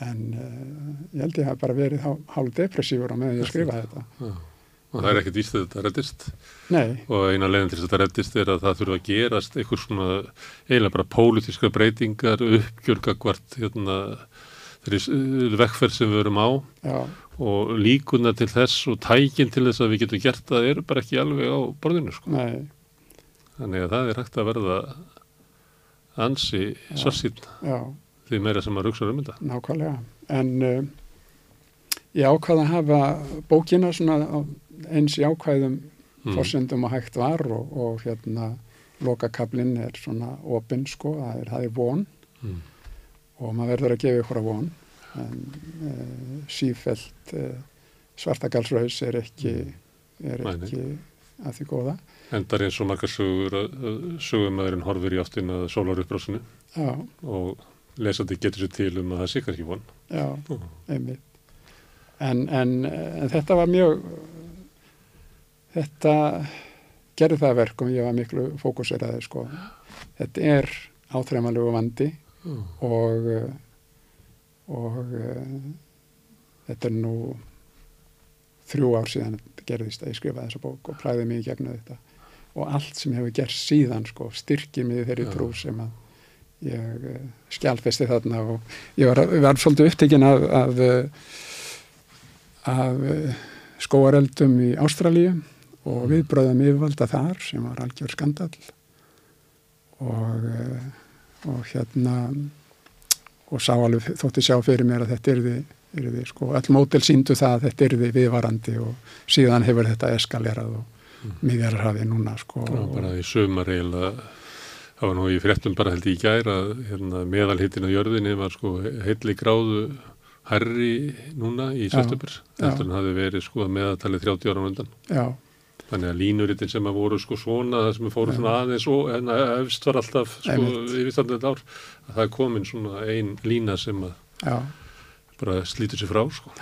en uh, ég held ég hafi bara verið hál, hálf depressífur á meðan ég skrifaði þetta. Já. Og það er ekkert víst að þetta reddist. Nei, og eina leiðin til þess að þetta reddist er að það þurfa að gerast einhver svona eiginlega bara pólitíska breytingar uppgjörgagvart hérna þeirri vekkferð sem við verum á. Já, og líkuna til þess og tækin til þess að við getum gert það eru bara ekki alveg á borðinu sko. Þannig að það er hægt að verða ansi já, því meira sem maður hugsa um þetta. nákvæmlega. En uh, ég ákvaði að hafa bókina svona á eins jákvæðum Mm. forsendum og hægt var og, og hérna lokakablinn er svona opinn sko, það er, það er von Mm. og maður verður að gefa ykkur að von en uh, sífelt uh, svartagalsraus er ekki, er Nei, nei. ekki að því góða. Endar eins og margar sögur að að sögumæðurinn horfir í áttin að sólar uppbrásinu Já, og lesandi getur sér til um að það sé kannski von. já, Já. einmitt. En, en, en þetta var mjög, þetta gerði það að verkum, ég var miklu fókuseraði, sko. Þetta er áþreifanlegu vandi Já. og, og uh, þetta er nú þrjú ár síðan gerðist að ég skrifaði þessa bók og plæði mig í gegnum þetta og allt sem hefur gerst síðan sko, styrkir mig þeirri Já. trú sem að ég uh, skjálfesti þarna og ég var, var svolítið upptekinn af, af, uh, af skóareldum í Ástralíu og viðbröðum yfirvalda þar sem var algjör skandal og, uh, og hérna og sá alveg, þótti sjá fyrir mér að þetta yrði, yrði sko, öll mótel síndu það að þetta yrði viðvarandi og síðan hefur þetta eskalerað og Mm. miðjararhafi núna sko Já, bara í sömar eiginlega, það var nú í fréttum bara held ég í gær að hérna, meðalhittin á jörðinni var sko heilli gráðu herri núna í september, eftir hann hafi verið sko meðaltalið 30 ára undan. já, Þannig að línuritin sem að voru sko svona, það sem fóru Já. svona aðeins og en efst var alltaf sko yfirstandið ár, að það er komin svona ein lína sem að já bara slítur sér frá sko.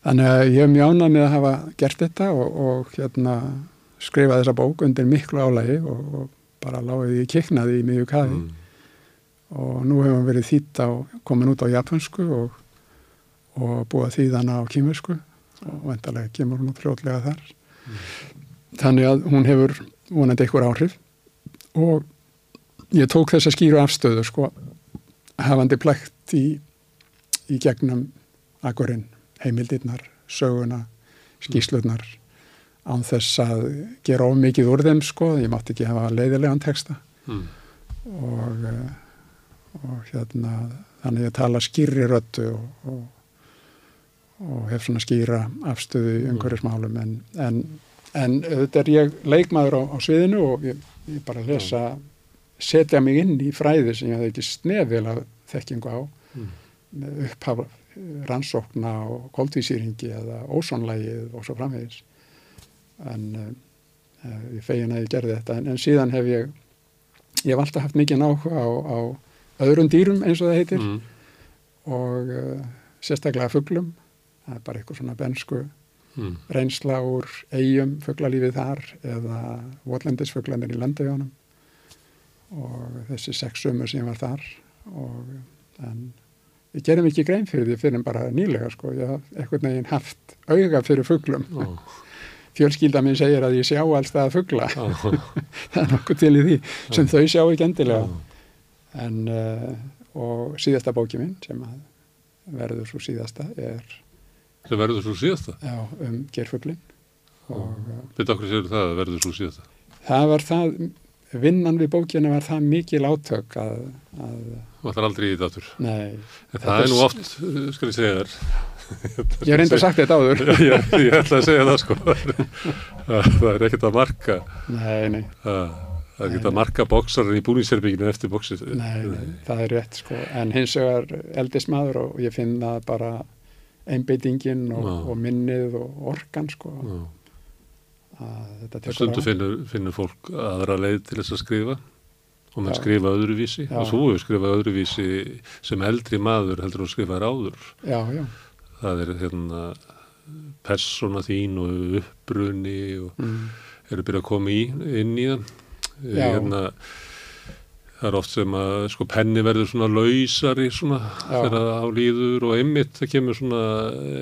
Þannig að ég er mjög ánað með að hafa gert þetta og, og hérna skrifa þessa bók undir miklu álægi og, og bara lágið ég kiknaði í miðju kaði Mm. og nú hefum verið þýtt á, komin út á japansku og, og búið þýðana á kýmursku og vendarlega kemur hún út fljótlega þar. Þannig að hún hefur vonandi einhver áhrif og ég tók þessa skýru afstöðu sko hafandi plækt í, í gegnum akkurinn, heimildirnar, söguna, skýslurnar án þess að gera of mikið úr þeim sko, ég mátti ekki hafa leiðilegan texta Mm. og, eh, og hérna þannig að tala skýrri röttu og, og, og hef svona skýra afstöðu umhverfismálum en, en, en þetta er ég leikmaður á, á sviðinu og ég, ég bara lesa setja mig inn í fræði sem ég hafði ekki snefil að þekkingu á Mm. upphafa rannsókna og koldvísýringi eða ósónlægið og svo framvegis en uh, ég fegin að ég gerði þetta en, en síðan hef ég ég hef alltaf haft mikið áhuga á, á öðrum dýrum eins og það heitir Mm. og uh, sérstaklega fuglum það er bara eitthvað svona bensku Mm. reynsla úr eigum fuglalífið þar eða votlendisfuglanir í landajónum og þessi sex sömur sem var þar og en ég gerum ekki grein fyrir því fyrir bara nýlega sko, ég haf eitthvað neginn haft auga fyrir fuglum. Ó, fjölskylda minn segir að ég sjá alls það að fugla. Á, það er nokkuð til í því sem þau sjá ekki endilega. En uh, og síðasta bóki minn sem verður svo síðasta er Það verður svo síðasta. já, um gerfuglin og uh, okkur séu það að verður svo síðasta. það var það vinnan við bókina var það mikil átök að, að Það var aldrei í þetta aftur. nei, En Þetta það er nú oft, uh, skal ég segja þér. ég hef reynda sagt þetta áður ég, ég ætla að segja það sko. það er ekkert að marka, nei, nei, það er ekkert að marka bóksarinn í búningsherbygginu eftir bóksið. nei, nei, það er rétt sko. en hins vegar eldist maður og ég finn það bara einbeitingin og, og minnið og orkan sko, Já. að þetta tekur Stundu finnur, finnur fólk aðra leið til þess að skrifa og Já. skrifa öðruvísi Já. og þú hefur skrifað öðruvísi sem eldri maður heldur þú skrifað áður. já, já, Það er hérna persóna þín og uppruni og mm, eru byrjað að koma í, inn í það. Hérna, það er oft sem að sko penni verður svona lausari svona þegar á líður og einmitt það kemur svona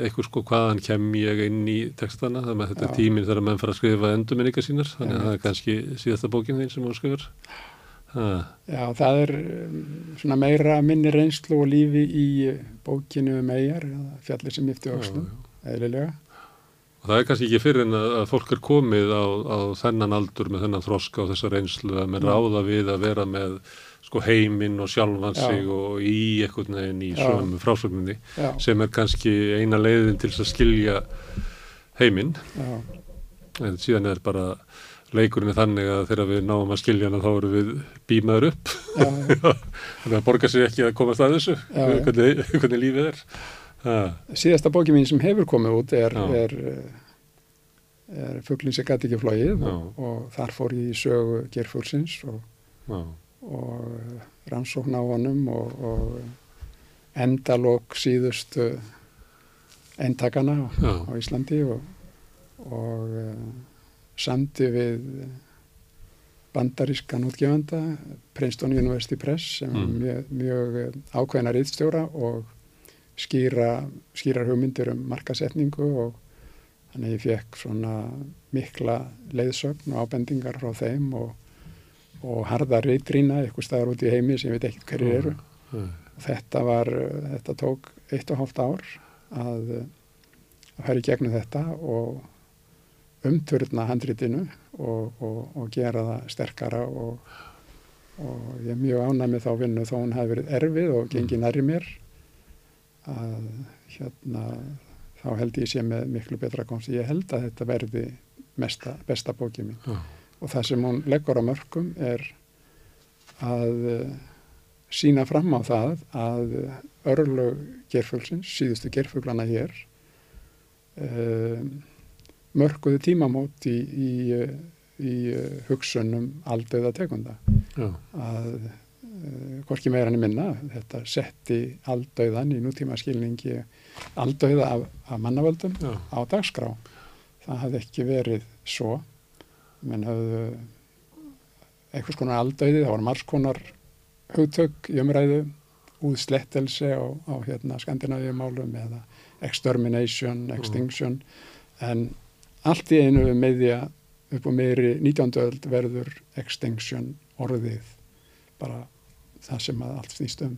eitthvað sko hvaðan kem ég inn í textana þannig að þetta Já. er tíminn þegar menn fara að skrifa endurminningar sínar þannig að Einmitt. það er kannski síðasta bókin þín sem hún skrifar. Ha, já, það er um, svona meira minni reynslu og lífi í bókinu um eigjar, fjallir sem yfti já, öxlum, eðlilega Og það er kannski ekki fyrir en að, fólk er komið á, á þennan aldur með þennan þroska og þessa reynslu að menn Mm. ráða við að vera með sko heiminn og sjálfan Já. sig og í einhvern veginn í Já. sömu frásögninni já, sem er kannski eina leiðin til að skilja heiminn já, en síðan er bara leikurinn er þannig að þegar við náum að skilja hana þá erum við bímaður upp Já, þannig að það borgar sér ekki að komast að þessu Já, já. hvernig, hvernig lífið er síðasta bóki mín sem hefur komið út er, er, eh, er Fuglinn sem gæti ekki flóið og, og þar fór ég í sögu gerfuglsins og, og eh, rannsókn á honum og, og endalók síðustu endtakana já, á Íslandi og, og uh, samdi við bandarískan útgefanda Princeton University Press sem Mm. mm. mjög, mjög eh, ákveðna rítstjóra og skýra, skýrar hugmyndir um markasetningu og þannig að ég fekk svona mikla leiðsögn og ábendingar frá þeim og, og harða reytrýna eitthvað staðar út í heimi sem ég veit ekkert hverju eru. já, þetta var, þetta tók eitt og hálft ár að, að færi gegnum þetta og umturna handritinu og, og, og gera það sterkara og, og ég er mjög ánæg með þá vinnu þó hún hafi verið erfið og gengið nærri mér að hérna þá held ég sé með miklu betra komst ég held að þetta verði mesta, besta bókið mín. Já, og það sem hún leggur á mörgum er að uh, sína fram á það að örlög gerfuglsins, síðustu gerfuglana hér uh, mörguðu tímamót í, í, uh, í hugsunum aldauða tekunda já, að hvorki meira enn minna þetta setti aldauðan í nútíma skilningi aldauða af, af mannavöldum já, á dagskrá. Það hafði ekki verið svo. Menn hafðu einhvers konar aldauði, það var margs konar hugtök í umræðu, úðslettelsi á, á hérna, skandinavíumálum eða extermination, extinction, en allt í einu meðja upp á meiri 19. öld verður extinction orðið bara það sem að allt snýst um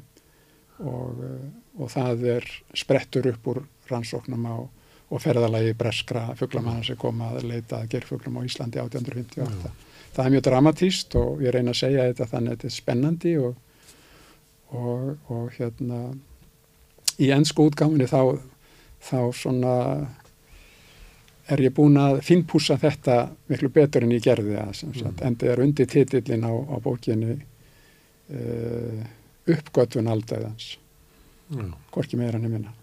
og, eh, og það er sprettur upp úr rannsóknum á og ferðalagi breskra fugglamanna sem kom að leita að gerfuglum á Íslandi 1858. Það er mjög dramatíst og ég reyna að segja þetta þannig að þetta er spennandi og, og, og hérna í ennsku útgáfinni þá, þá svona er ég búin að finnpúsa þetta miklu betur en ég gerði það sem sagt, Mm. en það er undir titillin á, á bókinni uh, uppgötun aldauðans já. hvorki meira enn ég minna.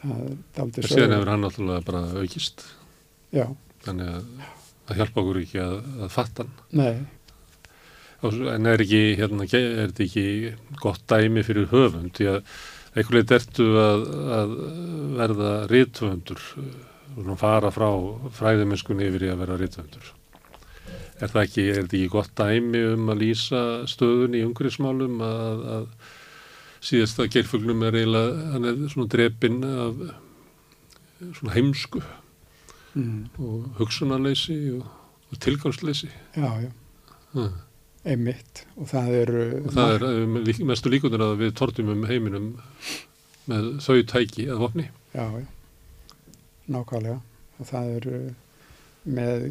Það er daldið Síðan hefur hann náttúrulega bara aukist. Já, þannig að það hjálpa okkur ekki að, að fatta hann. Nei, en er ekki, hérna, er þetta ekki gott dæmi fyrir höfund? Því að einhvern veginn ertu að, að verða rithöfundur og fara frá fræðimennskunni yfir í að vera rithöfundur er það ekki, er þetta ekki gott dæmi um að lýsa stöðun í umhverfismálum að, að síðasta gerfuglum er eiginlega hann er svona drepinn af svona heimsku mm, og hugsunarleysi og, og tilgangsleysi? Já, já, hmm. einmitt. Og það eru og það er um, lík- mestu líkundur að við tortum um heiminum með þau tæki að vopni. Já, já, nákvæmlega. Og það eru með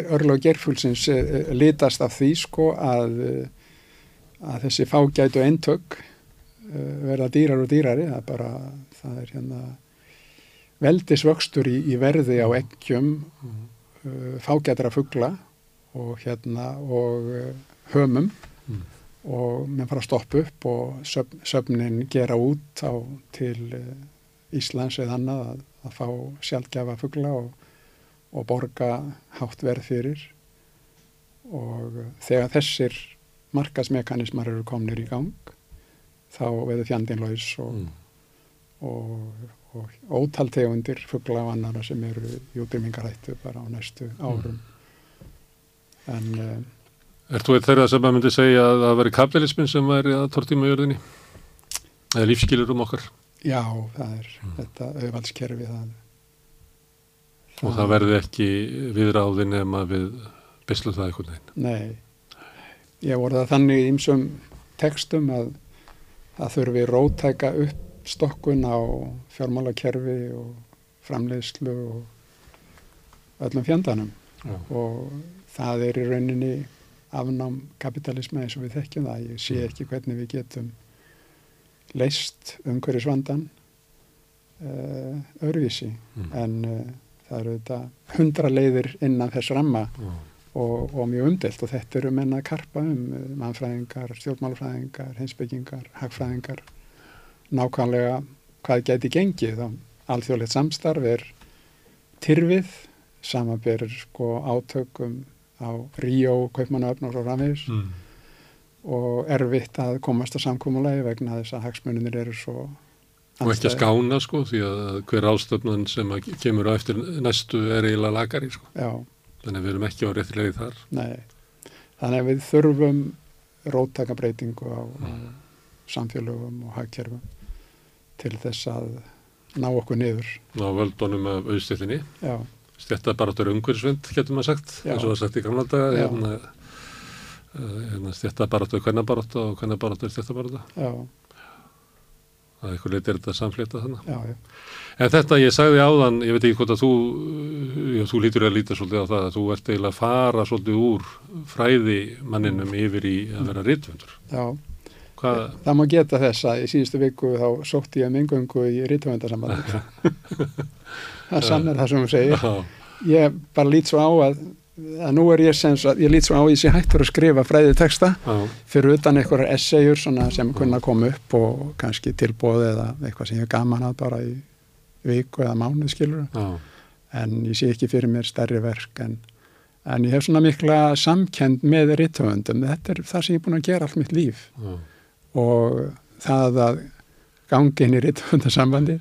örlög gerfulsins eh, litast af því sko að, eh, að þessi fágætu eintök eh, verða dýrar og dýrari það bara, það er hérna veldisvöxtur í, í verði á eggjum uh, fágætra fugla og hérna og hömum Mm. og menn fara að stoppa upp og söf, söfnin gera út á til Íslands eða annað að, að fá sjálfgjafa fugla og, og borga hátt verð fyrir og þegar þessir markasmekanismar eru komnir í gang þá veður fjandinn laus og, mm. og, og ótaltegundir fugla og annara sem eru í útrýmingarættu bara á næstu árum en uh, Er þú eitt þeirra sem að myndi segja að það veri kapitalismin sem væri að tortíma jörðinni? Eða lífskilur um okkar? já, það er þetta auðvaldskerfi það, Og það verði ekki viðráði nema við beislu það einhvern veginn. Nei, ég voru það þannig í ymsum textum að það þurfi rótæka uppstokkun á fjármálakerfi og framleiðslu og öllum fjandanum Já. og það er í rauninni afnám kapitalisma eins og við þekkjum það. Ég sé ekki hvernig við getum leist umhverjusvandan uh, öðruvísi Mm. en uh, það eru þetta hundra leiðir innan þess ramma Já. og, og mjög umdelt og þetta eru menna að karpa um eh, mannfræðingar, stjórnmálfræðingar, hinsbyggingar, hagfræðingar nákvæmlega hvað geti gengið og alþjóðlegt samstarf er tyrfið samanberir sko átökum á Ríó, Kaupmannöfn og rafis Mm. og erfitt að komast að samkómulegi vegna þess að hagsmununir eru svo Og ekki að skána sko því að hver ástöfnun sem kemur á eftir næstu er eiginlega lagari sko. Já, Þannig að við erum ekki á réttri leiði þar. nei. Þannig að við þurfum róttakabreitingu á, á samfélögum og hagkerfum til þess að ná okkur niður. Á völdunum af auðstillinni. Já, Stjættabaráttur umhverfisvind, getur maður sagt, Já. eins og var sagt í gamla daga. Hérna, eh, hérna stjættabaráttur kvennabaráttu og kvennabaráttur stjættabaráttu. já, Það er eitthvað leitt er þetta samflétta þannig. já, já. En þetta ég sagði áðan, ég veit ekki hvort að þú, já, þú lítur að líta svolítið á það að þú ert eiginlega að fara svolítið úr fræði manninum yfir í að vera ritfundur. já. Hvað, Það má geta þess að í síðustu viku þá sótti ég um engöngu í rítumvöndarsambandi. það sannar það sem hún segir. já, Ég bara lít svo á að, að nú er ég sem svo að ég lít svo á að ég sé hættur að skrifa fræðið texta já, fyrir utan einhverjar essayur svona sem kunna koma upp og kannski tilbóð eða eitthvað sem ég er gaman að bara í viku eða mánuð skilur já, en ég sé ekki fyrir mér stærri verk en, en ég hef svona mikla samkend með rittöfundum þetta er það sem ég er búin að gera allt mitt líf. Já, og það að gangi inn í rittöfundasambandi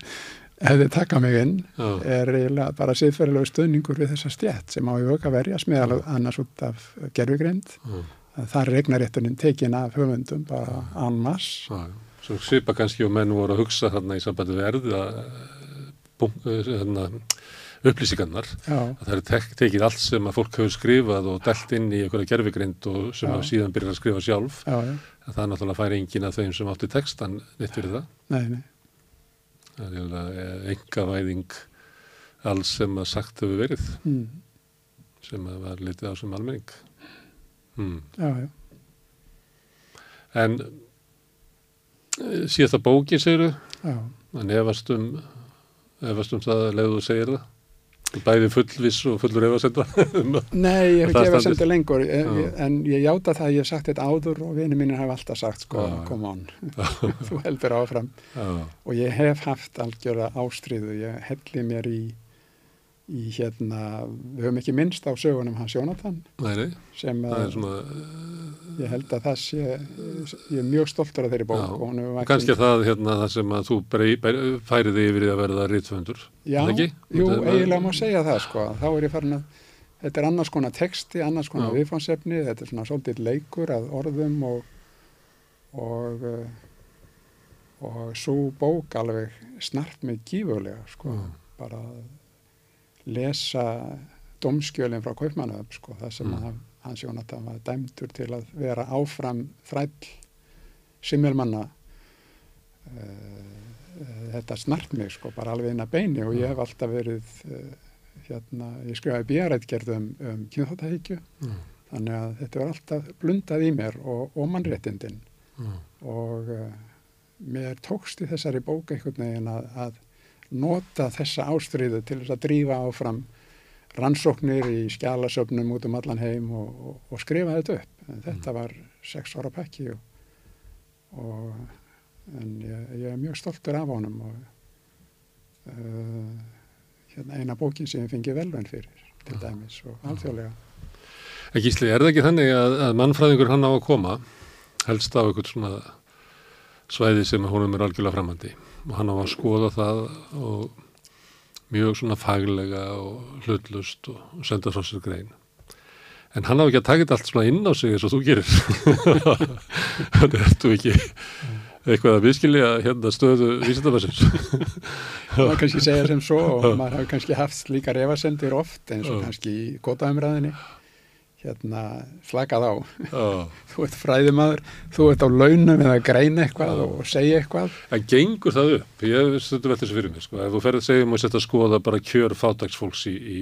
ef þið taka mig inn já, er eiginlega bara siðferðilegu stöðningur við þessa stjætt sem á í vöka verjast meðal annars út af gerfugreind já, það er regnaréttunin tekin af höfundum bara já. Svo svipa kannski og menn voru að hugsa þarna í sambandi við erða hérna, upplýsingarnar. að það er tek, tekið allt sem að fólk hefur skrifað og delt inn í einhverja gerfigrind og sem að síðan byrjar að skrifa sjálf. Já, já, að það er náttúrulega færi engin af þeim sem átti textan neitt fyrir það. Nei, nei það er eiginlega enga væðing alls sem að sagt hefur verið. Mm. sem að var litið á sem almenning. Hmm. já, já, en eh, síðasta bóki segiru já, en efast um efast um það að leiðu segir það bæði fullviss og fullur efasenda Nei, ég hef ekki sendur lengur. En, en ég játa það að ég hef sagt þetta áður og vinið mínir hafa alltaf sagt sko, come on, þú heldur áfram. Já, og ég hef haft algjörða ástríðu, ég helli mér í, í hérna við höfum ekki minnst á sögunum hans Jónatan nei, sem að svona ég held að það sé ég er mjög stoltur af þeirri bók Já, og vakið- kannski er það hérna það sem að þú brei, brei, færið yfir í að verða rítföndur. Já, ekki? jú, eiginlega má segja það sko. Þá er ég farin að, þetta er annars konar texti, annars konar viðfánsefni, þetta er svona svolítið leikur að orðum og, og, uh, og svo bók alveg snart mig gífurlega sko. Já. Bara að lesa domskjölinn frá Kaupmannöf sko, það sem Mm. hans Jónatan var dæmdur til að vera áfram þræll simmelmanna uh, þetta snart mig sko bara alveg inn að beini. Og ég hef alltaf verið uh, hérna, ég skrifaði bíarætgerð um, um kynþáttahyggju. Já, þannig að þetta var alltaf blundað í mér og, og mannréttindin. Já, og uh, mér tókst í þessari bók einhvern veginn að, að nota þessa ástriðu til þess að drífa áfram rannsóknir í skjálasöfnum út um allan heim og, og, og skrifa þetta upp. En þetta var sex ára pakki og, og en ég, ég er mjög stoltur af honum og uh, hérna eina bókin sem ég fengi velvæn fyrir til dæmis og alþjóðlega. En Gísli, er það ekki þannig að, að mannfræðingur hann á að koma helst á eitthvað svona svæði sem honum er algjörlega framandi og hann á að skoða það og mjög svona faglega og hlutlust og, senda frá sér grein. En hann á ekki að taka þetta allt svona inn á sig eins og þú gerir. Þannig ertu ekki eitthvað að viðskilja hérna stöðu vísindabæsins. Það var kannski segja sem svo og maður hafi kannski haft líka refasendir oft eins og kannski í kótaumræðinni hérna slakað á Já. þú ert fræðimaður, þú ert á launum eða greina eitthvað og segja eitthvað En gengur það upp? Ég stundur vel þessu fyrir mig, sko. Ef þú ferð segjum og setja að skoða bara kjör fátagsfólks í, í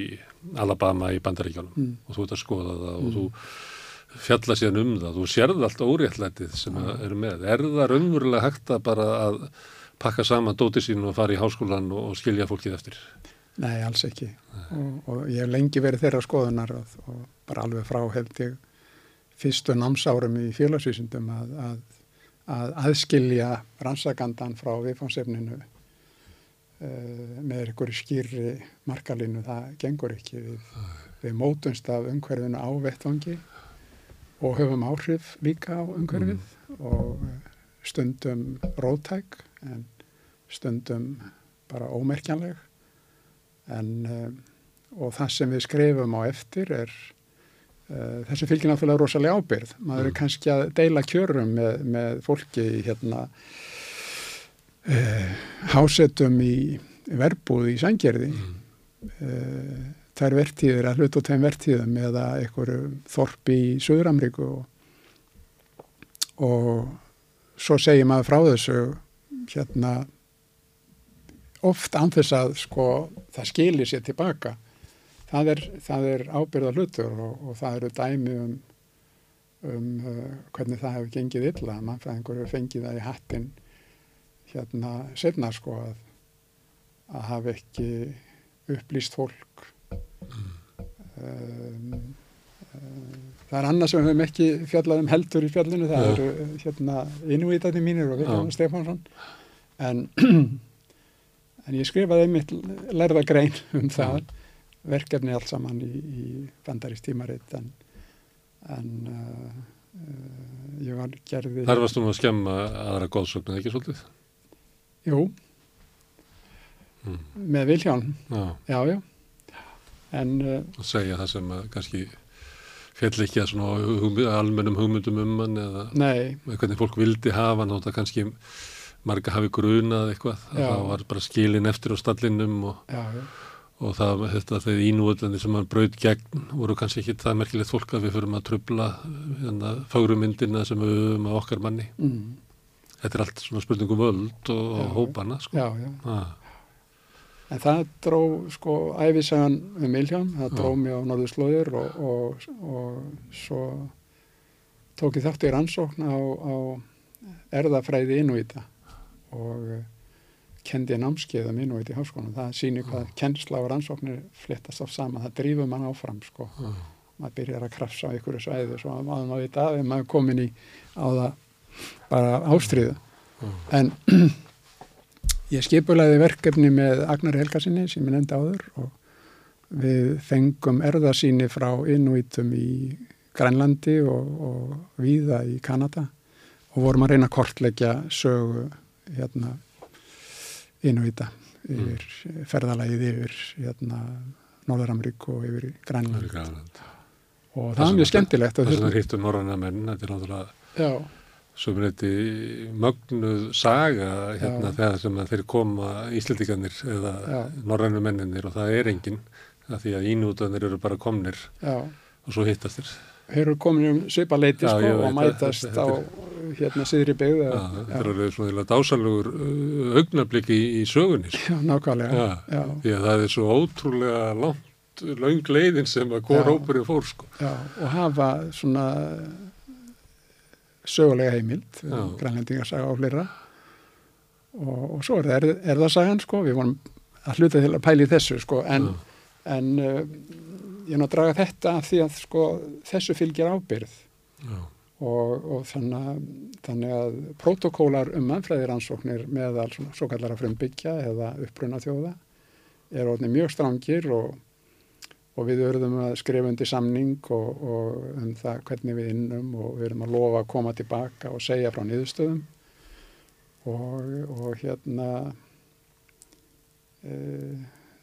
Alabama í Bandaríkjánum Mm. og þú ert að skoða það og þú fjalla síðan um það, þú sérð allt óréttlætið sem mm. eru með. Er það raunverulega hægt að bara að pakka saman dóti sín og fara í háskólan og, og skilja fólkið eftir? Nei, alls ekki. Og, og ég hef lengi verið þeirra skoðunar og, og bara alveg frá held ég fyrstu námsárum í félagsvísundum að, að, að aðskilja rannsakandan frá viðfánsefninu uh, með einhverju skýrri markalínu, það gengur ekki. Við, við mótumst af umhverfinu á vettvangi og höfum áhrif líka á umhverfið mm. og stundum rótæk en stundum bara ómerkjanleg en uh, og það sem við skrifum á eftir er uh, þessi fylgir náttúrulega rosalega ábyrð maður mm. er kannski að deila kjörum með, með fólki hérna uh, hásetum í verbúð í sangjörði mm. þær vertíðir að hlut og tegum vertíðum eða einhverju þorpi í Suður-Amríku og, og svo segir maður frá þessu hérna oft anþess að sko það skilir sér tilbaka það er, er ábyrða hlutur og, og það eru dæmi um, um uh, hvernig það hefur gengið illa, mannfræðingur hefur fengið það í hattin hérna setna sko að, að hafa ekki upplýst fólk. Um, um, það er annað sem við hefum ekki fjallað um heldur í fjallinu, það eru hérna innvítandi mínir og Vilhelm Stefánsson. En en ég skrifaði einmitt lærða grein um það. Verkefni allt saman í, í bandarist tímaritt en, en uh, uh, ég var gerði Þar varst þú að skemma aðra góðsögnu, ekki svolítið? Jú mm. með Vilján já, já, já. En, uh, að segja það sem kannski fjall ekki að svona hugmynd, almennum hugmyndum um hann eða Nei. hvernig fólk vildi hafa hann og það kannski marga hafi grunað eitthvað það var bara skilin eftir á stallinum og, já, já. Og það þetta þegar ínúöldandi sem hann braud gegn voru kannski ekki það merkilegt fólk að við förum að trubla hérna, fagrumyndina sem við höfum á okkar manni mm. þetta er allt svona spurningum völd og, og hópana sko. ah. en það dró sko æfisagan um Milján það dró mér á Norðurslóður og, og svo tók ég þátt í rannsókn á, á erðafræði innvíta og kendi námskeiða mín og eitt í háskónum. Það sýnir hvað kennsla og rannsóknir flettast á sama. Það drýfur mann áfram sko. Uh. Maður byrjar að krafsa á einhverju svæðu svo maður maður veit að ef maður komin í á það bara ástriðu. Uh. En ég skipulaði verkefni með Agnar Helgarsinni sem ég nefndi áður og við fengum erðasíni frá innvítum í Grænlandi og, og viða í Kanada og vorum að reyna að kortleggja sögu hérna innvita yfir mm. ferðalagið yfir hérna Norður-Ameríku og yfir Grænland og það er mjög skemmtilegt Það sem það hýttu norðarna menn þetta er náttúrulega sem er þetta mögnuð saga hérna Já. þegar sem þeir koma íslendingarnir eða norðarnu menninir og það er enginn því að ínútanir eru bara komnir Já. og svo hittast þér eru komin um svipaleiti sko, og mætast á hérna siðri byggð. Ja, þetta er alveg svona dásanlegur uh, augnabliki í, í sögunni. Sko. Já, nákvæmlega. Já, já. Það er svo ótrúlega langt, laung leiðin sem að hvort óperið fór sko. Og hafa svona sögulega heimild, grænlendingarsaga á flera og, og svo er það erðarsagan sko, við vorum að hluta til að pæli þessu sko, en, en uh, ég er nú að draga þetta því að sko, þessu fylgir ábyrð og, og þannig, þannig að protokólar um mannfræðiransóknir meðal svo kallara frumbyggja eða uppbrunna þjóða er orðin mjög strangir og, og við verðum að skrifa undir samning og, og um það hvernig við innum og við verðum að lofa að koma tilbaka og segja frá niðurstöðum. Og hérna e,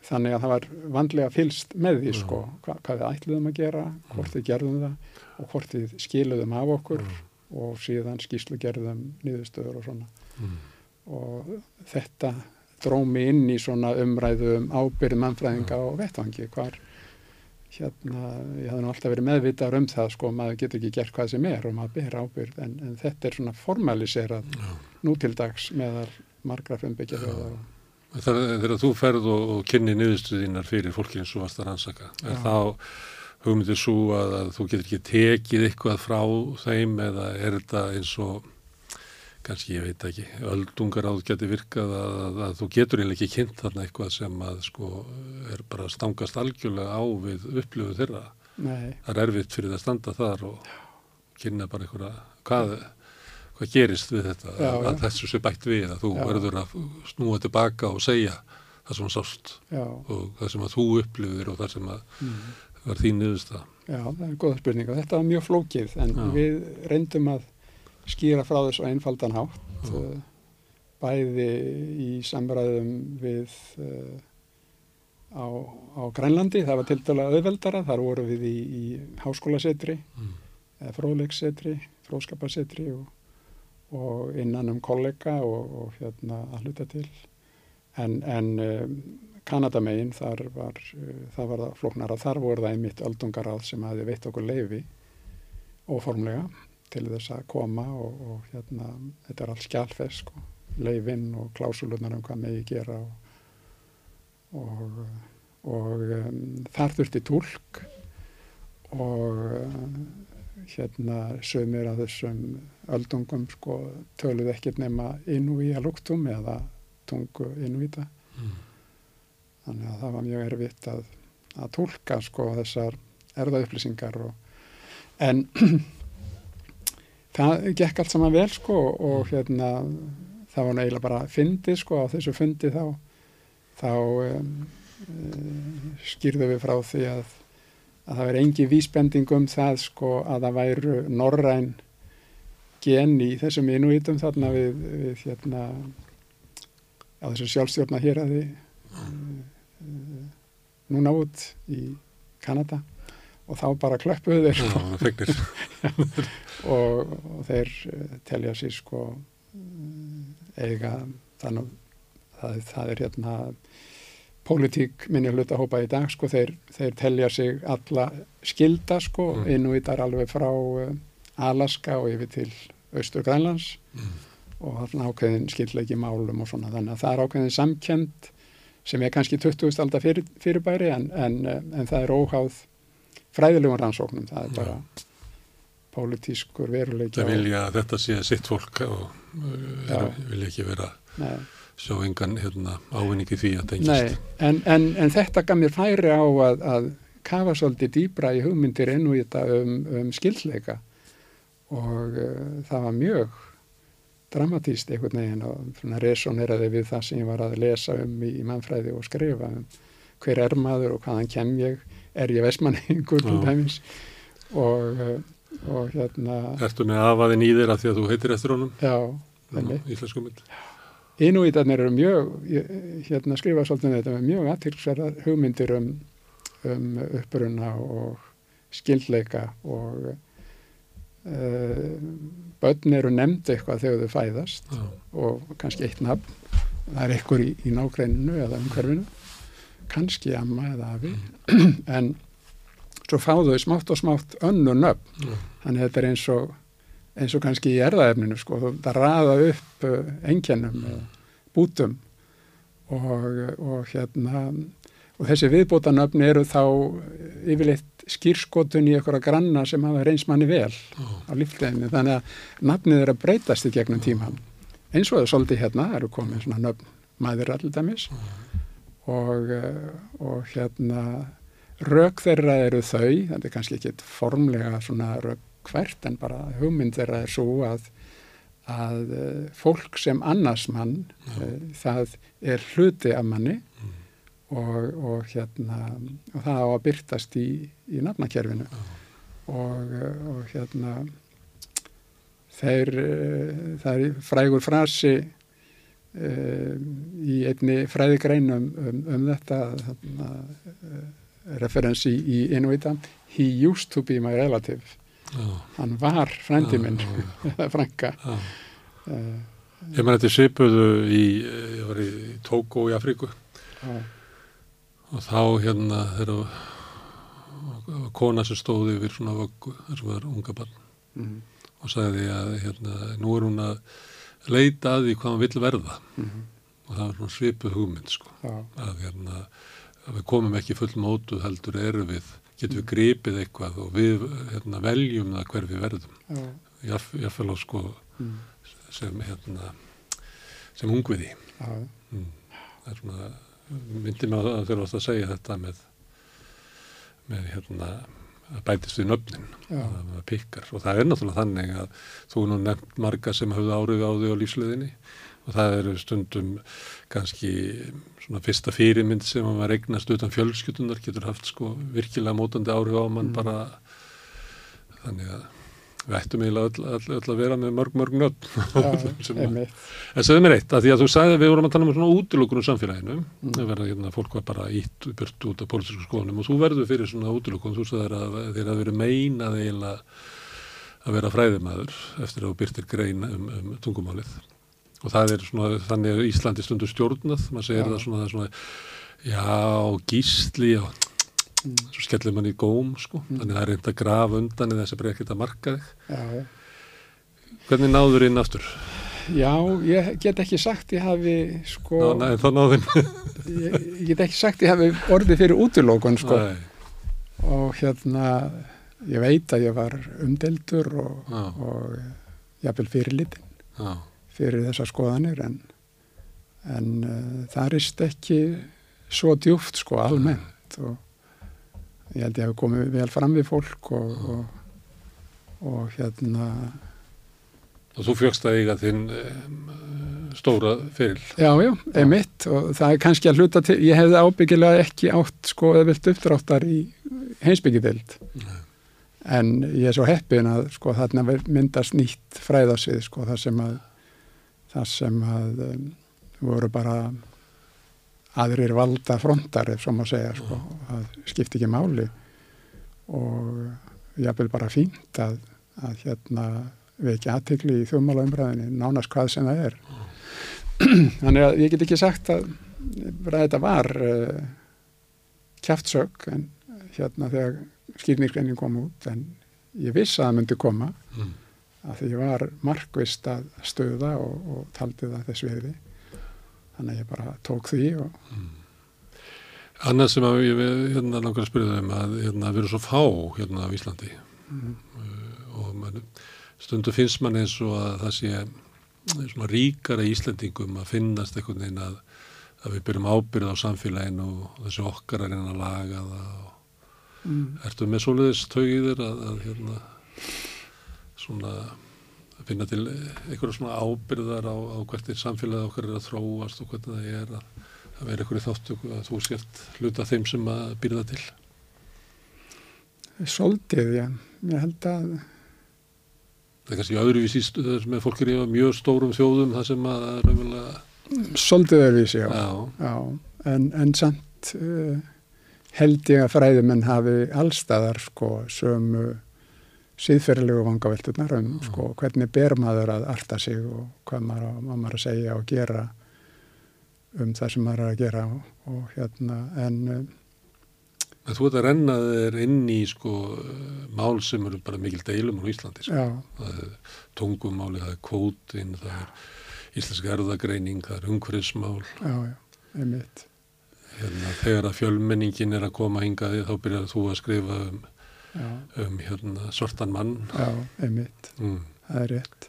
þannig að það var vandlega fylst með því sko, hva, hvað við ætluðum að gera hvort við gerðum það og hvort við skiluðum af okkur og síðan skíslu gerðum nýðustöður og svona. Mm. og þetta drómi inn í svona umræðum ábyrð mannfræðinga og vettvangi hvar hérna, ég hafði nú alltaf verið meðvitað um það sko, maður getur ekki gert hvað sem er og maður ber ábyrð en, en þetta er svona formaliserað nútildags meðal margra frumbyggja þjóðar og Þegar þú ferð og, og kynni niðurstuðínar fyrir fólki eins og varst að rannsaka, er þá hugmyndið svo að, að þú getur ekki tekið eitthvað frá þeim eða er þetta eins og kannski ég veit ekki, öldungar áður geti virkað að, að, að þú getur eiginlega ekki kynnt þarna eitthvað sem að sko er bara stangast algjörlega á við upplöfu þeirra. Nei, Það er erfitt fyrir það að standa þar og kynna bara einhverja, hvað, hvað gerist við þetta, Já, að, að þessu sé bætt við, að þú Já. verður að snúa tilbaka og segja það sem þú sást já, og það sem að þú upplifir og það sem að mm, var þín niðursta. já, það er góða spurning og þetta var mjög flókið en við reyndum að skýra frá þessu einfaldan hátt uh, bæði í samræðum við uh, á, á Grænlandi, það var til dæla auðveldara, þar voru við í, í háskólasetri Mm. fróðleiksetri, fróðskapasetri og, og innan um kollega og, og hérna að hluta til. En, en um, Kanadamegin þar var, uh, það var það flóknara, þar voru það einmitt öldungaráð sem hafi veitt okkur leifi óformlega til þess að koma og, og hérna, þetta er allt skjálfest sko, leifinn og klásulunar um hvað megi gera og, og, og um, þar þurfti tólk og hérna sömur að þessum öldungum sko töluð ekkert nema að lúktum eða tungu innúita Mm. þannig að það var mjög erfitt að, að tólka sko þessar erðaupplýsingar og, en það gekk allt saman vel sko og hérna það var eiginlega bara fyndið sko á þessu fundi þá þá um, um, skýrðu við frá því að, að það veri engi vísbending um það sko að það væru norræn gen í þessum innvítum þarna við, við hérna á þessu sjálfstjórna hér að því núna út í Kanada og þá bara klöppuðu þeir Já, sko, fegnir. og, og þeir eh, telja sér sko eh, eiga þannig það, það er hérna pólitík minni hluta hópa í dag sko þeir, þeir telja sig alla skilda sko Mm. mm. innvítar alveg frá uh, Alaska og yfir til Austur Grænlands Mm. og þarna ákveðin skildleiki málum og svona þannig að það er ákveðin samkend sem er kannski 20. aldar fyrir, fyrirbæri en, en, eh, en það er óháð fræðilegum rannsóknum, það er Já. bara pólitískur veruleiki Það vilja að þetta sé sitt fólk og Já. uh, vilja ekki vera Nei, sjá engan hérna, ávinningi því að nei tengjast. en, en, en þetta gaf mér færi á að, að kafa svolítið dýbra í hugmyndir inn í þetta um, um skildleika og uh, það var mjög dramatíst einhvern veginn og resoneraði við það sem ég var að lesa um í, í mannfræði og skrifa um hver er maður og hvaðan kem ég er ég vestmanningur til Já. dæmis og, uh, og hérna Ertu með afaðin í þér að því að þú heitir eftir honum? já, einmitt. Íslensku mynd. Inúítarnir eru mjög, ég, hérna skrifa svolítið um þetta með mjög aðtilsverðar hugmyndir um, um uppruna og skildleika og uh, börn eru nefnd eitthvað þegar þau fæðast Já. og kannski eitt nafn, það er eitthvað í, í nágreininu eða umhverfinu, kannski amma eða afi, en svo fá þau smátt og smátt önnu nöfn, Já. þannig að þetta er eins og eins og kannski í erðaefninu sko, það raða upp uh, einkennum eða bútum og, og hérna og þessi viðbótanöfni eru þá yfirleitt skýrskotun í einhverja granna sem hafa reyns manni vel Já. á lífleginu, þannig að nafnið er að breytast í gegnum tíman eins og það er svolítið hérna, eru komið svona nöfn maður allir dæmis. Og, eh, og hérna rök þeirra eru þau, þetta er kannski ekki formlega svona rök hvert en bara hugmynd þeirra er svo að að eh, fólk sem annars mann uh, það er hluti af manni og, og hérna og það á að byrtast í, í nafnakerfinu. Og, eh, og hérna þeir það er frægur frasi uh, í einni fræðigreinum um, um þetta þarna, referensi í, Inuita he used to be my relative. Hann var frændi minn eða frænka. Uh, Ég maður þetta svipuðu í, ég var í Tókó í Afríku. Og, þá hérna þegar kona sem stóði yfir svona vöggu þar sem var unga barn. Mm, og sagði að hérna, nú er hún að leita að því hvað hann vill verða. Mm, og það var svona svipuð hugmynd sko. Já, að, hérna, að við komum ekki full mótuð heldur erum við getum við gripið eitthvað og við hérna, veljum það hver við verðum já, Jaff, jaffnvel á sko mm. sem, hérna, sem ungviði. já, Mm. Það er svona, myndi mig að þurfa að segja þetta með, með hérna, að bætist við nöfnin, að það pikkar. Og það er náttúrulega þannig að þú nú nefnt marga sem hafðu árið á því á lífsliðinni og það eru stundum kannski svona fyrsta fyrirmynd sem að maður eignast utan fjölskyldunar getur haft sko virkilega mótandi áhrif á mann Mm. bara. Þannig að við ættum eiginlega öll, öll, öll að vera með mörg mörg einmitt, En segðu mér eitt, að því að þú sagði að við vorum að tala um svona útilokunum samfélaginu, Mm. það verða hérna fólk var bara ítt burt út af pólitísku skoðunum og þú verður fyrir svona útilokun, þú sagði að þér að verið meinað eiginlega að vera fræðimæður eftir að þú byrtir grein um, um tungumálið og það er svona þannig að Íslandi stundu stjórnað, maður segir Já. það svona, það svona já, gísli Mm. svo skellir mann í góm sko, þannig að það er reynd að grafa undan eða þessi bara ekkert að marka þig. já, já. Hvernig náður inn aftur? Já, ég get ekki sagt ég hafi sko, Ná, náðin. ég, ég get ekki sagt ég hafi orðið fyrir útilókun sko Nei, og hérna ég veit að ég var umdeldur og, Já. og jafnvel fyrirlitin já, fyrir þessar skoðanir en, en uh, það rist ekki svo djúft sko almennt. Og ég held ég hafi komið vel fram við fólk og, og, og hérna Og þú fjögst að eiga þinn um, stóra fyrir. Já, já, einmitt. Og það er kannski að hluta til, ég hefði ábyggilega ekki átt sko eða vilt uppdráttar í heimsbyggidild en ég er svo heppin að sko þarna myndast nýtt fræðasvið sko þar sem að þar sem að um, voru bara aðrir valda frontar ef svo má segja sko það skipti ekki máli. Og ég vil bara fínt að, að hérna við ekki aðtikli í þjóðmála umræðinni nánast hvað sem það er. Þannig að ég get ekki sagt að þetta var uh, kjaftsök en hérna þegar skýrnirgreining kom út en ég vissi að það myndi koma. Mm. Að því var markvist að stöða og, og taldi það þess verði þannig að ég bara tók því og Annað sem að ég hérna langar að spyrja þeim að hérna við erum svo fá hérna á Íslandi. Mm, uh, og man, stundu finnst mann eins og að það sé svona ríkara Íslendingum að finnast einhvern veginn að, að við byrjum ábyrð á samfélaginu og þessi okkar að reyna að laga það og mm, ertu með svoleiðis taugið þér að, að hérna svona að finna til einhverja svona ábyrðar á, á hvernig samfélagið okkar er að þróast og hvernig það er að, að vera einhverju þáttu að þú sért hluta þeim sem að það til. Soldið, já, ég held að Það er kannski öðruvísi með fólk er í mjög stórum þjóðum það sem að er raunverulega, soldið öðruvísi, já, já, já. En, en samt uh, held ég að fræðumenn hafi allstaðar sko sömu síðferðilegu vangavelturnar um sko hvernig ber maður að arta sig og hvað maður, maður að segja og gera um það sem maður er að gera og, og hérna en uh, en þú ert að renna þér inn í sko mál sem eru bara mikil deilum á Íslandi, sko. það er tungumáli, það er kvótin, það er íslensk erðagreining, það er umhverfismál, hérna, þegar að fjölmenningin er að koma hingaði þá byrjar þú að skrifa um, um hérna, svartan mann. já, einmitt, Mm. það er rétt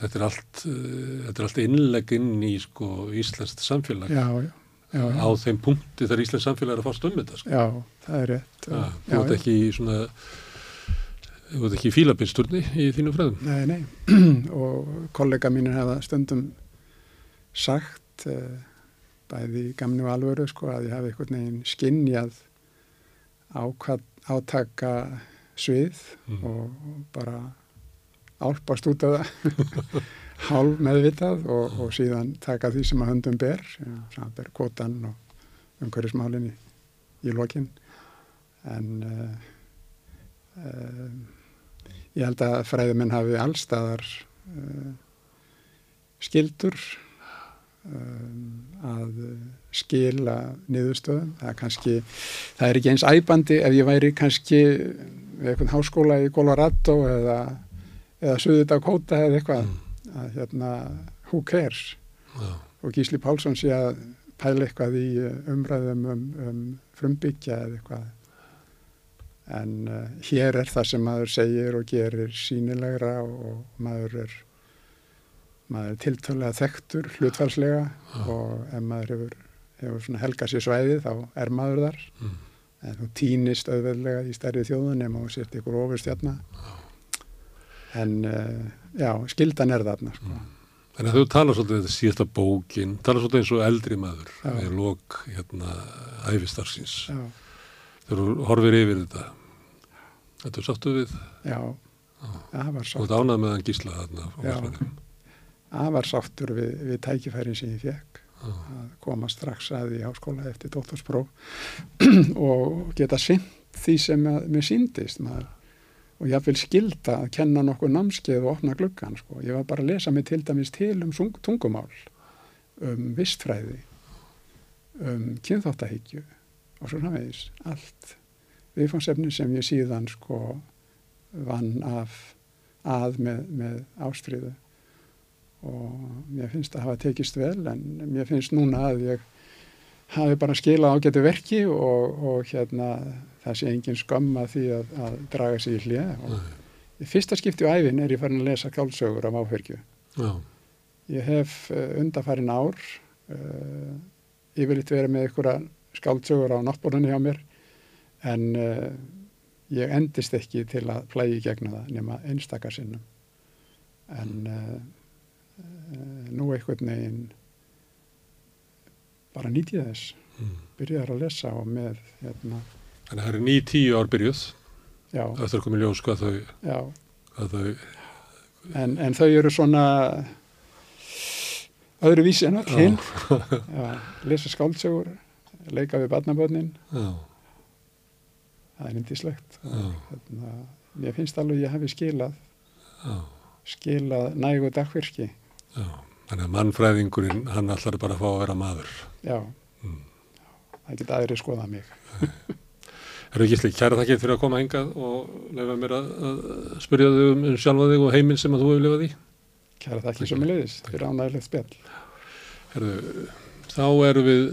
Þetta er allt, uh, þetta er allt innlegg inn í sko íslenskt samfélag já, já, já, á þeim punkti þegar íslenskt samfélag er að fást um þetta. Sko. já það er rétt þú ert ekki í svona, þú ert ekki í fílabilsturni í þínu fræðum. Nei, nei, og kollega mínir hafa stundum sagt uh, bæði og alvöru sko að ég hafi einhvern veginn skinnjað ákvað, átaka svið Mm. og, bara álpast út af það. Hálf meðvitað og, og síðan taka því sem að höndum ber sem ber kvotan og umhverjusmálinn í, í lokin. En uh, uh, ég held að fræðumenn hafi allstaðar uh, skildur um, að skila niðurstöðum. Það er kannski, það er ekki eins æbandi ef ég væri kannski við eitthvað háskóla í Colorado eða, eða Suður Dakota eða eitthvað, Mm. að hérna, who cares? Já, Og Gísli Pálsson sé að pæla eitthvað í uh, umræðum um, um frumbyggja eða eitthvað. En uh, hér er það sem maður segir og gerir sínilegra og maður er maður er tiltölulega þekktur hlutfælslega og ef maður hefur, hefur svona helga sér svæðið þá er maður þar. Mm. en þú týnist auðveldlega í stærri þjóðun ef maður sért ykkur ofurstjarna. En uh, já, skildan er þarna sko. Þannig að þú talar svolítið þetta síðasta bókin, talar svolítið eins og eldri maður Já. í lok hérna æfistarsins. já, þú horfir yfir þetta, þetta er sáttu við, já, það var og sátt þetta ánað með hann gísla þarna á Já. Vestmannaeyjum. það var sáttur við, við tækifærin sem ég fekk Já. að koma strax að í háskóla eftir dóttarspróf og geta sinn því sem að mér síndist maður og ég vil skilda að kenna nokkuð námskeið og opna gluggan sko. ég var bara að lesa mig til dæmis til um tungumál um vistfræði um kynþáttahyggju og svo framvegis allt viðfangsefni sem ég síðan sko vann af að með, með ástriðu og mér finnst að hafa tekist vel en mér finnst núna að ég hafi bara skilað ágætu verki og, og hérna það sé engin skömm að því að, að draga sig í hlið og í fyrsta skipti á æfin er ég farin að lesa kálsögur af áfergju. Ég hef uh, undarfærin ár uh, yfirleitt verið með ykkur skáldsögur á náttbórunni hjá mér en uh, ég endist ekki til að plægi gegna það nema einstakar sinnum. En uh, nú einhvern veginn bara nýti ég þess. Mm. byrjaðar að lesa og með hérna, þannig að það eru ný tíu ár byrjuð, já, eftir að koma í ljós hvað þau, já. hvað þau, en, en þau eru svona öðru vísi en öll hinn lesa skáldsögur leika við barnaböðnin já, það er yndislegt. Já, hérna, mér finnst alveg ég hafi skilað já, skilað nægu dagvirki já. Þannig að mannfræðingurinn, hann ætlar bara að fá að vera maður. já, Mm. það geta aðri skoða mig Herru Gísli, kæra þakkið fyrir að koma hingað og lefa mér að, að spyrja þig um, um sjálfa þig og heiminn sem að þú hefur lifað í. kæra það ekki sem er leiðis, fyrir ánægilegt spjall Herru, þá erum við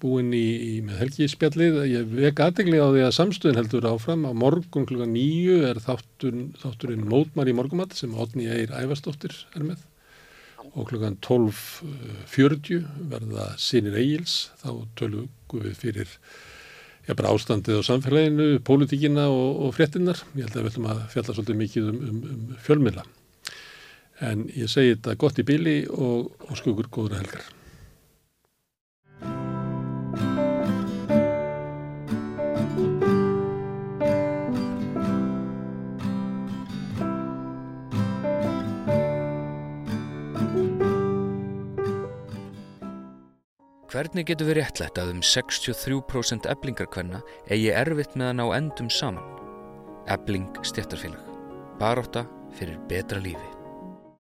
búin í, í með helgispjallið. Ég vek aðtegli á því að samstöðin heldur áfram. Á morgun klukkan nýju er þátturinn, þátturinn Mótmar í morgumat sem Otni Eir Ævarsdóttir er með og klukkan 12.40 verða Sinir Egils. Þá tölum við fyrir já, bara ástandið á samfélaginu, pólitíkina og, og fréttinnar. Ég held að við ætlum að fjalla svolítið mikið um, um, um fjölmiðla. En ég segi þetta gott í bíli og, og skugur góðra helgar. Hvernig getur við réttlætt að um 63% eblingarkvenna eigi erfitt með að ná endum saman? Ebling stjættarfélag. Baróta fyrir betra lífi.